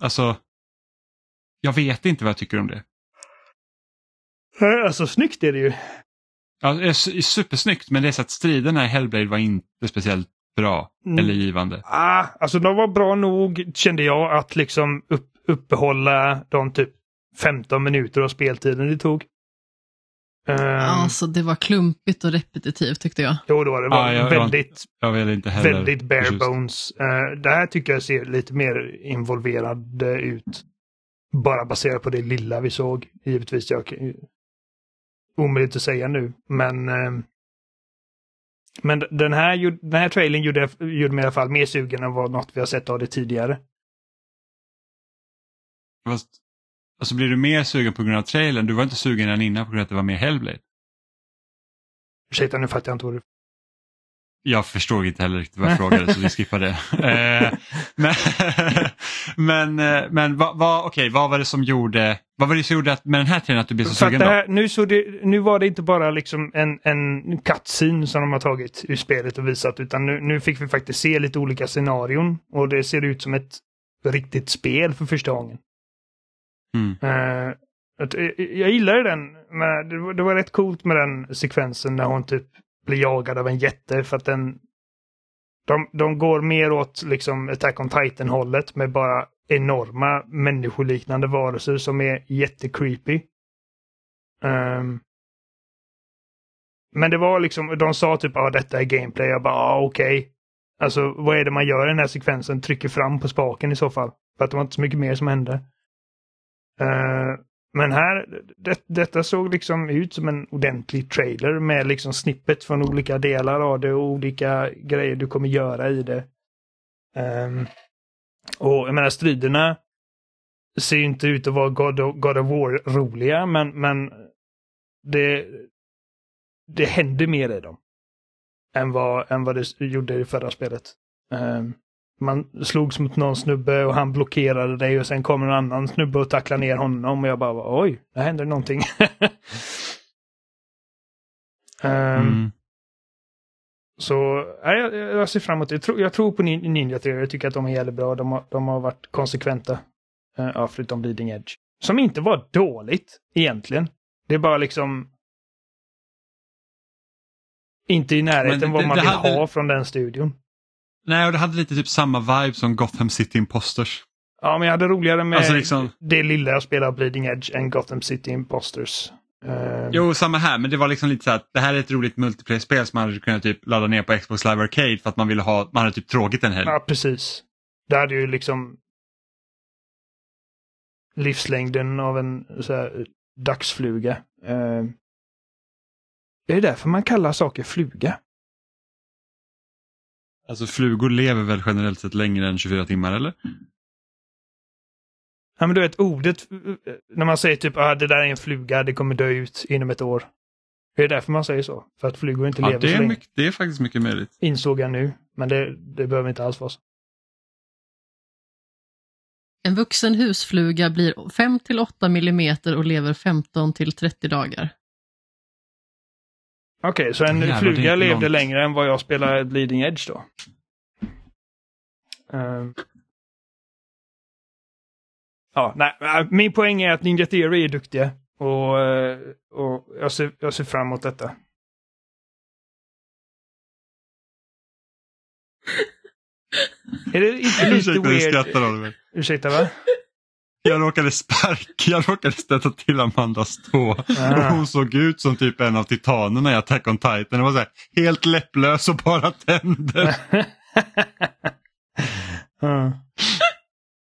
alltså, jag vet inte vad jag tycker om det. Alltså snyggt är det ju. Ja, det är supersnyggt men det är så att striderna i Hellblade var inte speciellt bra mm. eller givande. Ah, alltså de var bra nog kände jag att liksom upp, uppehålla de typ 15 minuter av speltiden det tog. Um, alltså det var klumpigt och repetitivt tyckte jag. Jo, det var det. var ah, jag, väldigt, jag, vill inte heller. väldigt bare just. bones. Uh, det här tycker jag ser lite mer involverad ut. Bara baserat på det lilla vi såg. Givetvis, jag, omöjligt att säga nu, men uh, men den här, den här trailern gjorde, gjorde mig i alla fall mer sugen än vad något vi har sett av det tidigare. Fast, alltså blir du mer sugen på grund av trailern? Du var inte sugen än innan på grund av att det var mer Hellblade? Ursäkta, nu fattar jag inte vad du... Jag förstod inte heller riktigt vad jag frågade så vi skippar det. Eh, men men, eh, men vad, vad, okay, vad var det som gjorde vad var det som gjorde att, med den här trailern att du blev så sugen här, nu, så det, nu var det inte bara liksom en, en cutscene som de har tagit ur spelet och visat utan nu, nu fick vi faktiskt se lite olika scenarion och det ser ut som ett riktigt spel för första gången. Mm. Uh, jag gillade den, men det var, det var rätt coolt med den sekvensen när hon typ blir jagad av en jätte för att den de, de går mer åt liksom Attack on Titan-hållet med bara enorma människoliknande varelser som är jättecreepy. Um, men det var liksom, de sa typ att ah, detta är gameplay. Jag bara ah, okej. Okay. Alltså vad är det man gör i den här sekvensen? Trycker fram på spaken i så fall. För att det var inte så mycket mer som hände. Uh, men här, det, detta såg liksom ut som en ordentlig trailer med liksom snippet från olika delar av det och olika grejer du kommer göra i det. Um, och jag menar striderna ser inte ut att vara God of, God of War roliga men, men det, det händer mer i dem. Än vad, än vad det gjorde i förra spelet. Um, man slogs mot någon snubbe och han blockerade dig och sen kommer en annan snubbe och tacklar ner honom och jag bara oj, det händer någonting. um, mm. Så jag, jag ser fram emot det. Jag tror, jag tror på Ninja 3. Jag tycker att de är jävligt bra. De har, de har varit konsekventa. Uh, ja, förutom Bleeding Edge. Som inte var dåligt egentligen. Det är bara liksom inte i närheten det, vad man vill hade... ha från den studion. Nej, och det hade lite typ samma vibe som Gotham City Imposters. Ja, men jag hade roligare med alltså liksom... det lilla jag spelade Bleeding Edge än Gotham City Imposters. Uh... Jo, samma här, men det var liksom lite så att det här är ett roligt multiplayer-spel som man hade kunnat typ ladda ner på Xbox Live Arcade för att man ville ha, man hade typ tråkigt en helg. Ja, precis. Det hade ju liksom livslängden av en så här, dagsfluga. Uh... Är det därför man kallar saker fluga? Alltså flugor lever väl generellt sett längre än 24 timmar eller? Ja men du vet ordet, när man säger typ att ah, det där är en fluga, det kommer dö ut inom ett år. Det är därför man säger så. För att flugor inte ja, lever det så länge. Mycket, det är faktiskt mycket möjligt. Insåg jag nu, men det, det behöver inte alls vara så. En vuxen husfluga blir 5 till 8 millimeter och lever 15 till 30 dagar. Okej, så en Jävlar, fluga levde långt. längre än vad jag spelar Bleeding Edge då. Ehm. ja, nej, äh, min poäng är att Ninja Theory är duktiga. Och, eh, och jag, ser, jag ser fram emot detta. är det inte lite Ursäkta, jag weird? skrattar Oliver. Ursäkta, va? Jag råkade sparka, jag råkade stöta till Amandas tå. Och Ah. hon såg ut som typ en av titanerna i Attack on Titan. Det var så här, helt läpplös och bara tänder. Ja.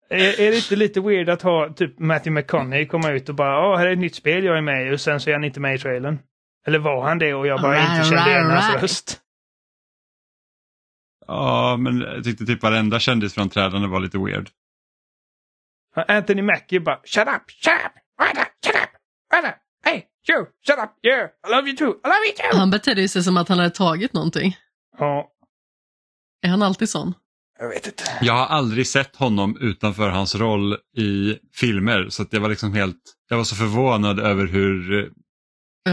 är, är det inte lite weird att ha typ Matthew McConaughey komma ut och bara ja, här är ett nytt spel jag är med i och sen så är han inte med i trailern. Eller var han det och jag bara Right, inte kände igen right, hans right. röst. Ja, men jag tyckte typ varenda kändisframträdande var lite weird. Anthony Mackie bara shut up, shut up, shut up, shut up, shut up, hey, you, shut up, yeah, I love you too, I love you too. Han betedde sig som att han hade tagit någonting. Ja, Är han alltid sån? jag vet inte. Jag har aldrig sett honom utanför hans roll i filmer så att jag var liksom helt, jag var så förvånad över hur, eh,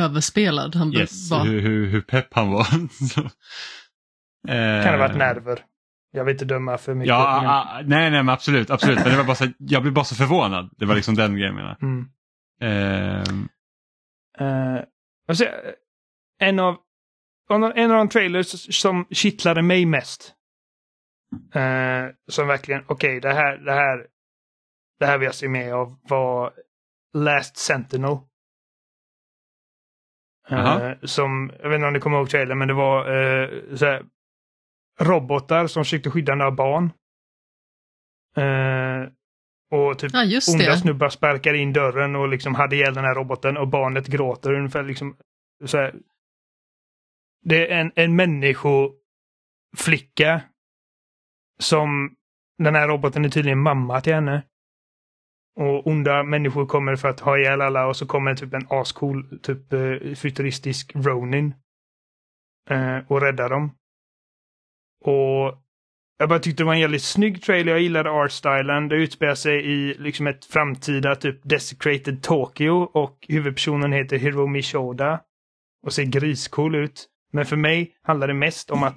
Överspelad han yes, var. hur, hur, hur pepp han var. Så, eh, Kan det varit nerver? Jag vill inte döma för mycket. Ja, men- ah, nej, nej, men absolut, absolut. Men det var bara så, jag blev bara så förvånad. Det var liksom den grejen jag. Mm. Ehm, Eh, alltså, en, av, en av en av de trailers som kittlade mig mest. eh, som verkligen, okej, det här, det här, det här vill jag se mer av var Last Sentinel. Eh, Jaha. som, jag vet inte om ni kommer ihåg trailern, men det var eh, så här, robotar som försökte skydda några barn. Eh, och typ Ja, just onda snubbar sparkar in dörren och liksom hade ihjäl den här roboten och barnet gråter ungefär liksom. Så här. Det är en, en människoflicka som den här roboten är tydligen mamma till henne. Och onda människor kommer för att ha ihjäl alla och så kommer typ en ascool, typ eh, futuristisk Ronin. Eh, och räddar dem. Och jag bara tyckte det var en jävligt snygg trailer. Jag gillade artstylen. Det utspelar sig i liksom ett framtida typ Desecrated Tokyo och huvudpersonen heter Hiromi Shoda. Och ser griscool ut. Men för mig handlar det mest om att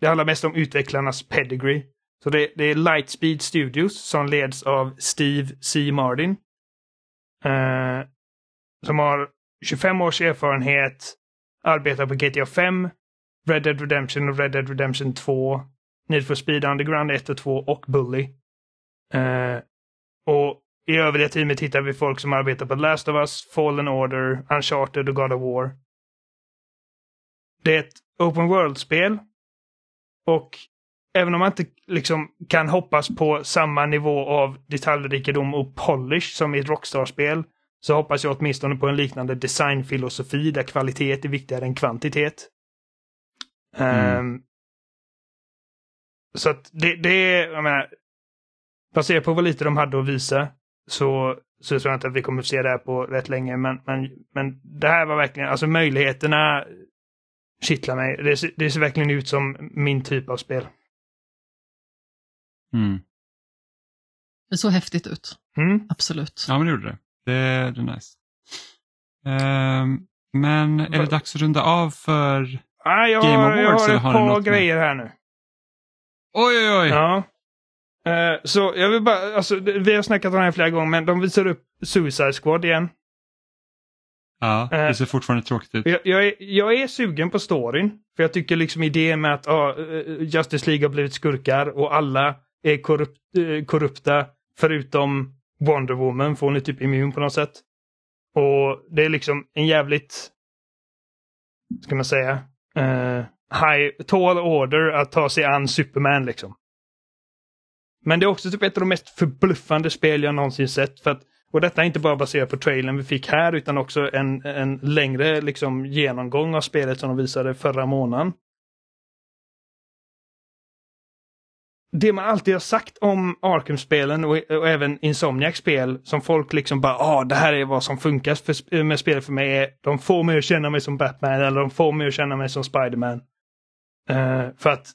det handlar mest om utvecklarnas pedigree. Så det, det är Lightspeed Studios som leds av Steve C. Martin. Eh, som har 25 års erfarenhet, arbetar på GTA 5, Red Dead Redemption och Red Dead Redemption 2, Need for Speed Underground 1 och 2 och Bully. Eh, och i övriga teamet hittar vi folk som arbetar på Last of Us, Fallen Order, Uncharted och God of War. Det är ett Open World-spel. Och även om man inte liksom kan hoppas på samma nivå av detaljrikedom och polish som i ett Rockstar-spel så hoppas jag åtminstone på en liknande designfilosofi där kvalitet är viktigare än kvantitet. Mm. Ehm, så att det, det är, jag menar, baserat på vad lite de hade att visa så, så tror jag inte att vi kommer att se det här på rätt länge. Men, men, men det här var verkligen, alltså möjligheterna kittlar mig. Det, ser- det ser verkligen ut som min typ av spel. mm. Det såg häftigt ut. Mm. Absolut. Ja, men det gjorde det. Det, det är nice. Ehm, men är det dags att runda av för... Ah, jag, Game har, jag Awards, har ett par grejer här nu. Oj, oj, oj! Ja. Eh, så jag vill bara, alltså vi har snackat om det här flera gånger, men de visar upp Suicide Squad igen. Ja, Eh, det ser fortfarande tråkigt ut. Jag, jag, är, jag är sugen på storyn. För jag tycker liksom idén med att eh, Justice League har blivit skurkar och alla är korrupt, korrupta förutom Wonder Woman, för hon är typ immun på något sätt. Och det är liksom en jävligt, ska man säga, eh, high, tall order att ta sig an Superman liksom. Men det är också typ ett av de mest förbluffande spel jag någonsin sett. För att, och detta är inte bara baserat på trailern vi fick här utan också en, en längre liksom, genomgång av spelet som de visade förra månaden. Det man alltid har sagt om Arkham-spelen och, och även Insomniac-spel som folk liksom bara ah det här är vad som funkar för, med spelet för mig. Är, de får mig att känna mig som Batman eller de får mig att känna mig som Spiderman. Uh, för att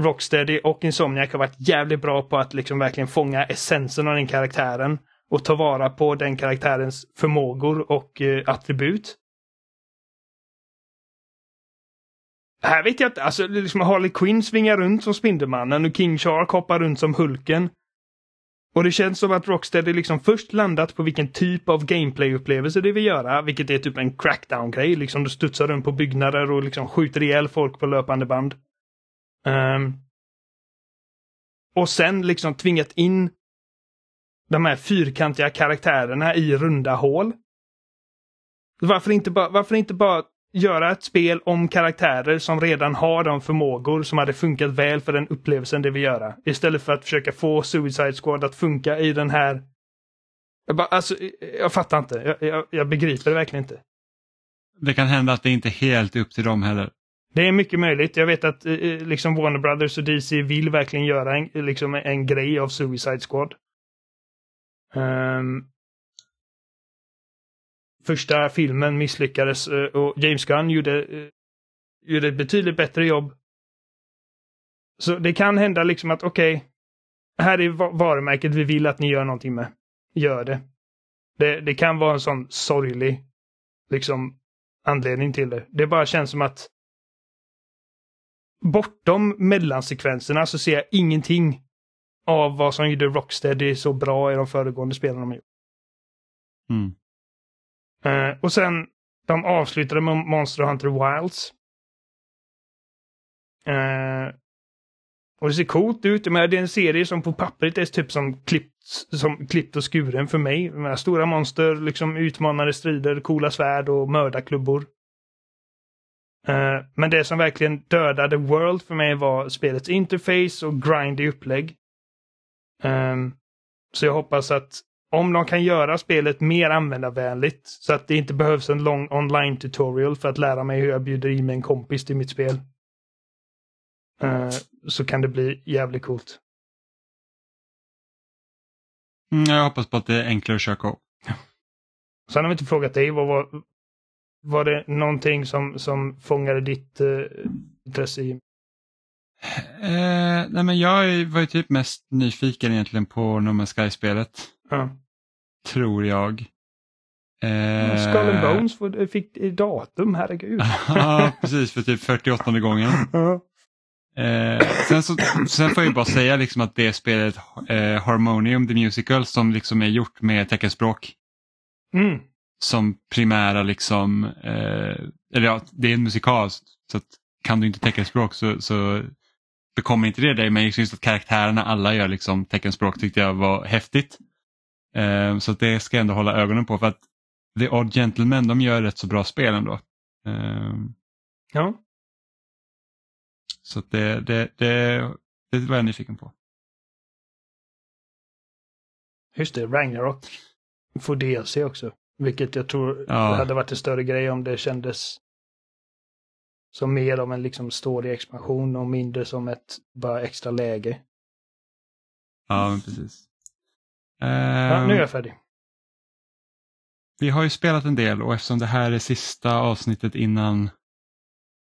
Rocksteady och Insomniac har varit jävligt bra på att liksom verkligen fånga essensen av den karaktären och ta vara på den karaktärens förmågor och uh, attribut. Här vet jag inte, alltså liksom Harley Quinn svingar runt som Spindelmannen och King Shark hoppar runt som Hulken. Och det känns som att Rocksteady liksom först landat på vilken typ av gameplay-upplevelse det vill göra, vilket är typ en crackdown-grej. Liksom du studsar runt på byggnader och liksom skjuter ihjäl folk på löpande band. Um, och sen liksom tvingat in de här fyrkantiga karaktärerna i runda hål. Varför inte bara, varför inte bara göra ett spel om karaktärer som redan har de förmågor som hade funkat väl för den upplevelsen det vill göra. Istället för att försöka få Suicide Squad att funka i den här... Jag, bara, alltså, jag fattar inte. Jag, jag, jag begriper det verkligen inte. Det kan hända att det inte är helt upp till dem heller. Det är mycket möjligt. Jag vet att eh, eh, liksom Warner Brothers och DC vill verkligen göra en, liksom en grej av Suicide Squad. Um, första filmen misslyckades eh, och James Gunn gjorde, eh, gjorde ett betydligt bättre jobb. Så det kan hända liksom att okej, okay, här är varumärket vi vill att ni gör någonting med. Gör det. Det, det kan vara en sån sorglig liksom anledning till det. Det bara känns som att bortom mellansekvenserna så ser jag ingenting av vad som gjorde Rocksteady så bra i de föregående spelen de gjort. Mm. Eh, och sen, de avslutade med Monster Hunter Wilds. Eh, och det ser coolt ut. Men det är en serie som på pappret är typ som klippt, som klippt och skuren för mig. Med stora monster, liksom utmanande strider, coola svärd och mördarklubbor. Uh, men det som verkligen dödade World för mig var spelets interface och grindy upplägg. Um, så jag hoppas att om de kan göra spelet mer användarvänligt så att det inte behövs en lång online tutorial för att lära mig hur jag bjuder in mig en kompis till mitt spel. Uh, så kan det bli jävligt coolt. Mm, jag hoppas på att det är enklare att köra co Sen har vi inte frågat dig, vad var, var det någonting som, som fångade ditt uh, intresse i? Eh, nej men jag var ju typ mest nyfiken egentligen på No Man's Sky-spelet. Ja. Tror jag. Eh... Skull and Bones fick datum, herregud. ja, precis, för typ 48 gången. Ja. Eh, sen, så, sen får jag bara säga liksom att det spelet eh, Harmonium the Musical som liksom är gjort med teckenspråk. Mm. Som primära liksom, eh, eller ja, det är en musikal så kan du inte teckenspråk så, så bekommer inte det dig men just att karaktärerna alla gör liksom teckenspråk tyckte jag var häftigt. Eh, så det ska jag ändå hålla ögonen på för att The Odd Gentlemen de gör rätt så bra spel ändå. Eh, ja. Så det, det, det, det var jag nyfiken på. Just det, Ragnarok får DLC också. Vilket jag tror ja. hade varit en större grej om det kändes som mer av en liksom story-expansion och mindre som ett bara extra läge. Ja, precis. Ja, nu är jag ehm, färdig. Vi har ju spelat en del och eftersom det här är sista avsnittet innan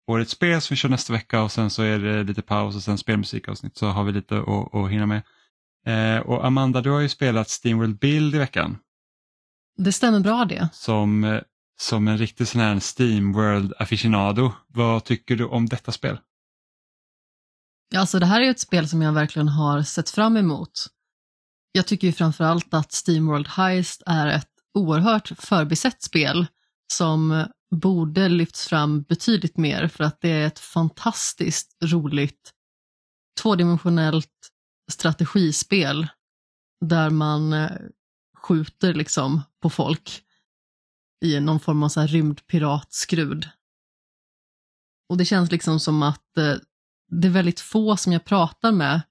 årets spel som vi kör nästa vecka och sen så är det lite paus och sen spelmusikavsnitt så har vi lite att, att hinna med. Eh, och Amanda, du har ju spelat Steamworld Build i veckan. Det stämmer bra det. Som, som en riktig sån här Steamworld aficionado. Vad tycker du om detta spel? Alltså det här är ett spel som jag verkligen har sett fram emot. Jag tycker ju framförallt att Steamworld Heist är ett oerhört förbisett spel som borde lyfts fram betydligt mer för att det är ett fantastiskt roligt tvådimensionellt strategispel där man eh, skjuter liksom på folk i någon form av så här rymdpiratskrud. Och det känns liksom som att eh, det är väldigt få som jag pratar med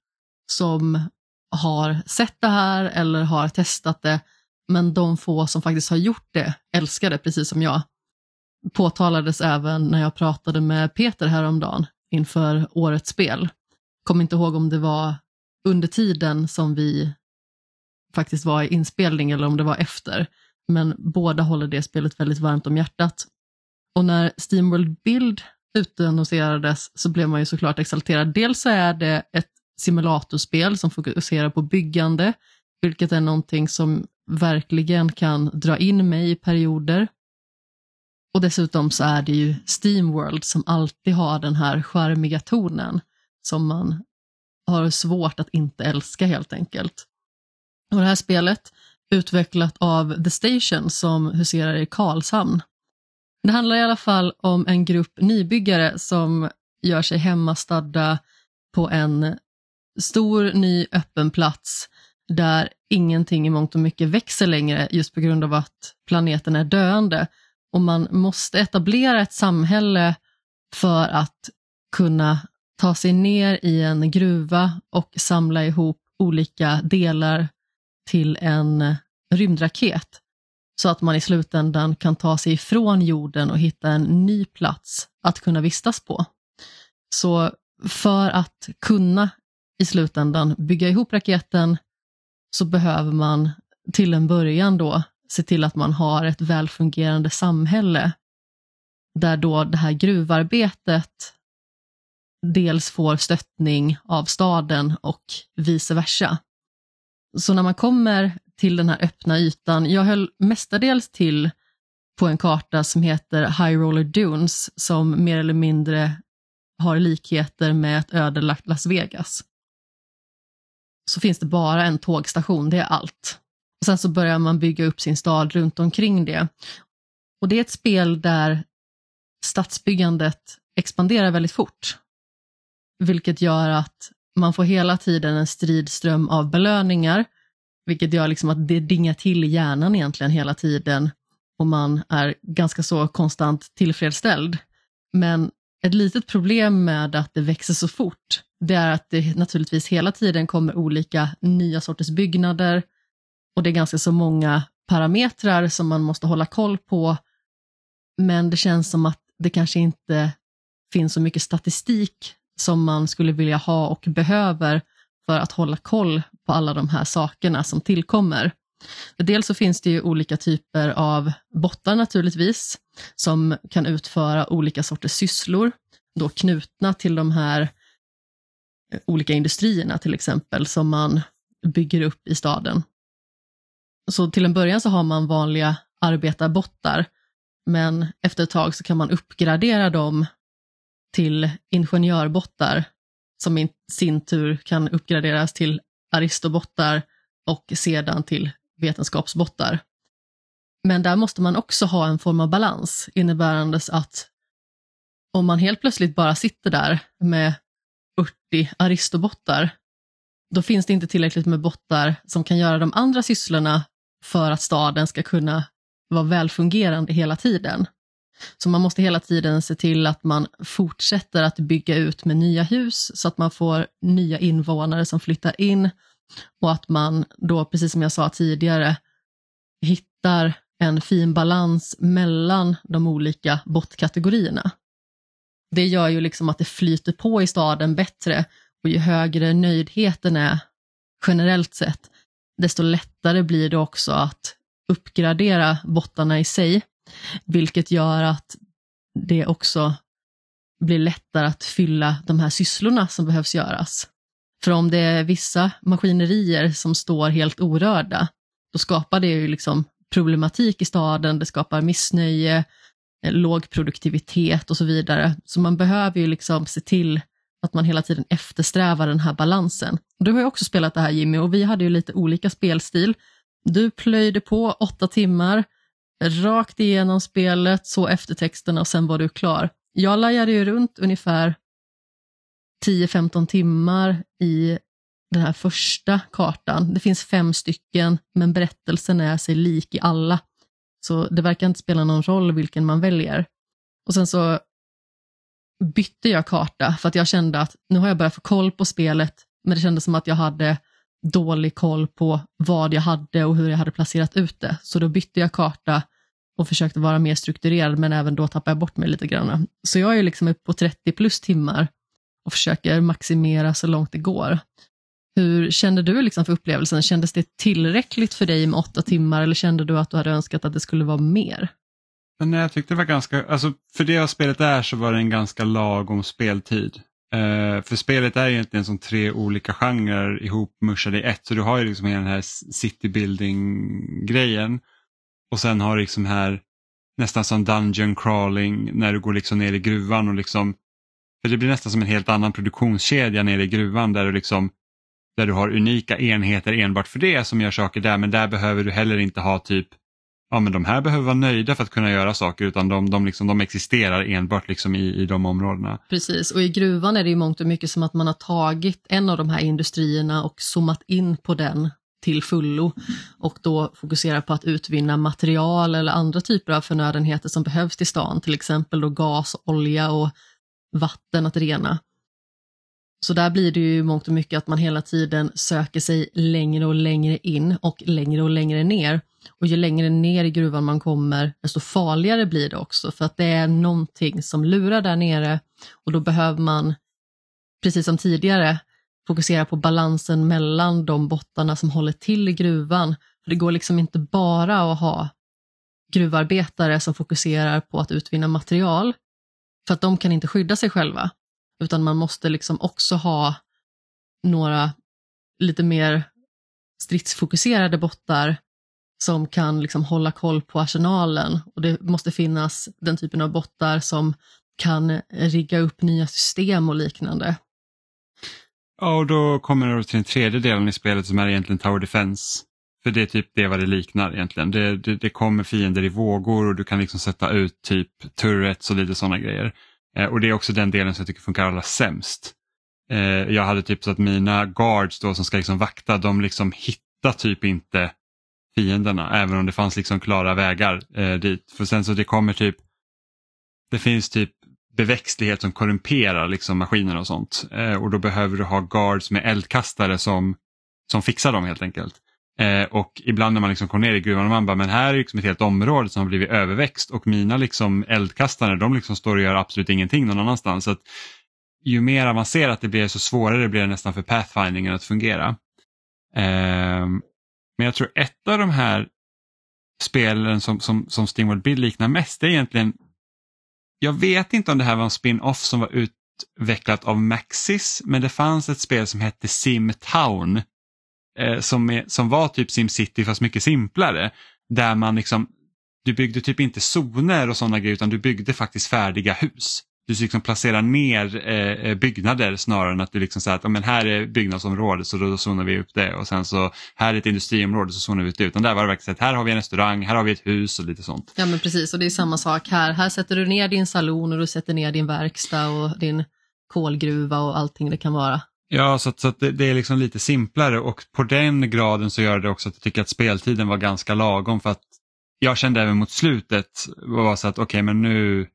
som har sett det här eller har testat det, men de få som faktiskt har gjort det älskar det, precis som jag. Påtalades även när jag pratade med Peter häromdagen inför årets spel. Kommer inte ihåg om det var under tiden som vi faktiskt var i inspelning eller om det var efter, men båda håller det spelet väldigt varmt om hjärtat. Och när Steamworld Build utannonserades så blev man ju såklart exalterad. Dels så är det ett simulatorspel som fokuserar på byggande, vilket är någonting som verkligen kan dra in mig i perioder. Och dessutom så är det ju Steamworld som alltid har den här charmiga tonen som man har svårt att inte älska helt enkelt. Och det här spelet, utvecklat av The Station som huserar i Karlshamn. Det handlar i alla fall om en grupp nybyggare som gör sig hemmastadda på en stor ny öppen plats där ingenting i mångt och mycket växer längre just på grund av att planeten är döende och man måste etablera ett samhälle för att kunna ta sig ner i en gruva och samla ihop olika delar till en rymdraket så att man i slutändan kan ta sig ifrån jorden och hitta en ny plats att kunna vistas på. Så för att kunna i slutändan bygga ihop raketen så behöver man till en början då se till att man har ett välfungerande samhälle där då det här gruvarbetet dels får stöttning av staden och vice versa. Så när man kommer till den här öppna ytan, jag höll mestadels till på en karta som heter High Roller Dunes som mer eller mindre har likheter med ett ödelagt Las Vegas. Så finns det bara en tågstation, det är allt. Och sen så börjar man bygga upp sin stad runt omkring det. Och det är ett spel där stadsbyggandet expanderar väldigt fort. Vilket gör att man får hela tiden en stridström av belöningar, vilket gör liksom att det dingar till i hjärnan egentligen hela tiden och man är ganska så konstant tillfredsställd. Men ett litet problem med att det växer så fort, det är att det naturligtvis hela tiden kommer olika nya sorters byggnader och det är ganska så många parametrar som man måste hålla koll på. Men det känns som att det kanske inte finns så mycket statistik som man skulle vilja ha och behöver för att hålla koll på alla de här sakerna som tillkommer. Dels så finns det ju olika typer av bottar naturligtvis, som kan utföra olika sorters sysslor, då knutna till de här eh, olika industrierna till exempel, som man bygger upp i staden. Så till en början så har man vanliga arbetarbottar, men efter ett tag så kan man uppgradera dem till ingenjörbottar som i sin tur kan uppgraderas till aristobottar och sedan till vetenskapsbottar. Men där måste man också ha en form av balans innebärandes att om man helt plötsligt bara sitter där med 40 aristobottar, då finns det inte tillräckligt med bottar som kan göra de andra sysslorna för att staden ska kunna vara välfungerande hela tiden. Så man måste hela tiden se till att man fortsätter att bygga ut med nya hus så att man får nya invånare som flyttar in och att man då, precis som jag sa tidigare, hittar en fin balans mellan de olika bottkategorierna. Det gör ju liksom att det flyter på i staden bättre och ju högre nöjdheten är generellt sett, desto lättare blir det också att uppgradera bottarna i sig vilket gör att det också blir lättare att fylla de här sysslorna som behövs göras. För om det är vissa maskinerier som står helt orörda, då skapar det ju liksom problematik i staden, det skapar missnöje, Eh, låg produktivitet och så vidare. Så man behöver ju liksom se till att man hela tiden eftersträvar den här balansen. Du har ju också spelat det här Jimmy och vi hade ju lite olika spelstil. Du plöjde på åtta timmar, rakt igenom spelet, så eftertexterna och sen var du klar. Jag lajade ju runt ungefär 10-15 timmar i den här första kartan. Det finns fem stycken, men berättelsen är sig lik i alla. Så det verkar inte spela någon roll vilken man väljer. Och sen så bytte jag karta för att jag kände att nu har jag börjat få koll på spelet, men det kändes som att jag hade dålig koll på vad jag hade och hur jag hade placerat ut det. Så då bytte jag karta och försökte vara mer strukturerad men även då tappade jag bort mig lite grann. Så jag är liksom uppe på 30 plus timmar och försöker maximera så långt det går. Hur kände du liksom för upplevelsen? Kändes det tillräckligt för dig med åtta timmar eller kände du att du hade önskat att det skulle vara mer? Nej, jag tyckte det var ganska, alltså för det spelet är så var det en ganska lagom speltid. Uh, för spelet är egentligen som tre olika genrer ihopmushade i ett. Så du har ju liksom hela den här city building grejen. Och sen har du liksom här nästan som dungeon crawling när du går liksom ner i gruvan och liksom för det blir nästan som en helt annan produktionskedja nere i gruvan där du liksom där du har unika enheter enbart för det som gör saker där men där behöver du heller inte ha typ ja men de här behöver vara nöjda för att kunna göra saker utan de, de, liksom, de existerar enbart liksom i, i de områdena. Precis, och i gruvan är det ju mångt och mycket som att man har tagit en av de här industrierna och zoomat in på den till fullo och då fokusera på att utvinna material eller andra typer av förnödenheter som behövs till stan, till exempel då gas, olja och vatten att rena. Så där blir det ju mångt och mycket att man hela tiden söker sig längre och längre in och längre och längre ner. Och ju längre ner i gruvan man kommer, desto farligare blir det också för att det är någonting som lurar där nere och då behöver man, precis som tidigare, fokusera på balansen mellan de bottarna som håller till i gruvan. För Det går liksom inte bara att ha gruvarbetare som fokuserar på att utvinna material, för att de kan inte skydda sig själva, utan man måste liksom också ha några lite mer stridsfokuserade bottar som kan liksom hålla koll på arsenalen och det måste finnas den typen av bottar som kan rigga upp nya system och liknande. Ja, och då kommer det till den tredje delen i spelet som är egentligen Tower Defense. För det är typ det vad det liknar egentligen. Det, det, det kommer fiender i vågor och du kan liksom sätta ut typ turrets och lite sådana grejer. Eh, och det är också den delen som jag tycker funkar allra sämst. Eh, jag hade typ så att mina guards då som ska liksom vakta, de liksom hittar typ inte fienderna även om det fanns liksom klara vägar eh, dit. För sen så det kommer typ, det finns typ beväxtlighet som korrumperar liksom maskiner och sånt. Eh, och då behöver du ha guards med eldkastare som, som fixar dem helt enkelt. Eh, och ibland när man liksom kom ner i gruvan och man bara, men här är liksom ett helt område som har blivit överväxt och mina liksom eldkastare de liksom står och gör absolut ingenting någon annanstans. Så att ju mer avancerat det blir så svårare blir det nästan för pathfindingen att fungera. Eh, men jag tror ett av de här spelen som, som, som Steamworld Build liknar mest det är egentligen jag vet inte om det här var en spin-off som var utvecklat av Maxis, men det fanns ett spel som hette Simtown eh, som, är, som var typ SimCity fast mycket simplare. Där man liksom, du byggde typ inte zoner och sådana grejer utan du byggde faktiskt färdiga hus du liksom placerar ner eh, eh, byggnader snarare än att du liksom säger att men här är byggnadsområdet så då, då zonar vi upp det och sen så här är ett industriområde så zonar vi ut det. Utan där var det verkligen så att här har vi en restaurang, här har vi ett hus och lite sånt. Ja men precis och det är samma sak här. Här sätter du ner din salon och du sätter ner din verkstad och din kolgruva och allting det kan vara. Ja, så, att, så att det, det, är liksom lite simplare och på den graden så gör det också att jag tycker att speltiden var ganska lagom för att jag kände även mot slutet var så att okej okay, men nu,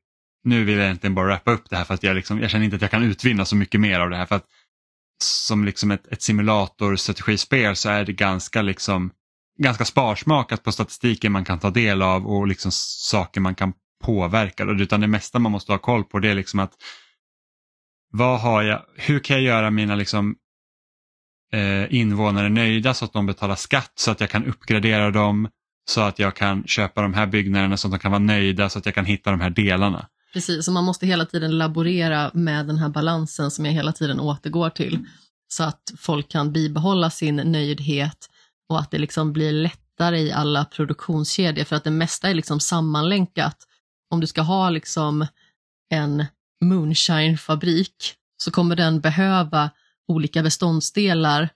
nu vill jag egentligen bara rappa upp det här för att jag, liksom, jag känner inte att jag kan utvinna så mycket mer av det här. för att Som liksom ett, ett simulatorstrategispel så är det ganska, liksom, ganska sparsmakat på statistiken man kan ta del av och liksom saker man kan påverka. Utan det mesta man måste ha koll på det är liksom att vad har jag, hur kan jag göra mina liksom, eh, invånare nöjda så att de betalar skatt så att jag kan uppgradera dem så att jag kan köpa de här byggnaderna så att de kan vara nöjda så att jag kan hitta de här delarna. Precis, och man måste hela tiden laborera med den här balansen som jag hela tiden återgår till. Så att folk kan bibehålla sin nöjdhet och att det liksom blir lättare i alla produktionskedjor för att det mesta är liksom sammanlänkat. Om du ska ha liksom en moonshine-fabrik så kommer den behöva olika beståndsdelar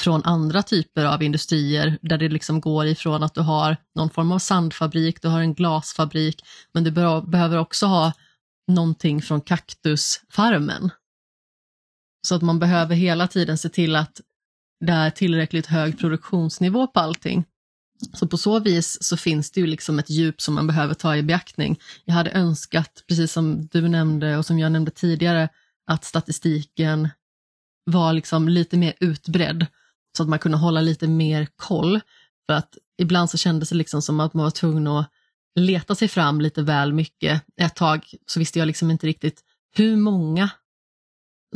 från andra typer av industrier där det liksom går ifrån att du har någon form av sandfabrik, du har en glasfabrik, men du behöver också ha någonting från kaktusfarmen. Så att man behöver hela tiden se till att det är tillräckligt hög produktionsnivå på allting. Så på så vis så finns det ju liksom ett djup som man behöver ta i beaktning. Jag hade önskat, precis som du nämnde och som jag nämnde tidigare, att statistiken var liksom lite mer utbredd så att man kunde hålla lite mer koll. För att ibland så kändes det liksom som att man var tvungen att leta sig fram lite väl mycket. Ett tag så visste jag liksom inte riktigt hur många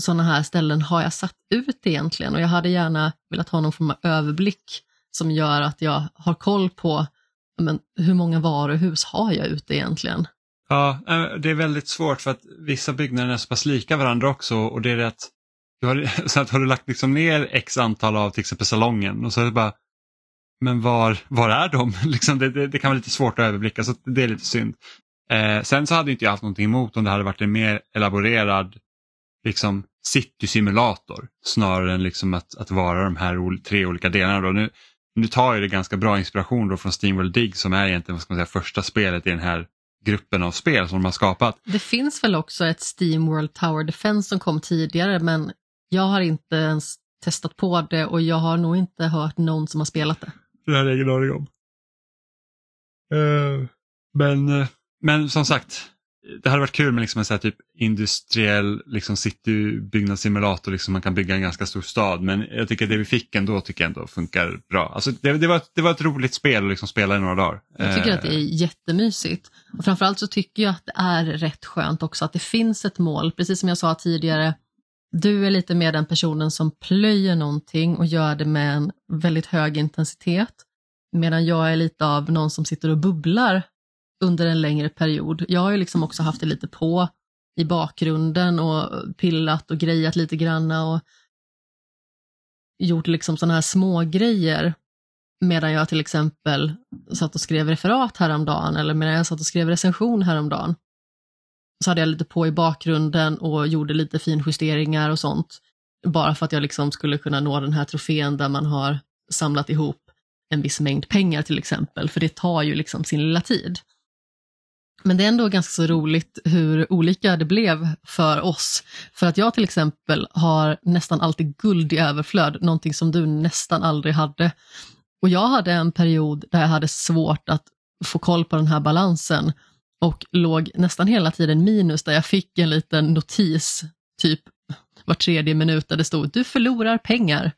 sådana här ställen har jag satt ut egentligen och jag hade gärna velat ha någon form av överblick som gör att jag har koll på men hur många varuhus har jag ute egentligen? Ja, eh, det är väldigt svårt för att vissa byggnader är så pass lika varandra också och det är det att du har, så att har du lagt liksom ner x antal av till exempel salongen och så är det bara men var, var är de? liksom det, det, det, kan vara lite svårt att överblicka så det är lite synd. Eh, sen så hade inte jag haft någonting emot om det hade varit en mer elaborerad liksom city-simulator snarare än liksom att, att vara de här tre olika delarna. Då. Nu, nu tar jag det ganska bra inspiration då från Steamworld Dig som är egentligen vad ska man säga, första spelet i den här gruppen av spel som de har skapat. Det finns väl också ett Steamworld Tower Defense som kom tidigare men jag har inte ens testat på det och jag har nog inte hört någon som har spelat det. Det har jag ingen aning om. Uh, men, uh, men som sagt, det hade varit kul med liksom en så typ industriell liksom citybyggnadssimulator, liksom man kan bygga en ganska stor stad. Men jag tycker att det vi fick ändå tycker jag ändå funkar bra. Alltså det, det, var, det var ett roligt spel att liksom spela i några dagar. Jag tycker att det är eh. jättemysigt. Och framförallt så tycker jag att det är rätt skönt också att det finns ett mål. Precis som jag sa tidigare, du är lite mer den personen som plöjer någonting och gör det med en väldigt hög intensitet. Medan jag är lite av någon som sitter och bubblar under en längre period. Jag har ju liksom också haft det lite på i bakgrunden och pillat och grejat lite granna och gjort liksom sådana här små grejer medan jag till exempel satt och skrev referat häromdagen eller medan jag satt och skrev recension häromdagen. Så hade jag lite på i bakgrunden och gjorde lite finjusteringar och sånt. Bara för att jag liksom skulle kunna nå den här trofén där man har samlat ihop en viss mängd pengar till exempel, för det tar ju liksom sin lilla tid. Men det är ändå ganska så roligt hur olika det blev för oss. För att jag till exempel har nästan alltid guld i överflöd, någonting som du nästan aldrig hade. Och jag hade en period där jag hade svårt att få koll på den här balansen och låg nästan hela tiden minus där jag fick en liten notis, typ var tredje minut där det stod du förlorar pengar.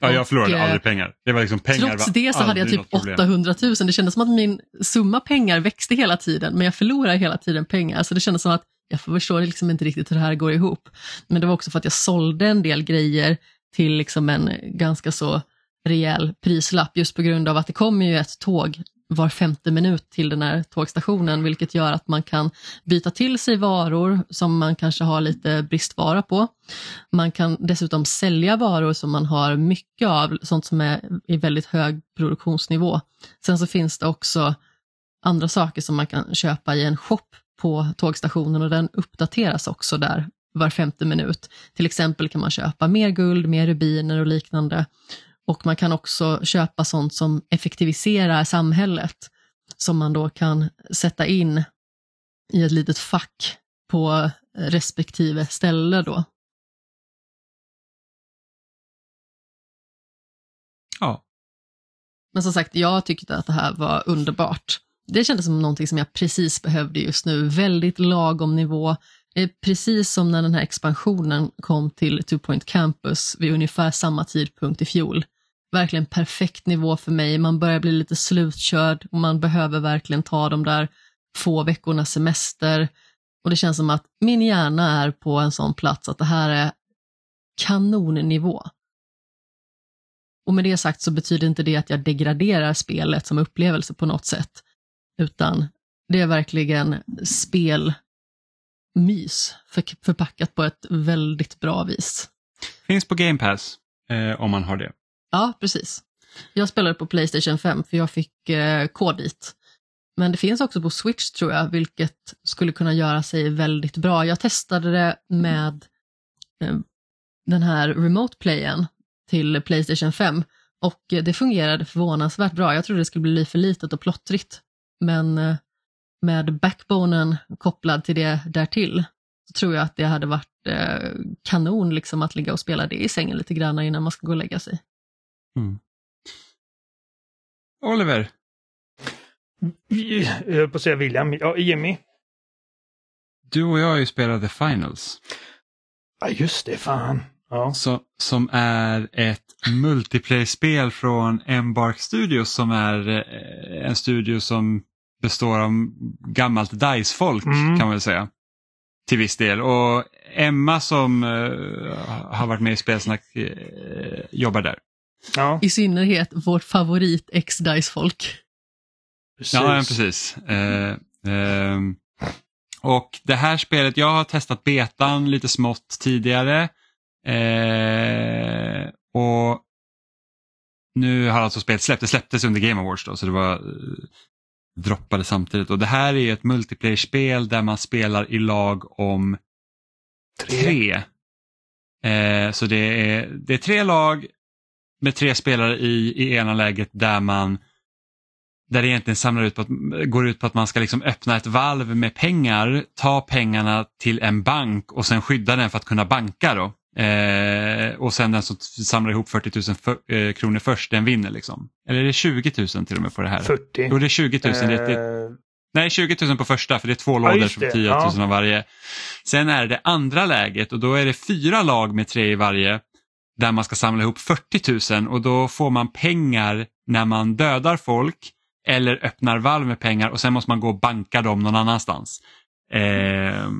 Ja, jag förlorade och, aldrig pengar. Det var liksom pengar Trots det så hade jag typ 800 000. Det kändes som att min summa pengar växte hela tiden, men jag förlorar hela tiden pengar. Så det kändes som att jag förstår liksom inte riktigt hur det här går ihop. Men det var också för att jag sålde en del grejer till liksom en ganska så rejäl prislapp just på grund av att det kommer ju ett tåg var femte minut till den här tågstationen, vilket gör att man kan byta till sig varor som man kanske har lite bristvara på. Man kan dessutom sälja varor som man har mycket av, sånt som är i väldigt hög produktionsnivå. Sen så finns det också andra saker som man kan köpa i en shop på tågstationen och den uppdateras också där var femte minut. Till exempel kan man köpa mer guld, mer rubiner och liknande. Och man kan också köpa sånt som effektiviserar samhället som man då kan sätta in i ett litet fack på respektive ställe då. Ja. Men som sagt, jag tyckte att det här var underbart. Det kändes som någonting som jag precis behövde just nu. Väldigt lagom nivå. Precis som när den här expansionen kom till Two Point Campus vid ungefär samma tidpunkt i fjol verkligen perfekt nivå för mig. Man börjar bli lite slutkörd och man behöver verkligen ta de där få veckornas semester. Och det känns som att min hjärna är på en sån plats att det här är kanonnivå. Och med det sagt så betyder inte det att jag degraderar spelet som upplevelse på något sätt, utan det är verkligen spelmys förpackat på ett väldigt bra vis. Finns på Game Pass eh, om man har det. Ja, precis. Jag spelade på Playstation 5 för jag fick eh, kod dit. Men det finns också på Switch tror jag, vilket skulle kunna göra sig väldigt bra. Jag testade det med eh, den här remote playen till Playstation 5 och det fungerade förvånansvärt bra. Jag trodde det skulle bli för litet och plottrigt, men eh, med backbonen kopplad till det därtill så tror jag att det hade varit eh, kanon liksom att ligga och spela det i sängen lite grann innan man ska gå och lägga sig. Mm. Oliver? Jag höll på att säga William. Ja, Jimmy? Du och jag har ju spelat The Finals. Ja, just det. Fan. Ja. Så, som är ett multiplayer-spel från Embark Studios som är eh, en studio som består av gammalt DICE-folk mm. kan man väl säga. Till viss del. Och Emma som uh, har varit med i Spelsnack uh, jobbar där. Ja. I synnerhet vårt favorit X-Dice-folk. Precis. Ja, precis. Eh, eh, och det här spelet, jag har testat betan lite smått tidigare. Eh, och nu har alltså spelet släppt, det släpptes under Game Awards då så det var eh, droppade samtidigt. Och det här är ett multiplayer-spel där man spelar i lag om tre. tre. Eh, så det är, det är tre lag med tre spelare i, i ena läget där man där det egentligen samlar ut på att, går ut på att man ska liksom öppna ett valv med pengar, ta pengarna till en bank och sen skydda den för att kunna banka. Då. Eh, och sen den som samlar ihop 40 000 för, eh, kronor först, den vinner. Liksom. Eller är det 20 000 till och med på det här? 40. Jo, det är 20 000. Eh... Det, det, nej, 20 000 på första för det är två lådor ja, som 10 000 ja. av varje. Sen är det andra läget och då är det fyra lag med tre i varje där man ska samla ihop 40 000 och då får man pengar när man dödar folk eller öppnar valv med pengar och sen måste man gå och banka dem någon annanstans. Eh,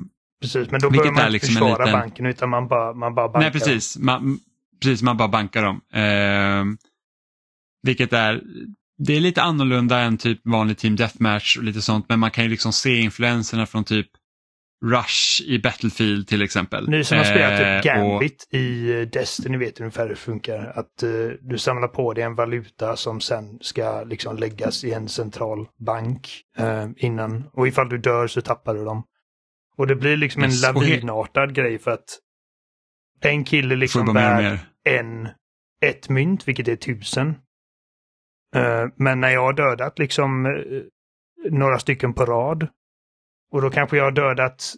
precis, men då behöver man inte liksom försvara liten... banken utan man bara, man bara bankar Nej, precis. Man, precis, man bara bankar dem. Eh, vilket är, det är lite annorlunda än typ vanlig team deathmatch och lite sånt men man kan ju liksom se influenserna från typ Rush i Battlefield till exempel. Ni som har spelat typ Gambit och... i Destiny vet ungefär hur det funkar. Att uh, du samlar på dig en valuta som sen ska liksom läggas i en central bank uh, innan. Och ifall du dör så tappar du dem. Och det blir liksom yes. en lavinartad grej för att en kille liksom bär en, ett mynt, vilket är tusen. Uh, men när jag har dödat liksom några stycken på rad och då kanske jag har dödat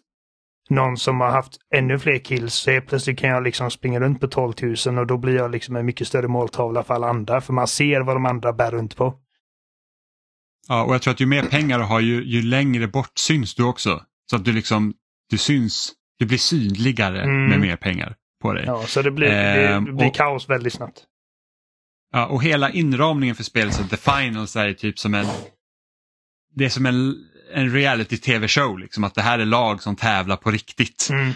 någon som har haft ännu fler kills. Så helt plötsligt kan jag liksom springa runt på 12 000 och då blir jag liksom en mycket större måltavla för alla andra. För man ser vad de andra bär runt på. Ja, och jag tror att ju mer pengar du har ju, ju längre bort syns du också. Så att du liksom, du syns, du blir synligare mm. med mer pengar på dig. Ja, så det blir, det, det blir och, kaos väldigt snabbt. Ja, och hela inramningen för spelet, så The Finals är typ som en, det är som en en reality-tv-show, liksom, att det här är lag som tävlar på riktigt. Mm.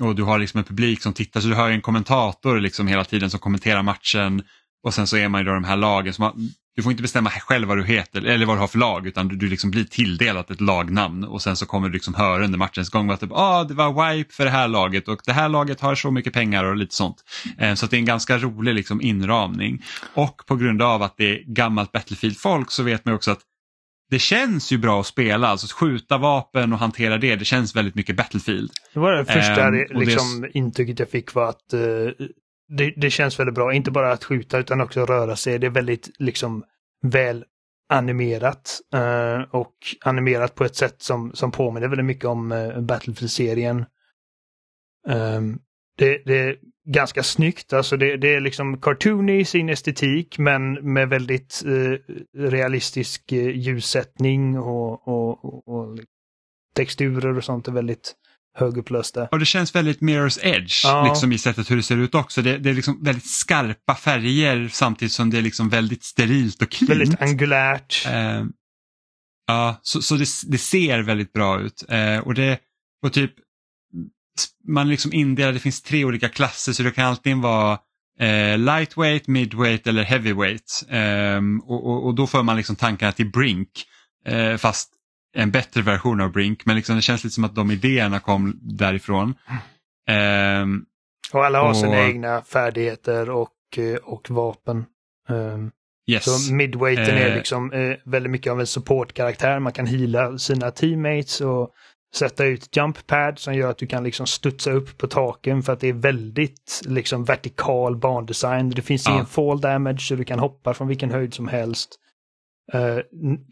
Eh, och du har liksom en publik som tittar, så du har en kommentator liksom hela tiden som kommenterar matchen och sen så är man ju då de här lagen som har, du får inte bestämma själv vad du heter eller vad du har för lag utan du, du liksom blir tilldelat ett lagnamn och sen så kommer du liksom höra under matchens gång att typ, ah, det var wipe för det här laget och det här laget har så mycket pengar och lite sånt. Eh, så det är en ganska rolig liksom inramning. Och på grund av att det är gammalt Battlefield-folk så vet man också att det känns ju bra att spela, alltså skjuta vapen och hantera det, det känns väldigt mycket Battlefield. Det var det första um, liksom, det... intrycket jag fick var att uh, det, det, känns väldigt bra, inte bara att skjuta utan också röra sig. Det är väldigt liksom väl animerat uh, och animerat på ett sätt som, som påminner väldigt mycket om uh, Battlefield-serien. Um, det, det, ganska snyggt, alltså det, det är liksom cartoony i sin estetik men med väldigt eh, realistisk eh, ljussättning och, och, och, och, texturer och sånt är väldigt högupplösta. Och det känns väldigt Mirror's Edge ja. liksom i sättet hur det ser ut också. Det, det, är liksom väldigt skarpa färger samtidigt som det är liksom väldigt sterilt och cleant. Väldigt angulärt. Eh, ja, så, så det, det, ser väldigt bra ut. Eh, och det och typ man liksom indelar, det finns tre olika klasser så det kan alltid vara eh, lightweight, midweight eller heavyweight. Eh, och, och, och, då får man liksom tankarna till Brink, eh, fast en bättre version av Brink. Men liksom det känns lite som att de idéerna kom därifrån. Ehm, och alla har och, sina egna färdigheter och, eh, och vapen. Um, yes. Så midweighten är eh. liksom eh, väldigt mycket av en supportkaraktär. Man kan hila sina teammates och sätta ut jump pad som gör att du kan liksom studsa upp på taken för att det är väldigt liksom vertikal bandesign. Det finns ja. ingen fall damage så du kan hoppa från vilken höjd som helst. Uh,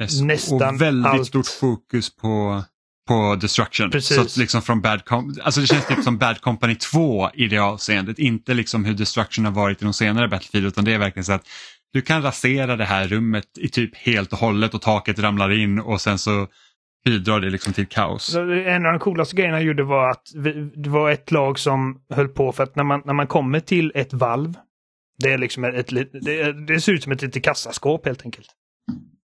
yes. Nästan Och väldigt allt... stort fokus på, på destruction. Precis. Så att liksom från Bad Com alltså det känns typ som Bad Company 2 i det avseendet. Inte liksom hur destruction har varit i de senare Battlefield utan det är verkligen så att du kan rasera det här rummet i typ helt och hållet och taket ramlar in och sen så bidrar det liksom till kaos. En av de coolaste grejerna jag gjorde var att vi, det var ett lag som höll på för att när man, när man kommer till ett valv, det, är liksom ett, det, det ser ut som ett litet kassaskåp helt enkelt.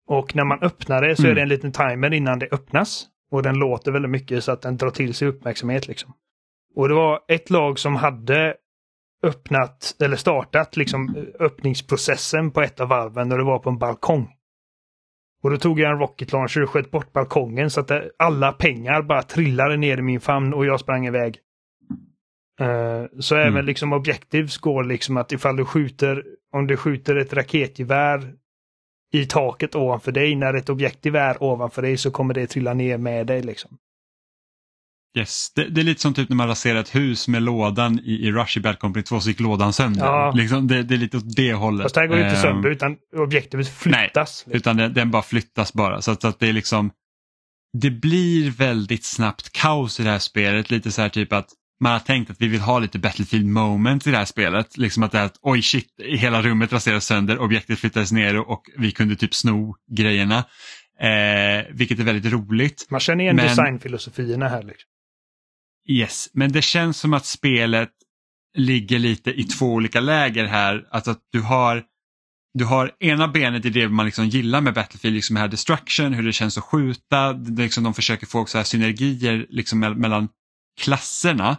Och när man öppnar det så mm. är det en liten timer innan det öppnas. Och den låter väldigt mycket så att den drar till sig uppmärksamhet. Liksom. Och det var ett lag som hade öppnat eller startat liksom öppningsprocessen på ett av valven och det var på en balkong. Och då tog jag en rocket launcher och sköt bort balkongen så att alla pengar bara trillade ner i min famn och jag sprang iväg. Uh, så mm. även liksom objectives går liksom att ifall du skjuter, om du skjuter ett raketgevär i taket ovanför dig, när ett objektiv är ovanför dig så kommer det trilla ner med dig liksom. Yes. Det, det, är lite som typ när man raserar ett hus med lådan i, i Rush i Bad Company 2 så gick lådan sönder. Ja. Liksom, det, det, är lite åt det hållet. Fast här går det inte ehm, sönder utan objektivet flyttas. Nej, liksom. utan den, bara flyttas bara. Så att, så att, det är liksom det blir väldigt snabbt kaos i det här spelet. Lite så här typ att man har tänkt att vi vill ha lite Battlefield moment i det här spelet. Liksom att det är att oj shit, hela rummet raseras sönder, objektet flyttades ner och vi kunde typ sno grejerna. Eh, vilket är väldigt roligt. Man känner igen Men... designfilosofierna här. Liksom. Yes, men det känns som att spelet ligger lite i två olika läger här. Alltså att du har, du har ena benet i det man liksom gillar med Battlefield, liksom här destruction, hur det känns att skjuta. Det liksom de försöker få så här synergier liksom mellan klasserna.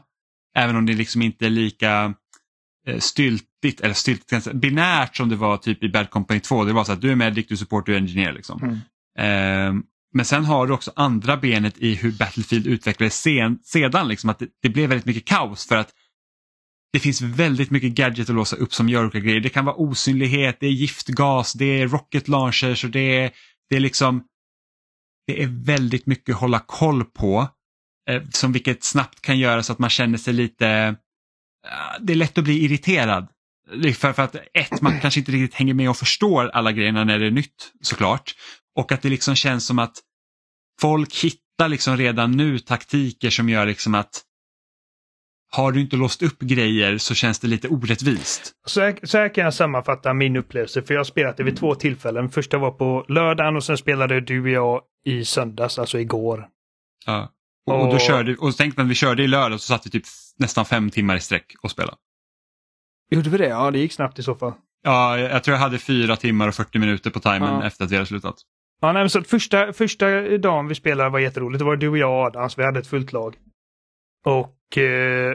Även om det liksom inte är lika eh, styltigt, eller styltigt, binärt som det var typ i Bad Company 2. Det var så att du är medic, du support, du är engineer. Liksom. Mm. Eh, men sen har du också andra benet i hur Battlefield utvecklades sen, sedan. Liksom, att det, det, blev väldigt mycket kaos för att det finns väldigt mycket gadget att låsa upp som gör olika grejer. Det kan vara osynlighet, det är giftgas, det är rocket launchers och det är, det är liksom det är väldigt mycket att hålla koll på. Eh, som vilket snabbt kan göra så att man känner sig lite, ah, det är lätt att bli irriterad. För, för att ett, man kanske inte riktigt hänger med och förstår alla grejerna när det är nytt såklart. Och att det liksom känns som att folk hittar liksom redan nu taktiker som gör liksom att har du inte låst upp grejer så känns det lite orättvist. Så här, så här kan jag sammanfatta min upplevelse, för jag har spelat det vid två tillfällen. Första var på lördagen och sen spelade du och jag i söndags, alltså igår. Ja. Och, och då körde, och tänk när vi körde i lördag så satt vi typ nästan fem timmar i sträck och spelade. Gjorde vi det? Ja, det gick snabbt i så fall. Ja, jag tror jag hade fyra timmar och 40 minuter på timern ja. efter att vi hade slutat. Ja, nej, så första, första dagen vi spelade var jätteroligt. Det var du och jag och Adams. Vi hade ett fullt lag. Och eh,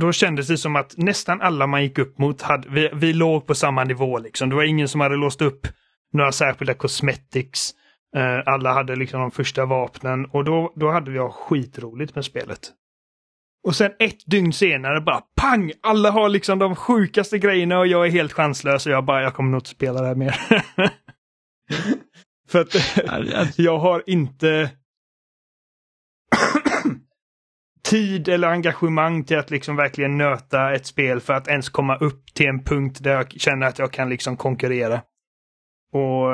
då kändes det som att nästan alla man gick upp mot, hade, vi, vi låg på samma nivå. Liksom. Det var ingen som hade låst upp några särskilda cosmetics. Eh, alla hade liksom de första vapnen och då, då hade vi skitroligt med spelet. Och sen ett dygn senare bara pang! Alla har liksom de sjukaste grejerna och jag är helt chanslös och jag bara, jag kommer nog inte spela det här mer. För att jag har inte tid eller engagemang till att liksom verkligen nöta ett spel för att ens komma upp till en punkt där jag känner att jag kan liksom konkurrera. Och,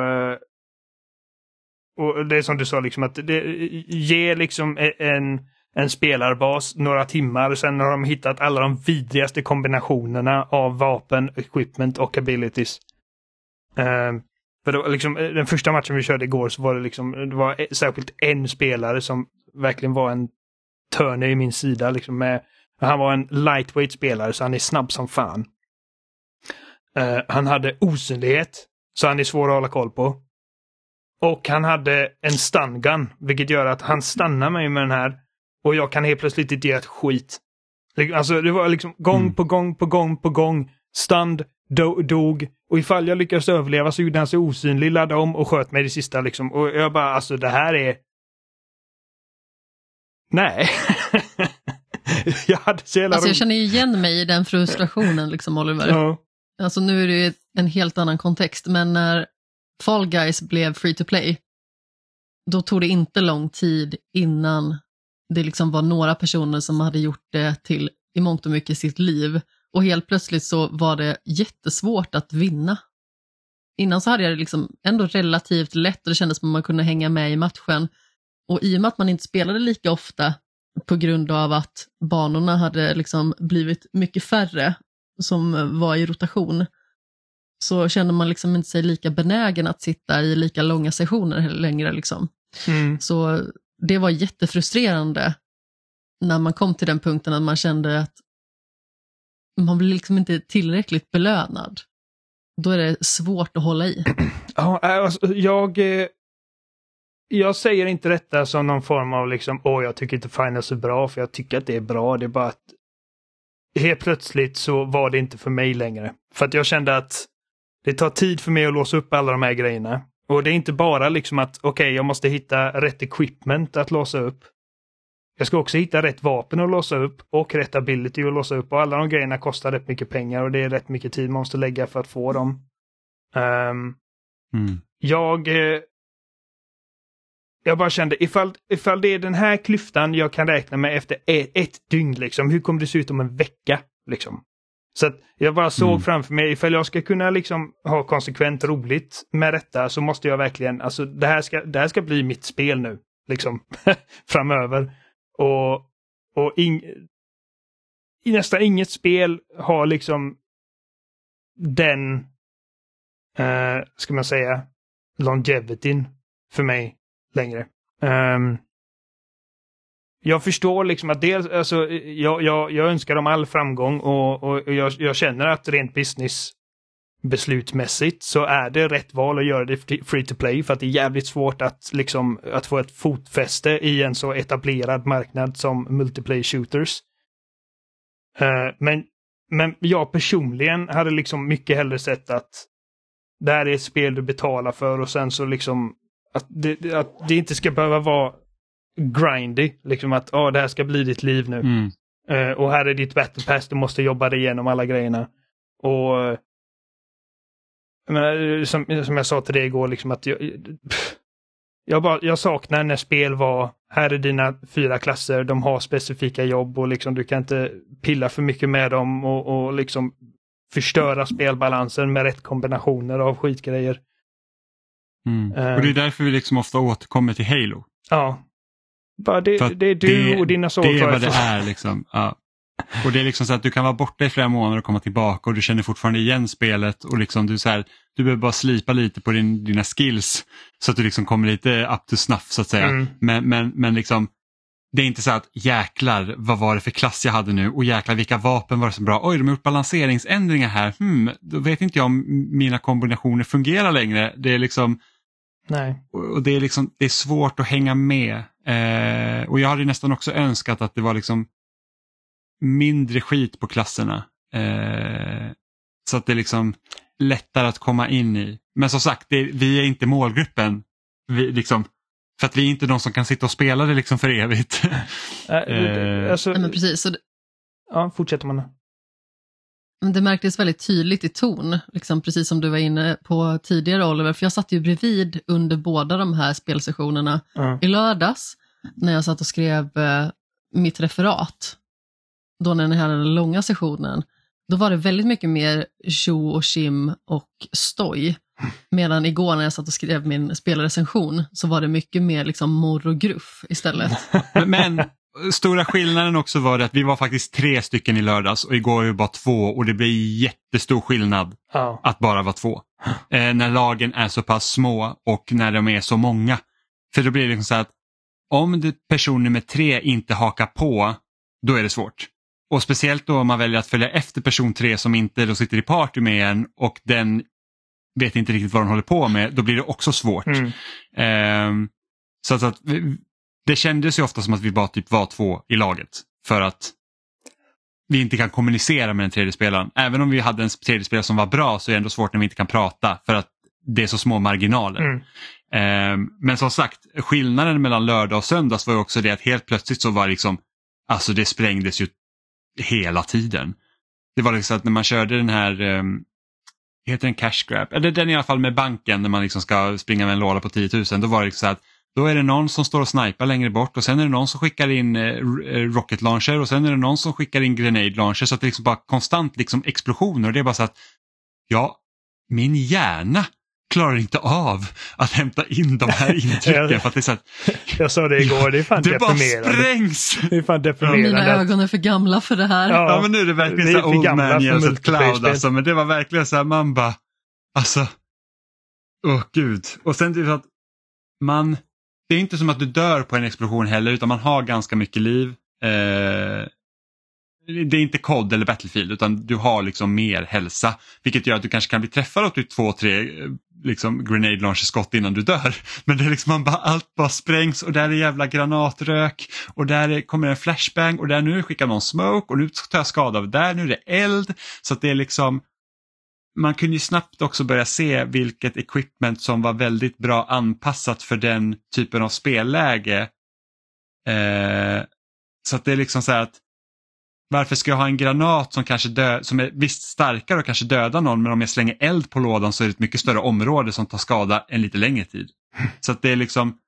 och det är som du sa, liksom att det ger liksom e- en, en spelarbas några timmar. Sen har de hittat alla de vidrigaste kombinationerna av vapen, equipment och abilities. Uh, för det var liksom, eh, den första matchen vi körde igår så var det liksom, det var särskilt en spelare som verkligen var en törne i min sida. Liksom med, han var en lightweight spelare så han är snabb som fan. Uh, han hade osynlighet, så han är svår att hålla koll på. Och han hade en stungun, vilket gör att han stannar mig med den här och jag kan helt plötsligt inte göra ett skit. Alltså det var liksom gång mm. på gång på gång på gång. Stund, do, dog och ifall jag lyckades överleva så gjorde han sig osynlig, laddade om och sköt mig det sista liksom. Och jag bara, alltså det här är... Nej. jag hade så jävla Alltså jag känner igen mig i den frustrationen liksom Oliver. Ja. Alltså nu är det ju en helt annan kontext, men när Fall Guys blev free to play, då tog det inte lång tid innan det liksom var några personer som hade gjort det till i mångt och mycket sitt liv och helt plötsligt så var det jättesvårt att vinna. Innan så hade jag det liksom ändå relativt lätt och det kändes som att man kunde hänga med i matchen. Och i och med att man inte spelade lika ofta på grund av att banorna hade liksom blivit mycket färre som var i rotation så kände man liksom inte sig lika benägen att sitta i lika långa sessioner längre. Liksom. Mm. Så det var jättefrustrerande när man kom till den punkten att man kände att man blir liksom inte tillräckligt belönad. Då är det svårt att hålla i. Ja, äh, alltså, jag, eh, jag säger inte detta som någon form av liksom, åh, jag tycker inte Finals är bra, för jag tycker att det är bra. Det är bara att helt plötsligt så var det inte för mig längre. För att jag kände att det tar tid för mig att låsa upp alla de här grejerna. Och det är inte bara liksom att okej, okay, jag måste hitta rätt equipment att låsa upp. Jag ska också hitta rätt vapen att låsa upp och rätt ability att låsa upp och alla de grejerna kostar rätt mycket pengar och det är rätt mycket tid man måste lägga för att få dem. Um, mm. Jag eh, jag bara kände ifall, ifall det är den här klyftan jag kan räkna med efter ett, ett dygn, liksom, hur kommer det se ut om en vecka? Liksom? Så att jag bara såg mm. framför mig, ifall jag ska kunna liksom ha konsekvent roligt med detta så måste jag verkligen, alltså det här ska, det här ska bli mitt spel nu, liksom framöver. Och, och in, i nästan inget spel har liksom den, eh, ska man säga, longevityn för mig längre. Um, jag förstår liksom att dels, alltså, jag, jag, jag önskar dem all framgång och, och jag, jag, känner att rent business beslutmässigt så är det rätt val att göra det free to play för att det är jävligt svårt att liksom att få ett fotfäste i en så etablerad marknad som multiplayer shooters. Uh, men, men jag personligen hade liksom mycket hellre sett att det här är ett spel du betalar för och sen så liksom att det, att det inte ska behöva vara grindy. Liksom att oh, det här ska bli ditt liv nu. Mm. Uh, och här är ditt battle pass, du måste jobba dig igenom alla grejerna. Och men, som, som jag sa till dig igår, liksom att jag, jag, bara, jag saknar när spel var, här är dina fyra klasser, de har specifika jobb och liksom du kan inte pilla för mycket med dem och, och liksom förstöra spelbalansen med rätt kombinationer av skitgrejer. Mm. Uh, och det är därför vi liksom ofta återkommer till Halo. Ja. Bara det, det är du det, och dina soul Det är vad det är liksom. Ja. Och det är liksom så att du kan vara borta i flera månader och komma tillbaka och du känner fortfarande igen spelet och liksom du, så här, du behöver bara slipa lite på din, dina skills så att du liksom kommer lite up to snuff så att säga. Mm. Men, men, men liksom det är inte så att jäklar vad var det för klass jag hade nu och jäklar vilka vapen var det som bra. Oj, de har gjort balanseringsändringar här. Hmm, då vet inte jag om mina kombinationer fungerar längre. Det är liksom Nej. Och det är, liksom, det är svårt att hänga med. Eh, och jag hade nästan också önskat att det var liksom mindre skit på klasserna. Eh, så att det är liksom lättare att komma in i. Men som sagt, det, vi är inte målgruppen. Vi, liksom, för att vi är inte de som kan sitta och spela det liksom för evigt. äh, alltså, Nej, men precis. Så det... Ja, fortsätter man. Det märktes väldigt tydligt i ton, liksom precis som du var inne på tidigare Oliver, för jag satt ju bredvid under båda de här spelsessionerna mm. i lördags när jag satt och skrev eh, mitt referat. Då när ni hade den långa sessionen, då var det väldigt mycket mer tjo och kim och stoj. Medan igår när jag satt och skrev min spelrecension så var det mycket mer liksom morr och gruff istället. Men stora skillnaden också var det att vi var faktiskt tre stycken i lördags och igår var vi bara två och det blir jättestor skillnad oh. att bara vara två. Eh, när lagen är så pass små och när de är så många. För då blir det liksom så att om person nummer tre inte hakar på, då är det svårt. Och speciellt då om man väljer att följa efter person tre som inte då sitter i party med en och den vet inte riktigt vad de håller på med, då blir det också svårt. Mm. Eh, så att, att det kändes ju ofta som att vi bara typ var två i laget för att vi inte kan kommunicera med den tredje spelaren. Även om vi hade en tredje spelare som var bra så är det ändå svårt när vi inte kan prata för att det är så små marginaler. Mm. Eh, men som sagt, skillnaden mellan lördag och söndags var ju också det att helt plötsligt så var liksom, alltså det sprängdes ju hela tiden. Det var liksom att när man körde den här, um, heter den cash grab, eller den i alla fall med banken när man liksom ska springa med en låda på 10 000, då var det liksom så att då är det någon som står och snipar längre bort och sen är det någon som skickar in eh, eh, rocket launcher och sen är det någon som skickar in grenade launcher. Så att det liksom bara konstant liksom explosioner. Och det är bara så att ja, min hjärna klarar inte av att hämta in de här intrycken. för att det är så att, jag sa det igår, det är fan det deprimerande. bara sprängs! Det är fan deprimerande. Mina ögon är för gamla för det här. Ja, ja men nu är det verkligen det är så old man years ett cloud alltså, men det var verkligen så här man bara, alltså, åh oh, gud. Och sen typ att man, det är inte som att du dör på en explosion heller utan man har ganska mycket liv. Eh, det är inte COD eller Battlefield utan du har liksom mer hälsa. Vilket gör att du kanske kan bli träffad av typ två, tre eh, liksom grenade launcher skott innan du dör. Men det är liksom man bara, allt bara sprängs och där är jävla granatrök och där är, kommer en flashbang och där nu skickar någon smoke och nu tar jag skada av där, nu är det eld. Så att det är liksom man kunde ju snabbt också börja se vilket equipment som var väldigt bra anpassat för den typen av spelläge. Eh, så att det är liksom så här att varför ska jag ha en granat som kanske dö, som är visst starkare och kanske dödar någon men om jag slänger eld på lådan så är det ett mycket större område som tar skada en lite längre tid. Så att det är liksom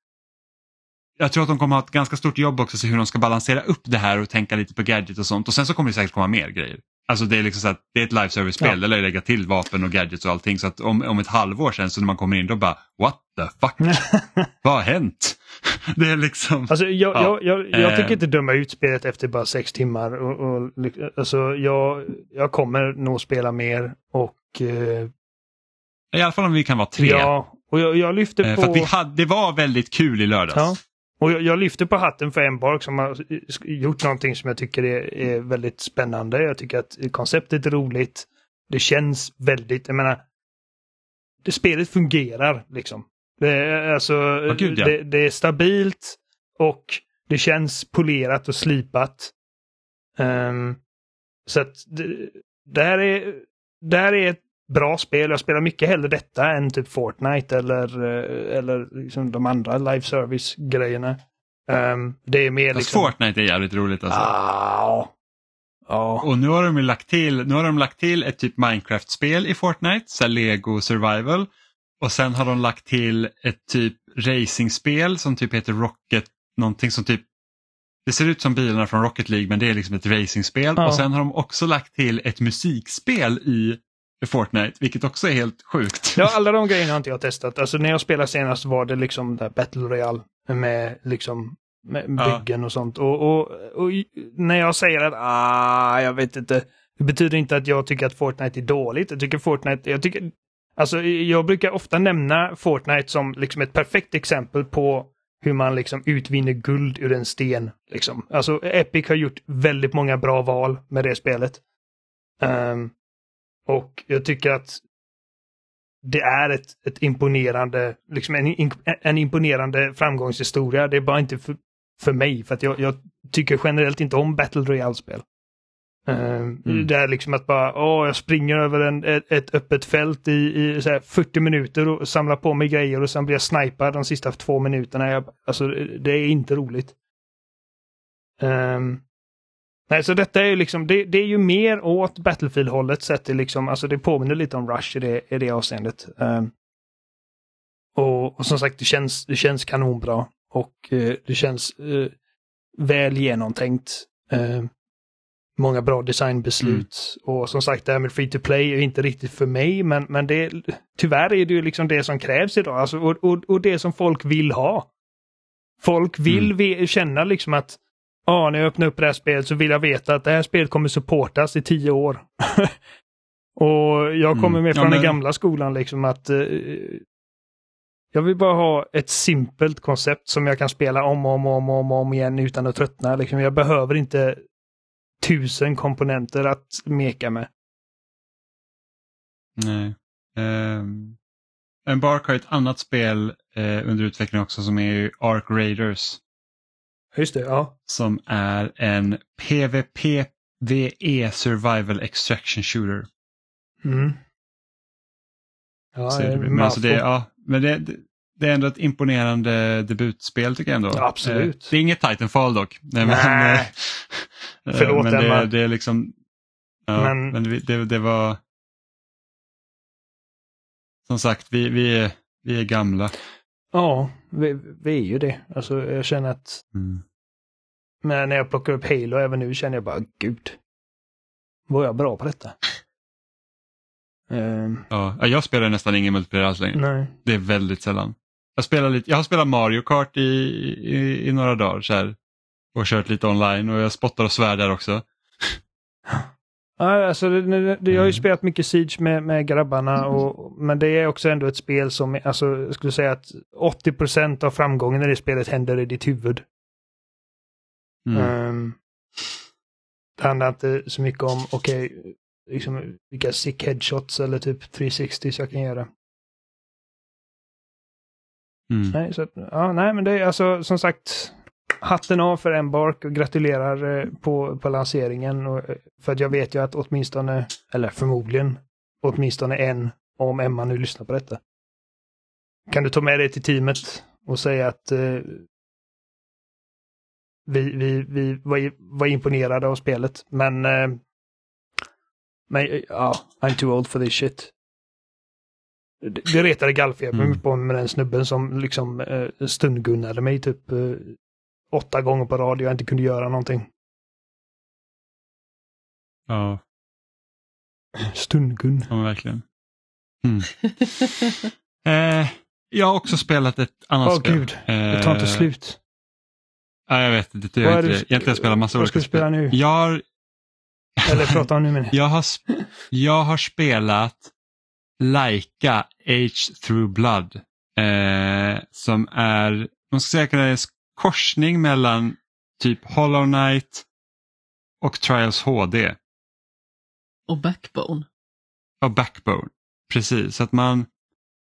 jag tror att de kommer ha ett ganska stort jobb också, så hur de ska balansera upp det här och tänka lite på gadget och sånt. Och sen så kommer det säkert komma mer grejer. Alltså det är liksom så att det är ett live service-spel, ja. där lägga till vapen och gadgets och allting. Så att om, om ett halvår sen så när man kommer in då bara what the fuck, vad har hänt? det är liksom... Alltså jag, ja. jag, jag, jag tycker inte döma ut spelet efter bara sex timmar. Och, och, alltså jag, jag kommer nog spela mer och... Eh... I alla fall om vi kan vara tre. Ja, och jag, jag lyfter på... För vi hade, det var väldigt kul i lördags. Ja. Och jag, jag, lyfter på hatten för Embark som har gjort någonting som jag tycker är, är, väldigt spännande. Jag tycker att konceptet är roligt. Det känns väldigt, jag menar, det spelet fungerar liksom. Det är, alltså, oh, Gud, ja. det, det, är stabilt och det känns polerat och slipat. Um, så att det, det, här är, det här är ett bra spel. Jag spelar mycket hellre detta än typ Fortnite eller, eh, eller liksom de andra live service-grejerna. Um, det är mer liksom... Fortnite är jävligt roligt alltså. Ah, ah. Och nu har de lagt till, nu har de lagt till ett typ Minecraft-spel i Fortnite, så Lego Survival. Och sen har de lagt till ett typ racingspel som typ heter Rocket, någonting som typ det ser ut som bilarna från Rocket League men det är liksom ett racingspel. Ja. Och sen har de också lagt till ett musikspel i Fortnite, vilket också är helt sjukt. Ja, alla de grejerna har inte jag testat. Alltså när jag spelade senast var det liksom där Battle Royale med liksom med byggen ja. och sånt. Och, och, och, när jag säger att ah, jag vet inte. Det betyder inte att jag tycker att Fortnite är dåligt. Jag tycker Fortnite, jag tycker, alltså jag brukar ofta nämna Fortnite som liksom ett perfekt exempel på hur man liksom utvinner guld ur en sten. Liksom. Alltså Epic har gjort väldigt många bra val med det spelet. Um, och jag tycker att det är ett, ett imponerande, liksom en, en imponerande framgångshistoria. Det är bara inte för, för mig, för att jag, jag tycker generellt inte om Battle Royale-spel. Uh, mm. Det är liksom att bara, åh, jag springer över en, ett, ett öppet fält i, i 40 minuter och samlar på mig grejer och sen blir jag snipad de sista två minuterna. Jag, alltså, det är inte roligt. Um, Nej, så detta är ju liksom, det, det är ju mer åt Battlefield-hållet sett till liksom, alltså det påminner lite om Rush i det, i det avseendet. Um, och, och, som sagt, det känns, det känns kanonbra och uh, det känns uh, väl genomtänkt. Uh, många bra designbeslut mm. och som sagt det här med free to play är inte riktigt för mig men, men det, tyvärr är det ju liksom det som krävs idag alltså, och, och, och det som folk vill ha. Folk vill mm. känna liksom att ja, när jag öppnar upp det här spelet så vill jag veta att det här spelet kommer supportas i tio år. och jag kommer mm. med från ja, men... den gamla skolan liksom att eh, jag vill bara ha ett simpelt koncept som jag kan spela om och om och om, om, om igen utan att tröttna. Liksom, jag behöver inte tusen komponenter att meka med. Nej. Um, Embark har ett annat spel eh, under utveckling också som är Ark Raiders. Just det, ja. Som är en PVP-VE Survival Extraction Shooter. Mm. Ja, det, men alltså det, ja, men det, det är ändå ett imponerande debutspel tycker jag ändå. Ja, absolut. Eh, det är inget Titanfall dock. Nej. Men, eh, Förlåt men det, det är liksom, ja, men, men det, det, var som sagt, vi, vi, är, vi är gamla. Ja, vi, vi är ju det. Alltså jag känner att mm. Men när jag plockar upp Halo även nu känner jag bara gud. Var jag bra på detta? um, ja, jag spelar nästan ingen multiplayer alls längre. Nej. Det är väldigt sällan. Jag, spelar lite, jag har spelat Mario Kart i, i, i några dagar så här, och kört lite online och jag spottar och svär där också. Alltså, det, det, jag har ju mm. spelat mycket Siege med, med grabbarna, och, men det är också ändå ett spel som, alltså, jag skulle säga att 80% av framgången i det spelet händer i ditt huvud. Mm. Um, det handlar inte så mycket om, okej, okay, liksom, vilka sick headshots eller typ 360 jag kan göra. Mm. Nej, så, ja, nej, men det är alltså som sagt, hatten av för Embark och gratulerar eh, på, på lanseringen. Och, eh, för att jag vet ju att åtminstone, eller förmodligen, åtminstone en, om Emma nu lyssnar på detta. Kan du ta med dig till teamet och säga att eh, vi, vi, vi var, var imponerade av spelet, men eh, men ja, I'm too old for this shit. Det, retade gallfeber Mm. på med den snubben som liksom eh, stundgunnade mig typ eh, åtta gånger på rad och jag inte kunde göra någonting. Ja, Stundgun. ja men verkligen. Mm. Eh, jag har också spelat ett annat Åh spel. gud, det tar inte Eh, slut. Ja, jag vet, Vad jag inte, egentligen har jag spelat massa vad olika ska du spela spel. nu? Jag har, Eller prata om nu men. jag, har, jag har spelat Laika Age Through Blood. Eh, som är, man ska säga att det är korsning mellan typ Hollow Knight och Trials HD. Och Backbone. Och Backbone. Precis, så att man,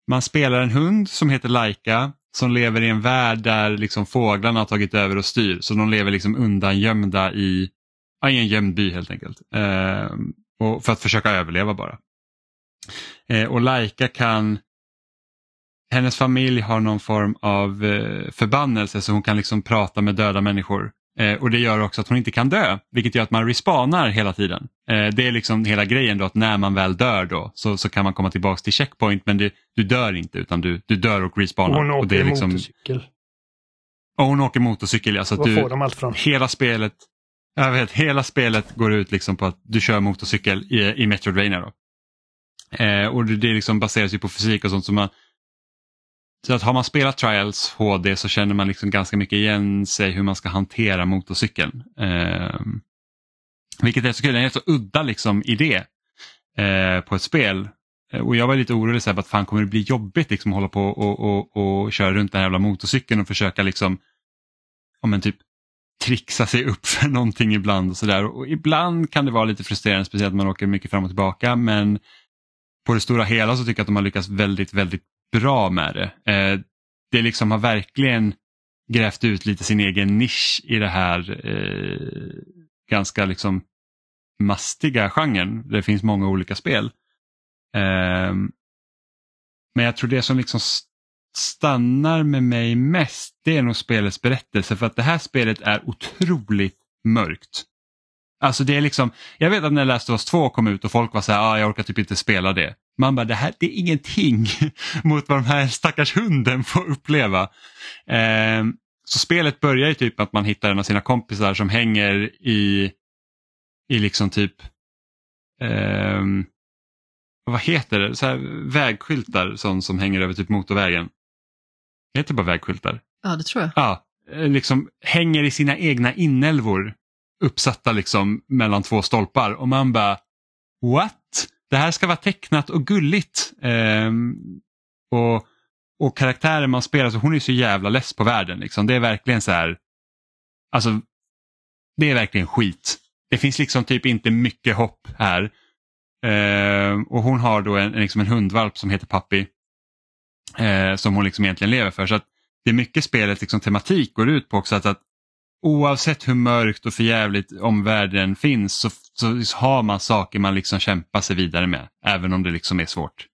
man spelar en hund som heter Laika som lever i en värld där liksom fåglarna har tagit över och styr. Så de lever liksom undangömda i, ja, i en gömd by helt enkelt. Eh, och för att försöka överleva bara. Eh, och Laika kan, hennes familj har någon form av eh, förbannelse så hon kan liksom prata med döda människor. Eh, och det gör också att hon inte kan dö, vilket gör att man respawnar hela tiden. Eh, det är liksom hela grejen då att när man väl dör då så, så kan man komma tillbaks till checkpoint men det, du dör inte utan du, du dör och respawnar. Hon och åker det är liksom, motorcykel. och hon åker motorcykel ja. Så att du, får de allt från? hela spelet jag vet, hela spelet går ut liksom på att du kör motorcykel i, i Metroidvania. Då. Eh, och det, det liksom baseras ju på fysik och sånt. Så, man, så att har man spelat Trials HD så känner man liksom ganska mycket igen sig hur man ska hantera motorcykeln. Eh, vilket är så kul, den är en så udda liksom idé eh, på ett spel. Eh, och jag var lite orolig så här, att fan kommer det bli jobbigt liksom, att hålla på och, och, och köra runt den här jävla motorcykeln och försöka liksom, ja, men typ trixa sig upp för någonting ibland och sådär. Och ibland kan det vara lite frustrerande, speciellt när man åker mycket fram och tillbaka. Men på det stora hela så tycker jag att de har lyckats väldigt, väldigt bra med det. Eh, det liksom har verkligen grävt ut lite sin egen nisch i det här eh, ganska liksom mastiga genren. Det finns många olika spel. Eh, men jag tror det som liksom stannar med mig mest det är nog spelets berättelse för att det här spelet är otroligt mörkt. Alltså det är liksom, jag vet att när Last of Us 2 kom ut och folk var så här, ah, jag orkar typ inte spela det. Man bara, det här det är ingenting mot vad de här stackars hunden får uppleva. Eh, så spelet börjar ju typ att man hittar en av sina kompisar som hänger i, i liksom typ, ehm, vad heter det, så här vägskyltar som, som hänger över typ motorvägen. Det heter bara vägskyltar. Ja, det tror jag. Ja, eh, liksom hänger i sina egna inälvor uppsatta liksom mellan två stolpar och man bara what? Det här ska vara tecknat och gulligt. Ehm, och, och karaktären man spelar, så hon är så jävla less på världen. Liksom. Det är verkligen så här, alltså det är verkligen skit. Det finns liksom typ inte mycket hopp här. Ehm, och hon har då en, en, liksom en hundvalp som heter Pappi. Eh, som hon liksom egentligen lever för. Så att det är mycket spelets liksom, tematik går ut på också. Att, att oavsett hur mörkt och förjävligt omvärlden finns så, så har man saker man liksom kämpar sig vidare med. Även om det liksom är svårt.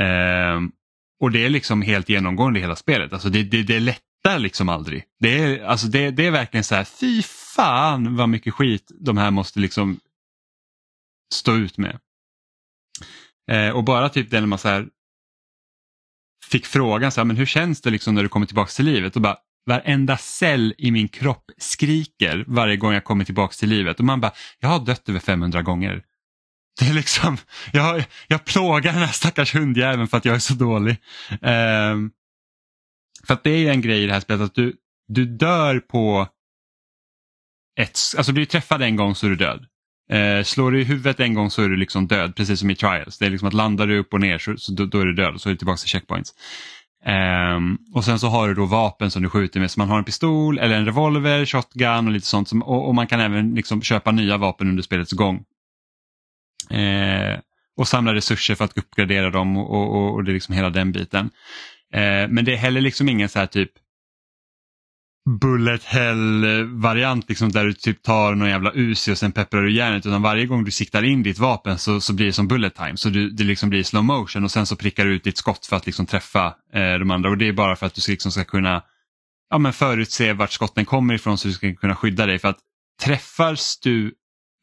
Ehm, och det är liksom helt genomgående i hela spelet. Alltså det, det, det lättar liksom aldrig. Det är, alltså det, det är verkligen så här, fy fan vad mycket skit de här måste liksom stå ut med. Ehm, och bara typ det när man så här fick frågan så här, men hur känns det liksom när du kommer tillbaka till livet? Och bara, varenda cell i min kropp skriker varje gång jag kommer tillbaka till livet. Och man bara, jag har dött över 500 gånger. Det är liksom, jag, jag plågar den här stackars hundjäveln för att jag är så dålig. Um, för att det är ju en grej i det här spelet att du, du dör på ett, alltså blir du träffad en gång så är du död. Eh, slår du i huvudet en gång så är du liksom död, precis som i trials. Det är liksom att landar du upp och ner så, så då, då är du död och så är du tillbaka till checkpoints. Um, och sen så har du då vapen som du skjuter med, så man har en pistol eller en revolver, shotgun och lite sånt. Som, och, och man kan även liksom köpa nya vapen under spelets gång. Uh, och samla resurser för att uppgradera dem och, och, och, det är liksom hela den biten. Uh, men det är heller liksom ingen så här typ bullet hell-variant liksom, där du typ tar någon jävla Uzi och sen pepprar du järnet utan varje gång du siktar in ditt vapen så, så blir det som bullet time. Så du, det liksom blir slow motion och sen så prickar du ut ditt skott för att liksom träffa eh, de andra och det är bara för att du liksom ska kunna ja, men förutse vart skotten kommer ifrån så du ska kunna skydda dig. För att träffas du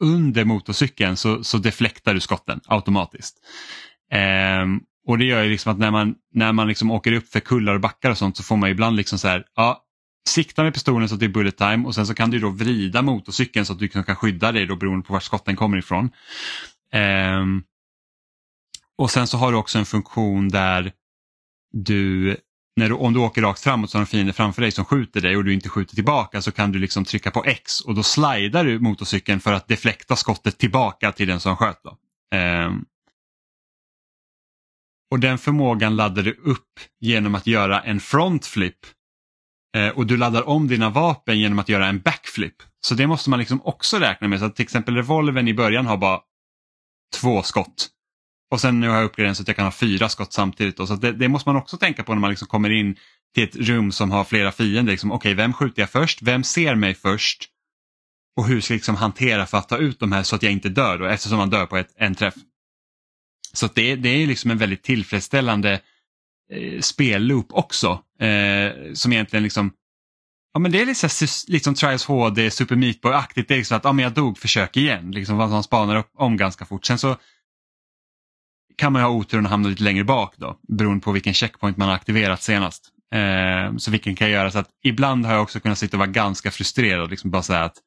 under motorcykeln så, så deflektar du skotten automatiskt. Ehm, och det gör ju liksom att när man, när man liksom åker upp för kullar och backar och sånt så får man ibland liksom så här, ja, sikta med pistolen så att det är bullet time och sen så kan du då vrida motorcykeln så att du kan skydda dig då beroende på var skotten kommer ifrån. Um, och sen så har du också en funktion där du, när du, om du åker rakt framåt så har en fiende framför dig som skjuter dig och du inte skjuter tillbaka så kan du liksom trycka på X och då slidar du motorcykeln för att deflekta skottet tillbaka till den som sköt. Då. Ehm, och den förmågan laddar du upp genom att göra en frontflip Eh, och du laddar om dina vapen genom att göra en backflip. Så det måste man liksom också räkna med. Så att till exempel revolvern i början har bara två skott. Och sen nu har jag uppgraderat så att jag kan ha fyra skott samtidigt. Då. Så det, det, måste man också tänka på när man liksom kommer in till ett rum som har flera fiender. Liksom, Okej, okay, vem skjuter jag först? Vem ser mig först? Och hur ska jag liksom hantera för att ta ut de här så att jag inte dör då, eftersom man dör på ett, en träff. Så det, det är liksom en väldigt tillfredsställande eh, spelloop också. Eh, som egentligen liksom, ja men det är lite liksom, liksom Trials HD, Super Meat Boy-aktigt. Det är liksom att, ja men jag dog, försök igen. Liksom man spanar upp om ganska fort. Sen så kan man ju ha oturen att hamna lite längre bak då, beroende på vilken checkpoint man har aktiverat senast. Eh, så vilken kan jag göra så att ibland har jag också kunnat sitta och vara ganska frustrerad. Liksom bara säga att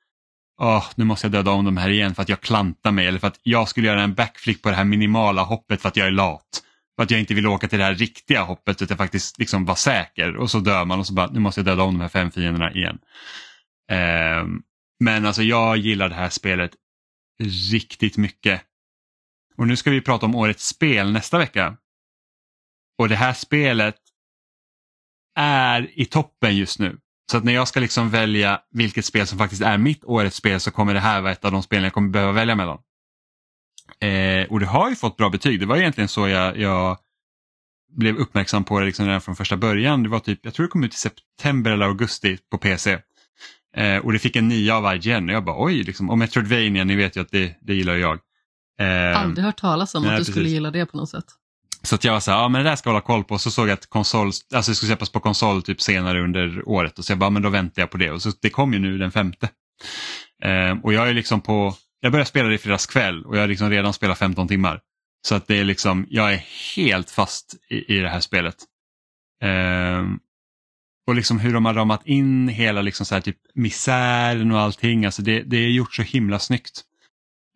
oh, nu måste jag döda om de här igen för att jag klantar mig eller för att jag skulle göra en backflip på det här minimala hoppet för att jag är lat. För att jag inte vill åka till det här riktiga hoppet utan faktiskt liksom vara säker och så dör man och så bara nu måste jag döda om de här fem fienderna igen. Eh, men alltså jag gillar det här spelet riktigt mycket. Och nu ska vi prata om årets spel nästa vecka. Och det här spelet är i toppen just nu. Så att när jag ska liksom välja vilket spel som faktiskt är mitt årets spel så kommer det här vara ett av de spelen jag kommer behöva välja mellan. Eh, och det har ju fått bra betyg. Det var egentligen så jag, jag blev uppmärksam på det liksom redan från första början. Det var typ, jag tror det kom ut i september eller augusti på PC. Eh, och det fick en 9 av IGN och jag bara oj, liksom, och Metroidvania, ni vet ju att det, det gillar jag. Eh, Aldrig hört talas om nej, att du precis. skulle gilla det på något sätt. Så att jag var så här, ja men det där ska jag hålla koll på. Så såg jag att konsol, alltså det skulle släppas på konsol typ senare under året. Och så jag bara, men då väntar jag på det. Och så det kom ju nu den femte. Eh, och jag är liksom på, jag började spela det i fredags kväll och jag har liksom redan spelat 15 timmar. Så att det är liksom, jag är helt fast i, i det här spelet. Eh, och liksom hur de har ramat in hela liksom så här typ misären och allting. Alltså det, det är gjort så himla snyggt.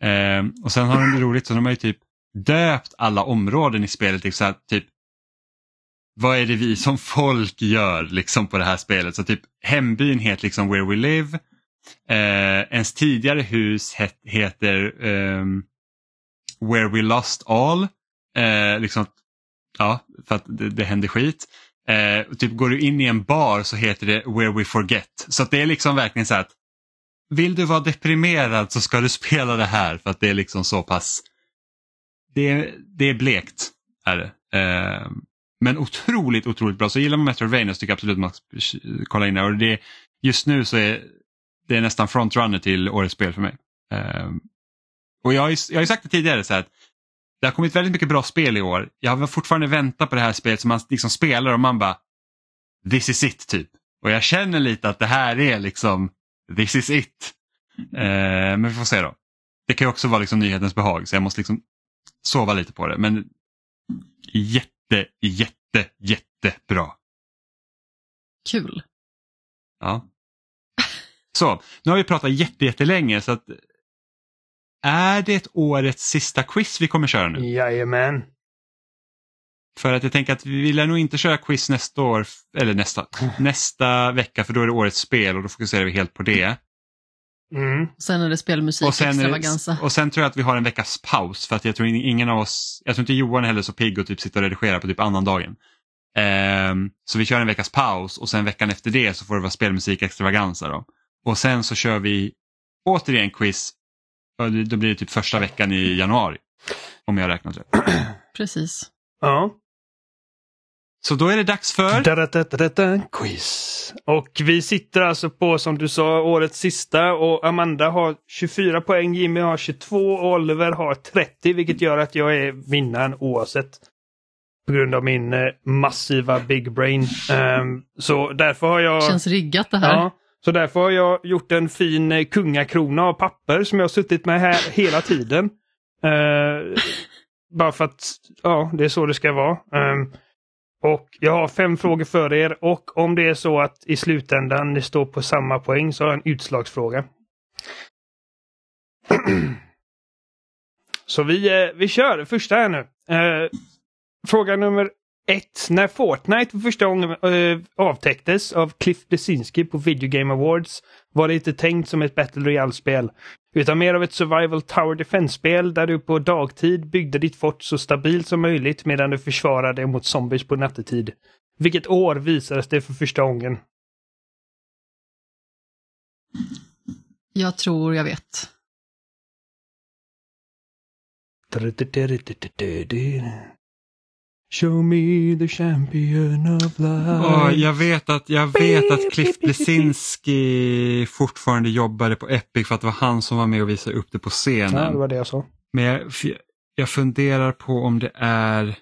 Eh, och sen har de det roligt, så de har ju typ döpt alla områden i spelet till så här, typ vad är det vi som folk gör liksom på det här spelet? Så typ hembyn heter liksom Where We Live. Eh, ens tidigare hus het, heter eh, Where We Lost All. Eh, liksom, ja, för att det, det händer skit. Eh, typ går du in i en bar så heter det Where We Forget. Så det är liksom verkligen så att vill du vara deprimerad så ska du spela det här för att det är liksom så pass det är, det är blekt. Är det. Eh, men otroligt, otroligt bra. Så gillar man Metroidvania så tycker jag absolut man ska kolla in det. Och det. Just nu så är det är nästan frontrunner till årets spel för mig. Eh, och jag har, ju, jag har ju sagt det tidigare så att det har kommit väldigt mycket bra spel i år. Jag har fortfarande väntat på det här spelet som man liksom spelar och man bara This is it typ. Och jag känner lite att det här är liksom This is it. Eh, men vi får se då. Det kan ju också vara liksom nyhetens behag så jag måste liksom sova lite på det. Men jätte, jätte, jättebra. Kul. Ja. Så, nu har vi pratat jättelänge så att är det årets sista quiz vi kommer köra nu? Jajamän. För att jag tänker att vi lär nog inte köra quiz nästa år, eller nästa, nästa vecka för då är det årets spel och då fokuserar vi helt på det. Mm. Sen är det spelmusik och sen, extravaganza. Och sen tror jag att vi har en veckas paus för att jag tror ingen av oss, jag tror inte Johan är heller så pigg och typ sitter och redigerar på typ annan dagen. Um, så vi kör en veckas paus och sen veckan efter det så får det vara spelmusik extravaganza då. Och sen så kör vi återigen quiz, då blir det typ första veckan i januari. Om jag räknar rätt. Precis. Ja. Så då är det dags för... Da-da-da-da-da, quiz. Och vi sitter alltså på, som du sa, årets sista och Amanda har 24 poäng, Jimmy har 22 och Oliver har 30 vilket gör att jag är vinnaren oavsett. På grund av min eh, massiva big brain. Ehm, så därför har jag... Känns riggat det här. Ja, så därför har jag gjort en fin eh, kungakrona av papper som jag har suttit med här hela tiden. Uh, bara för att ja, det är så det ska vara. Um, och jag har fem frågor för er och om det är så att i slutändan ni står på samma poäng så har jag en utslagsfråga. så vi, eh, vi kör första här nu. Eh, fråga nummer ett. När Fortnite för första gången eh, avtäcktes av Cliff Blesinski på Video Game Awards var det inte tänkt som ett Battle Royale-spel. Utan mer av ett Survival Tower Defense-spel där du på dagtid byggde ditt fort så stabilt som möjligt medan du försvarade mot zombies på nattetid. Vilket år visades det för första gången? Jag tror jag vet. Show me the champion of life. Åh, jag vet att, jag vet att Cliff Blesinski fortfarande jobbade på Epic för att det var han som var med och visade upp det på Ja, scenen. det var det jag sa. Men jag, jag funderar på om det är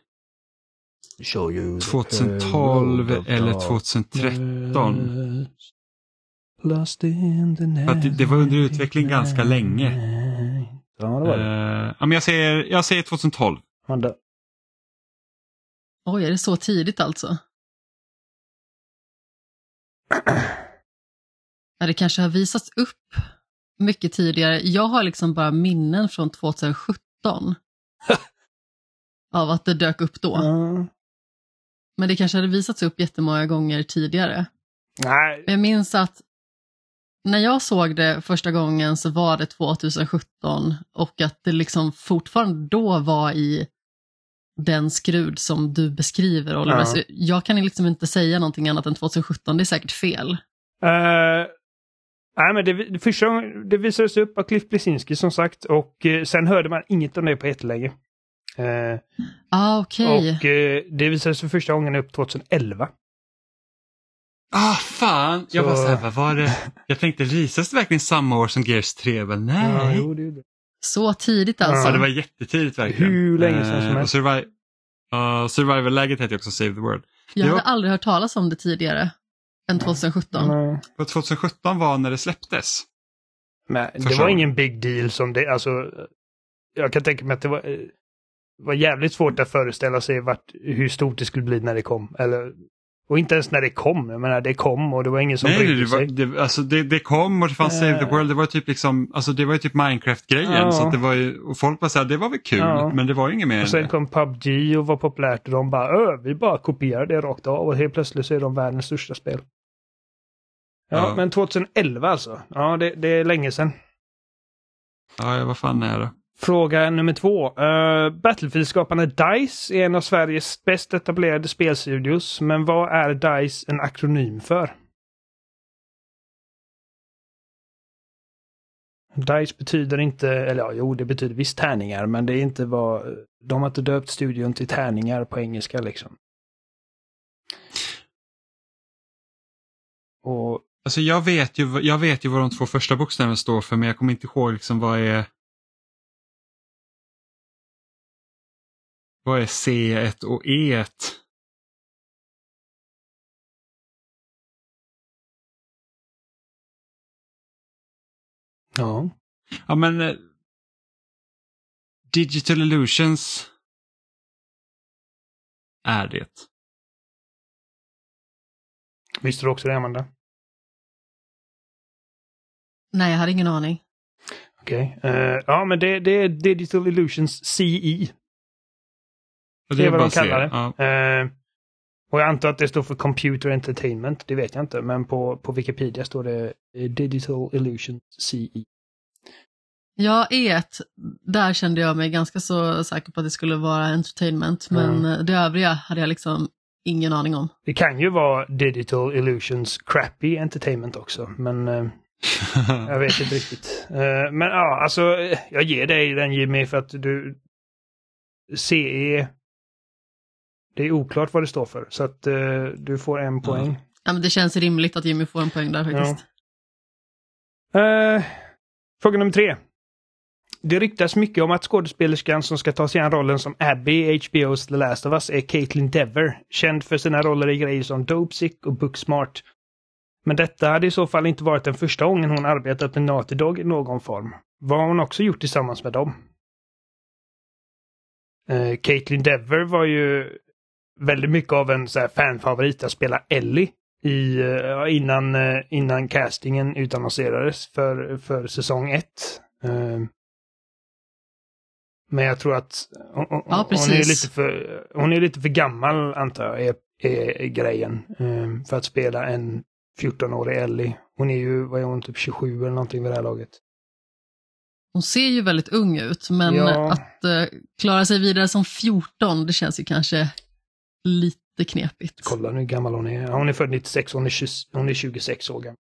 Show you the 2012 world of eller darkness. 2013. Lost in the För att det- det var under utveckling ganska länge. Ja, det var det. Ja, men jag, säger, jag säger 2012. Amanda. Oj, är det så tidigt alltså? Ja, det kanske har visats upp mycket tidigare. Jag har liksom bara minnen från 2017. av att det dök upp då. Ja. Men det kanske hade visats upp jättemånga gånger tidigare. Nej, jag minns att när jag såg det första gången så var det 2017 och att det liksom fortfarande då var i den skrud som du beskriver Oliver. Ja. Så jag kan liksom inte säga någonting annat än 2017, det är säkert fel. Eh, nej, men det, det, första, det visades upp av Cliff Blesinski som sagt och eh, sen hörde man inget om det på jättelänge. Uh, Ah, okej. Och eh, det visades för första gången upp 2011. Ah, fan! Jag Så- var så här, vad var det? Jag tänkte, visas det verkligen samma år som Gears 3? Men nej. Ja, jo, det det. Så tidigt alltså. Ja, det var jättetidigt verkligen. Hur länge sedan som Eh, helst. och survi- uh, Survival-läget hette också Save the World. jag det hade var- aldrig hört talas om det tidigare än 2017. Nej. Och 2017 var när det släpptes. Men det Första var ingen big deal som det, alltså. Jag kan tänka mig att det var, var jävligt svårt att föreställa sig vart, hur stort det skulle bli när det kom. Eller, och inte ens när det kom. Jag menar, det kom och det var ingen som Nej, brydde det, var, sig. det, alltså det, det kom och det fanns Save the Eh. World. Det var typ liksom, alltså det var typ Minecraft-grejen. Ja. Så att det var ju, och folk var så här, det var väl kul, Ja. men det var inget mer Och sen kom PubG och var populärt och de bara Ö, vi bara kopierar det rakt av och helt plötsligt så är de världens största spel. Ja, Ja. men 2011 alltså. Ja, det, det är länge sedan. Ja, vad fan är det? Fråga nummer två. Eh, uh, Battlefield-skaparna DICE är en av Sveriges bäst etablerade spelstudios, men vad är DICE en akronym för? DICE betyder inte, eller ja, jo, det betyder visst tärningar, men det är inte vad... De har inte döpt studion till tärningar på engelska liksom. Och Alltså jag vet, ju, jag vet ju vad de två första bokstäverna står för, men jag kommer inte ihåg liksom vad är... Vad är C1 och E E1? ja, Ja men... eh, Digital Illusions är det. visste du också det Amanda? Nej, jag hade ingen aning. Okej. Eh, ja, men det, det är Digital Illusions CE. Och Det är vad de kallar det. Ja. Eh, och jag antar att det står för Computer Entertainment, det vet jag inte, men på, på Wikipedia står det eh, Digital Illusions E. CE. Ja, E1, där kände jag mig ganska så säker på att det skulle vara entertainment, men eh, det övriga hade jag liksom ingen aning om. Det kan ju vara Digital Illusions Crappy Entertainment också, men eh, jag vet inte riktigt. Eh, men ja, alltså jag ger dig den Jimmy för att du CE Det är oklart vad det står för, så att uh, du får en poäng. Ja, men det känns rimligt att Jimmy får en poäng där faktiskt. Ja. Uh, fråga nummer tre. Det ryktas mycket om att skådespelerskan som ska ta sig an rollen som Abby i HBO's The Last of Us är Caitlin Dever, känd för sina roller i grejer som Dopesick och Booksmart. Men detta hade i så fall inte varit den första gången hon arbetat med Naughty Dog i någon form. Vad har hon också gjort tillsammans med dem? Uh, Caitlin Dever var ju väldigt mycket av en så här, fanfavorit att spela Ellie i, uh, innan, uh, innan castingen utannonserades för, för säsong 1. Men jag tror att hon, ja, hon, är lite för, hon är lite för gammal antar jag, är, är, grejen. För att spela en 14-årig Ellie. Hon är ju, vad är hon, typ 27 eller någonting vid det här laget. Hon ser ju väldigt ung ut, men ja. att uh, klara sig vidare som 14, det känns ju kanske lite knepigt. Kolla nu hur gammal hon är. Hon är född 96, hon är, 20, hon är 26 år gammal.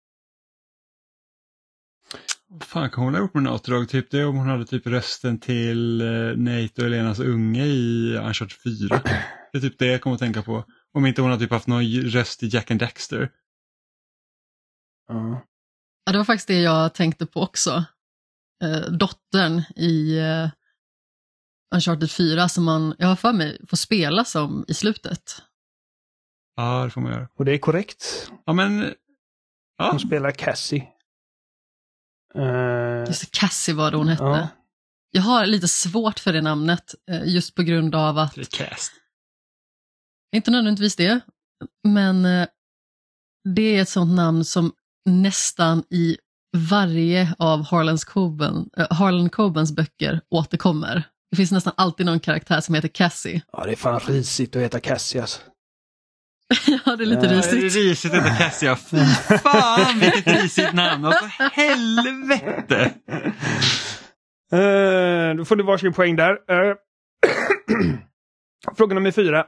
Fan kan hon ha gjort med något drag? Typ det om hon hade typ rösten till uh, Nate och Elenas unge i Uncharted 4. Det är typ det jag kommer att tänka på. Om inte hon har typ haft någon röst i Jack and Dexter. Ja. ja, det var faktiskt det jag tänkte på också. Eh, dottern i eh, Uncharted 4 som man, jag har för mig, får spela som i slutet. Ja, det får man göra. Och det är korrekt. Ja, men... Ja. Hon spelar Cassie. Uh... Just det, Cassie var det hon hette. Ja. Jag har lite svårt för det namnet, eh, just på grund av att... Det är cast. Inte nödvändigtvis det, men eh, det är ett sånt namn som nästan i varje av Harlan, Coben, Harlan Cobens böcker återkommer. Det finns nästan alltid någon karaktär som heter Cassie. Ja, det är fan risigt att heta Cassie alltså. ja, det är lite ja, risigt. Det är risigt att heta Cassie, fy fan vilket risigt namn. Alltså helvete! Uh, då får du varsin poäng där. Uh, Fråga nummer fyra.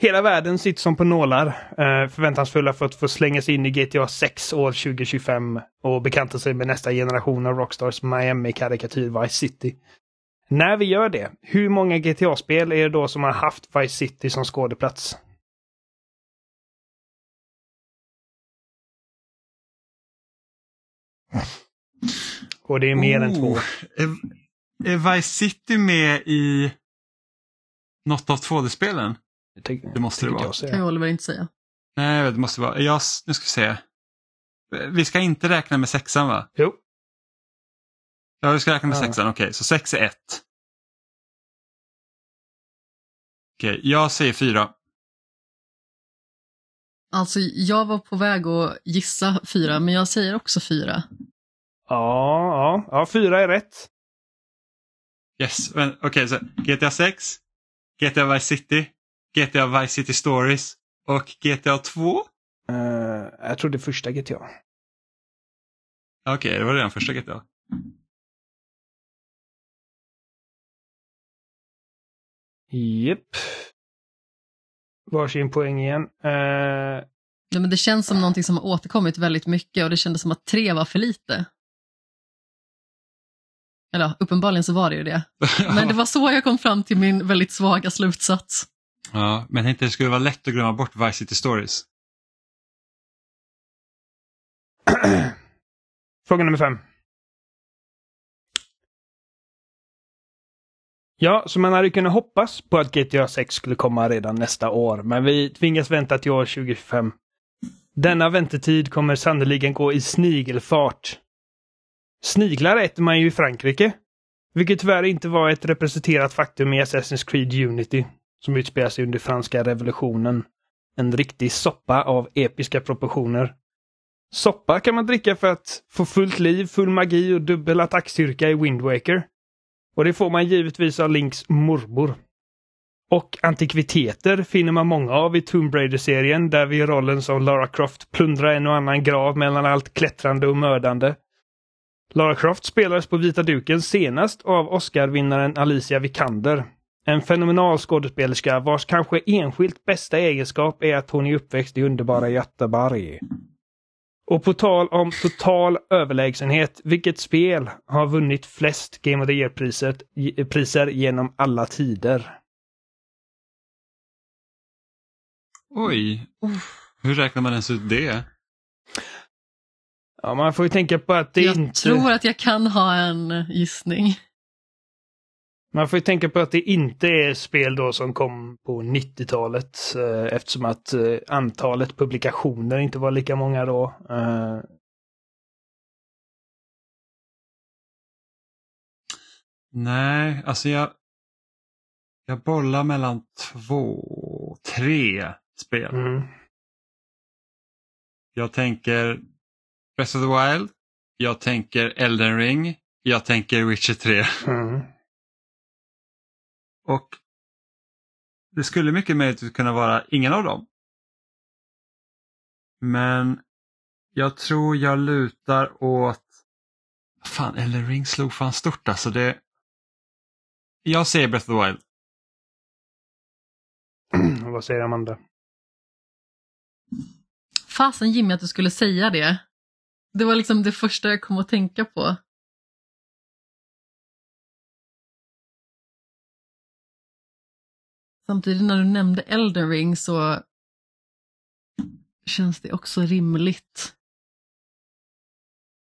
Hela världen sitter som på nålar, eh, förväntansfulla för att få slänga sig in i GTA 6 år 2025 och bekanta sig med nästa generation av Rockstars Miami-karikatyr Vice City. När vi gör det, hur många GTA-spel är det då som har haft Vice City som skådeplats? Och det är mer oh, än två. Är, är Vice City med i något av 2D-spelen? Det, det måste det vara. Jag kan jag Oliver inte säga. Nej, det måste vara. Jag, nu ska vi se. Vi ska inte räkna med sexan va? Jo. Ja, vi ska räkna med ja. sexan. Okej, okay, så sex är ett. Okej, okay, jag säger fyra. Alltså, jag var på väg att gissa fyra, men jag säger också fyra. Ja, ja, ja fyra är rätt. Yes, okej, okay, så GTA 6, GTA Vice City, GTA Vice City Stories och GTA 2? Uh, eh, jag tror det första GTA. Okej, okay, det var redan första GTA. Japp. Varsin poäng igen. Uh... Ja, men det känns som någonting som har återkommit väldigt mycket och det kändes som att tre var för lite. Eller uppenbarligen så var det ju det. Men det var så jag kom fram till min väldigt svaga slutsats. Ja, men jag tänkte det skulle vara lätt att glömma bort Vice City Stories. Fråga nummer fem. Ja, så man hade kunnat hoppas på att GTA 6 skulle komma redan nästa år, men vi tvingas vänta till år 2025. Denna väntetid kommer sannoliken gå i snigelfart. Sniglar äter man ju i Frankrike, vilket tyvärr inte var ett representerat faktum i Assassin's Creed Unity som utspelar sig under franska revolutionen. En riktig soppa av episka proportioner. Soppa kan man dricka för att få fullt liv, full magi och dubbel attackstyrka i Wind Waker. Och det får man givetvis av Links mormor. Och antikviteter finner man många av i Tomb Raider-serien där vi i rollen som Lara Croft plundrar en och annan grav mellan allt klättrande och mördande. Lara Croft spelades på vita duken senast av Oscar-vinnaren Alicia Vikander en fenomenal skådespelerska vars kanske enskilt bästa egenskap är att hon är uppväxt i underbara Göteborg. Och på tal om total överlägsenhet, vilket spel har vunnit flest Game of the Year-priser genom alla tider? Oj, hur räknar man ens ut det? Ja, man får ju tänka på att det jag inte... tror att jag kan ha en gissning. Man får ju tänka på att det inte är spel då som kom på 90-talet eh, eftersom att eh, antalet publikationer inte var lika många då. Eh, Nej, alltså jag, jag bollar mellan två, tre spel. mm. Jag tänker Breath of the Wild, jag tänker Elden Ring, jag tänker Witcher 3. Mm. Och det skulle mycket möjligt kunna vara ingen av dem. Men jag tror jag lutar åt... Fan, Elden Ring slog fan stort alltså. Det... Jag säger Breath of the Wild. Vad säger Amanda? Fasen Jimmy att du skulle säga det. Det var liksom det första jag kom att tänka på. Samtidigt när du nämnde Elden Ring så känns det också rimligt.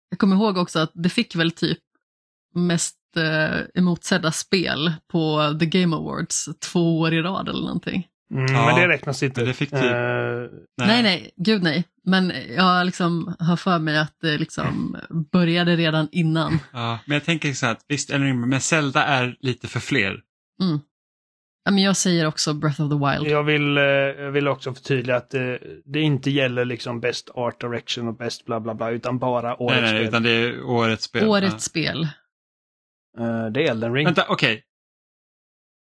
Jag kommer ihåg också att det fick väl typ mest eh, emotsedda spel på The Game Awards två år i rad eller någonting. Mm, Ja, men det räknas inte. det fick typ- Eh, Nej. nej, gud nej. Men jag liksom har för mig att det liksom började redan innan. Ja, men jag tänker så här att visst, Elden Ring, men Zelda är lite för fler. Mm. Ja, men jag säger också Breath of the Wild. Jag vill, eh, jag vill också förtydliga att eh, det inte gäller liksom Best Art Direction och Best bla bla bla, utan bara årets Nej, nej, spel. utan det är årets spel. Årets spel. Eh, det är Elden Ring. Vänta, okej.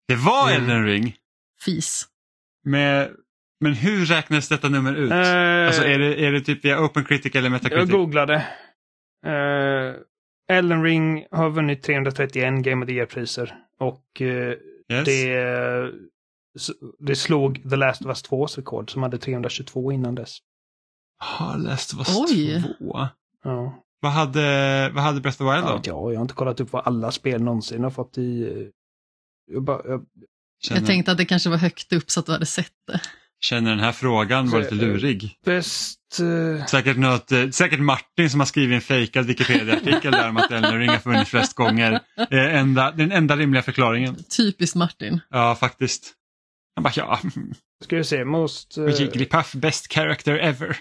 Det var Mm. Elden Ring. Fis. Med, men hur räknas detta nummer ut? Eh, alltså är det, är det typ via Open Critic eller Jag Metacritic? googlade. Uh, Elden Ring har vunnit 331 Game of the Year-priser. Och eh, yes. det, det slog The Last of Us 2s rekord som hade 322 innan dess. Har läst vad Oj. två. Ja. Vad hade, vad hade Breath of the Wild då? Ja, jag har inte kollat upp vad alla spel någonsin har fått i... eh, Jag bara, jag, Jag tänkte att det kanske var högt upp så att du hade sett det. Känner den här frågan var lite lurig. bäst... eh, Säkert, något, eh, säkert Martin som har skrivit en fejkad Wikipedia-artikel där om att Elden Ring har funnits flest gånger. Eh, enda, den enda rimliga förklaringen. Typiskt Martin. Ja, faktiskt. Han bara, ja, ska vi se, most... eh, Jigglypuff, best character ever.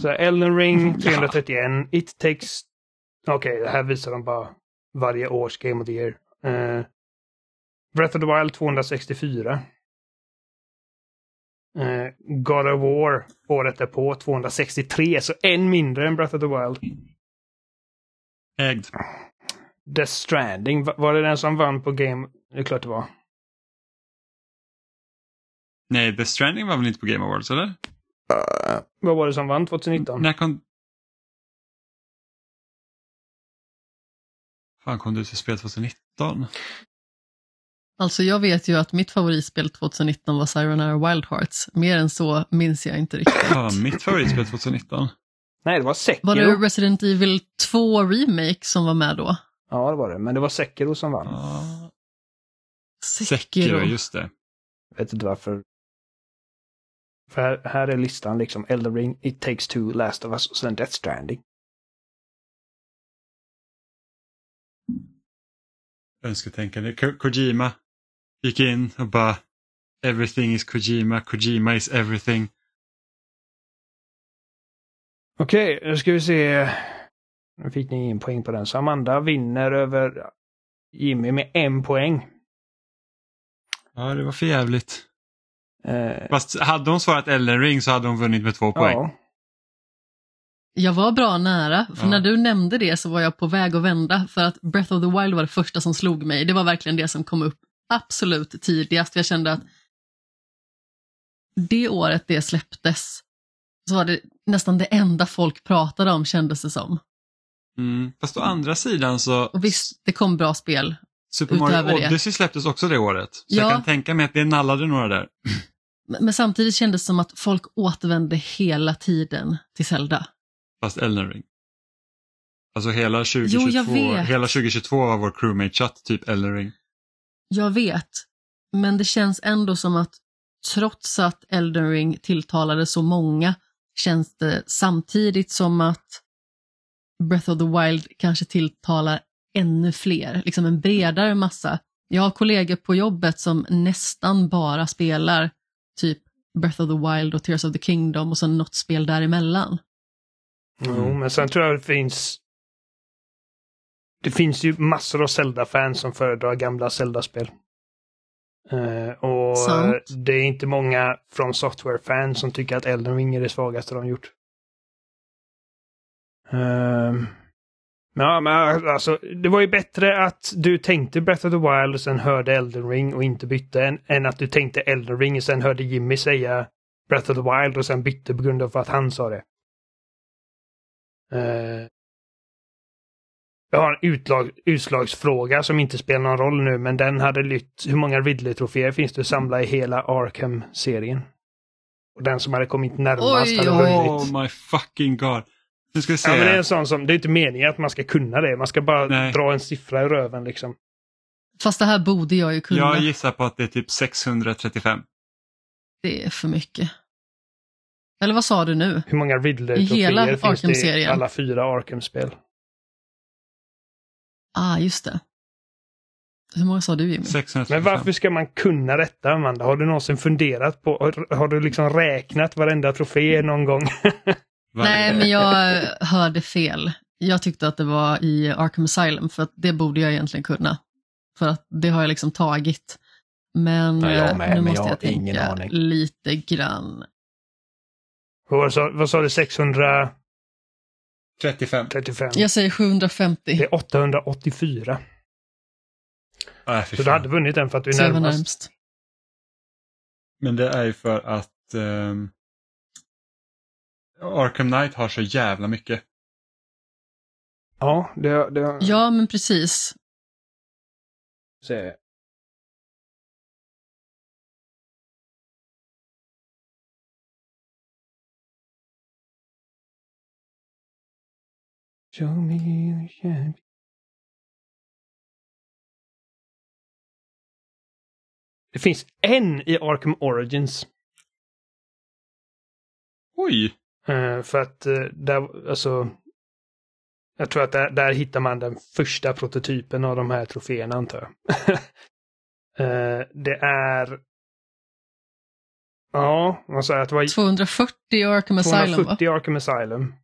Så här, Elden Ring 331, It takes... Okej, det här visar de bara varje års Game of the Year. Eh, Breath of the Wild 264. Uh, God of War året därpå 263, så en mindre än Breath of the Wild. Ägd. Death Stranding, va- var det den som vann på Game... Det är klart det var. Nej, The Stranding var väl inte på Game Awards, eller? Vad var det som vann 2019? När kom... fan kom det ut för spel 2019? Alltså jag vet ju att mitt favoritspel 2019 var Sayonara Wild Hearts. Mer än så minns jag inte riktigt. Ja, mitt favoritspel 2019. Nej, det var Sekiro. Var det Resident Evil 2 Remake som var med då? Ja, det var det. Men det var Sekiro som vann. Ja, Sekiro. Sekiro, just det. Jag vet inte varför. För här, här är listan liksom Elden Ring, It takes two, Last of Us och sen Death Stranding. Önsketänkande. Ko- Kojima gick in och bara Everything is Kojima, Kojima is everything. Okej, nu ska vi se. Nu fick ni ingen poäng på den. Så Amanda vinner över Jimmy med en poäng. Ja, det var för jävligt. Eh, Fast hade hon svarat Elden Ring så hade hon vunnit med två poäng. ja. Jag var bra nära, för Ja. när du nämnde det så var jag på väg att vända för att Breath of the Wild var det första som slog mig. Det var verkligen det som kom upp absolut tidigast. Jag kände att det året det släpptes så var det nästan det enda folk pratade om kändes det som. Mm. Fast å andra sidan så Och visst, det kom bra spel. Super Mario utöver det. Odyssey släpptes också det året. Så Ja. jag kan tänka mig att det nallade några där. Men men samtidigt kändes det som att folk återvände hela tiden till Zelda. Fast Elden Ring. Alltså hela 2022, Jo, hela 2022 var vår crewmate-chatt typ Elden Ring. Jag vet, men det känns ändå som att trots att Elden Ring tilltalade så många känns det samtidigt som att Breath of the Wild kanske tilltalar ännu fler, liksom en bredare massa. Jag har kollegor på jobbet som nästan bara spelar typ Breath of the Wild och Tears of the Kingdom och sen något spel däremellan. Mm. Jo, men sen tror jag det finns det finns ju massor av Zelda-fans som föredrar gamla Zelda-spel. Uh, och Sant. det är inte många från Software-fans som tycker att Elden Ring är det svagaste de gjort. Uh, ja, men alltså, det var ju bättre att du tänkte Breath of the Wild och sen hörde Elden Ring och inte bytte än, än att du tänkte Elden Ring och sen hörde Jimmy säga Breath of the Wild och sen bytte på grund av att han sa det. Uh, jag har en utlag, utslagsfråga som inte spelar någon roll nu, men den hade lytt. Hur många Ridley-troféer finns det att samla i hela Arkham-serien? Och den som hade kommit närmast Oj, hade vunnit. Oh my fucking god. Nu ska se. Ja, men det är en sån som, det är inte meningen att man ska kunna det. Man ska bara Nej. dra en siffra i röven liksom. Fast det här borde jag ju kunna. Jag gissar på att det är typ 635. Det är för mycket. Eller vad sa du nu? Hur många Ridley-troféer finns det i Arkham-serien. alla fyra Arkham-spel? Ah, just det. Hur många sa du Jimmy? 635. Men varför ska man kunna detta, Amanda? Har du någonsin funderat på, har, du liksom räknat varenda trofé någon gång? Nej, men jag hörde fel. Jag tyckte att det var i Arkham Asylum, för att det borde jag egentligen kunna. För att det har jag liksom tagit. Men jag eh, med, nu men måste jag jag, har ingen tänka aning. lite grann. vad, sa, vad sa du? 635? 35. Jag säger 750. Det är 884. Ah, fy Så du hade vunnit den för att du är Så närmast. närmst. Men det är ju för att ehm, Arkham Knight har så jävla mycket. Ja, det... det Ja, men precis. Se. Show me the champion. Det finns en i Arkham Origins. Oj! Eh, för att eh, där, alltså. Jag tror att där, där hittar man den första prototypen av de här troféerna antar jag. Eh, det är... Ja, sa jag att det var 240 i Arkham Asylum, va? 240 i Arkham Asylum.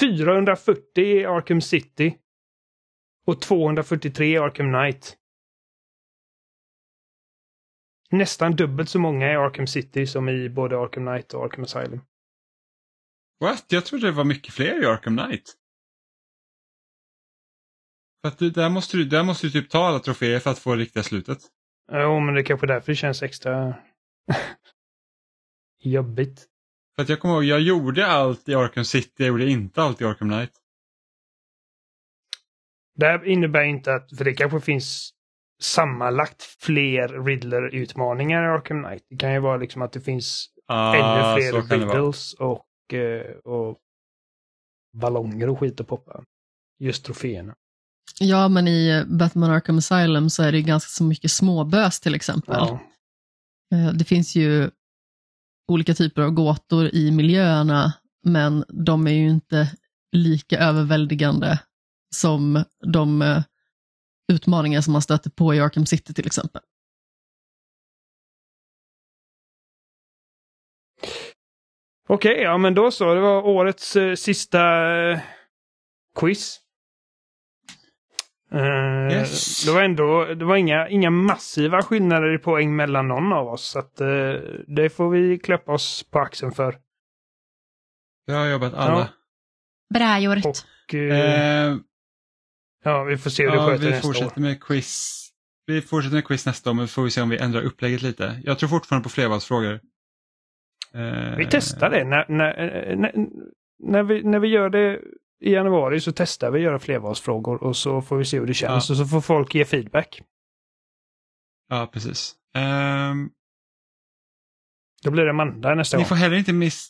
440 i Arkham City. Och 243 i Arkham Knight. Nästan dubbelt så många i Arkham City som i både Arkham Knight och Arkham Asylum. What? Jag trodde det var mycket fler i Arkham Knight. För att du, där, måste du, där måste du typ ta alla troféer för att få det riktiga slutet. Jo, men det är kanske därför det känns extra jobbigt. För att jag kommer ihåg, jag gjorde allt i Arkham City, jag gjorde inte allt i Arkham Knight. Det här innebär inte att, för det kanske finns sammanlagt fler Riddler-utmaningar i Arkham Knight. Det kan ju vara liksom att det finns Ah, ännu fler. Riddles och, eh, och ballonger och skit att poppa. Just troféerna. Ja, men i Batman Arkham Asylum så är det ju ganska så mycket småbös till exempel. Ja. Eh, Det finns ju olika typer av gåtor i miljöerna, men de är ju inte lika överväldigande som de eh, utmaningar som man stöter på i Arkham City till exempel. Okej, ja men då så. Det var årets eh, sista eh, quiz. Eh, Yes. Det var ändå det var inga, inga massiva skillnader i poäng mellan någon av oss. Så att, eh, det får vi klappa oss på axeln för. Jag har jobbat alla. Ja. Bra gjort. Och, eh, Eh, ja, vi får se hur det ja, sköter vi nästa år. fortsätter med quiz. Vi fortsätter med quiz nästa år, men får vi se om vi ändrar upplägget lite. Jag tror fortfarande på flervalsfrågor. Eh, Vi testar det. När, när, när, när, vi, när vi gör det i januari så testar vi att göra flervalsfrågor och så får vi se hur det känns Ja. och så får folk ge feedback. Ja, precis. Ehm, Då blir det Amanda nästa Ni gång. får heller inte miss...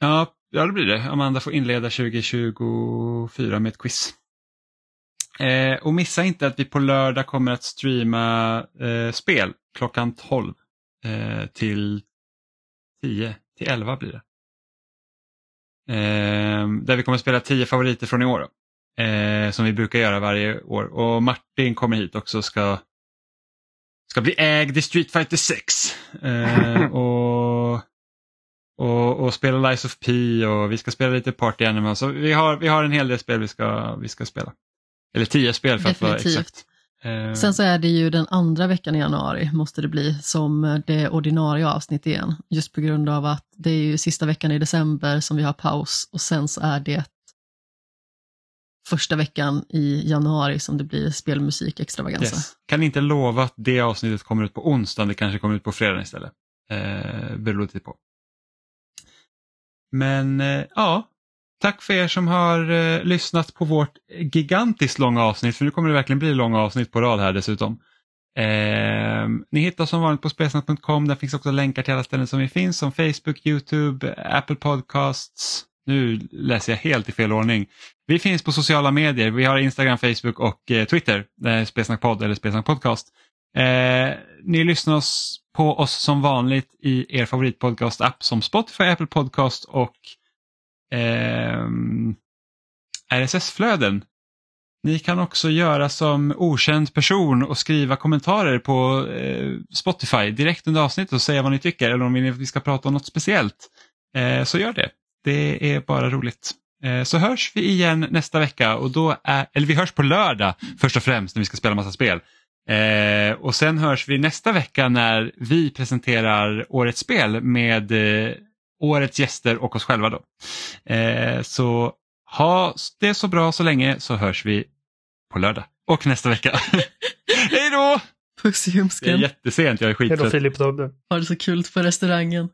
Ja, ja, det blir det. Amanda får inleda 2024 med ett quiz. Eh, och missa inte att vi på lördag kommer att streama eh, spel klockan 12. eh, till 10, till 11 blir det. Eh, där vi kommer spela 10 favoriter från i år. Eh, som vi brukar göra varje år. Och Martin kommer hit också och ska, ska bli ägd i Street Fighter 6. Eh, och, och, och spela Lies of P och vi ska spela lite Party Animal. Så vi har, vi har en hel del spel vi ska, vi ska spela. Eller 10 spel för Definitivt. att vara exakt. Eh, Sen så är det ju den andra veckan i januari, måste det bli, som det ordinarie avsnitt igen. Just på grund av att det är ju sista veckan i december som vi har paus och sen så är det första veckan i januari som det blir spelmusik extravaganza. Yes. Kan inte lova att det avsnittet kommer ut på onsdag, det kanske kommer ut på fredag istället. Eh, beror lite på. Men eh, ja, tack för er som har eh, lyssnat på vårt gigantiskt långa avsnitt, för nu kommer det verkligen bli långa avsnitt på rad här dessutom. Eh, ni hittar som vanligt på spelsnack.com, där finns också länkar till alla ställen som vi finns som Facebook, Youtube, Apple Podcasts. Nu läser jag helt i fel ordning. Vi finns på sociala medier. Vi har Instagram, Facebook och eh, Twitter. Eh, Spelsnackpodd eller Spelsnack Podcast. Eh, ni lyssnar oss, på oss som vanligt i er favoritpodcast-app som Spotify, Apple Podcast och eh, RSS-flöden. Ni kan också göra som okänd person och skriva kommentarer på eh, Spotify direkt under avsnittet och säga vad ni tycker eller om ni vill att vi ska prata om något speciellt. Eh, så gör det. Det är bara roligt. Eh, så hörs vi igen nästa vecka och då är, eller vi hörs på lördag först och främst när vi ska spela massa spel. Eh, och sen hörs vi nästa vecka när vi presenterar årets spel med eh, årets gäster och oss själva då. Eh, så ha det så bra så länge så hörs vi på lördag och nästa vecka. Hej då! Puss i Det är ljumsken. jättesent, jag är Hej då skittrött. Filip Tobbe. Ha det så kul på restaurangen.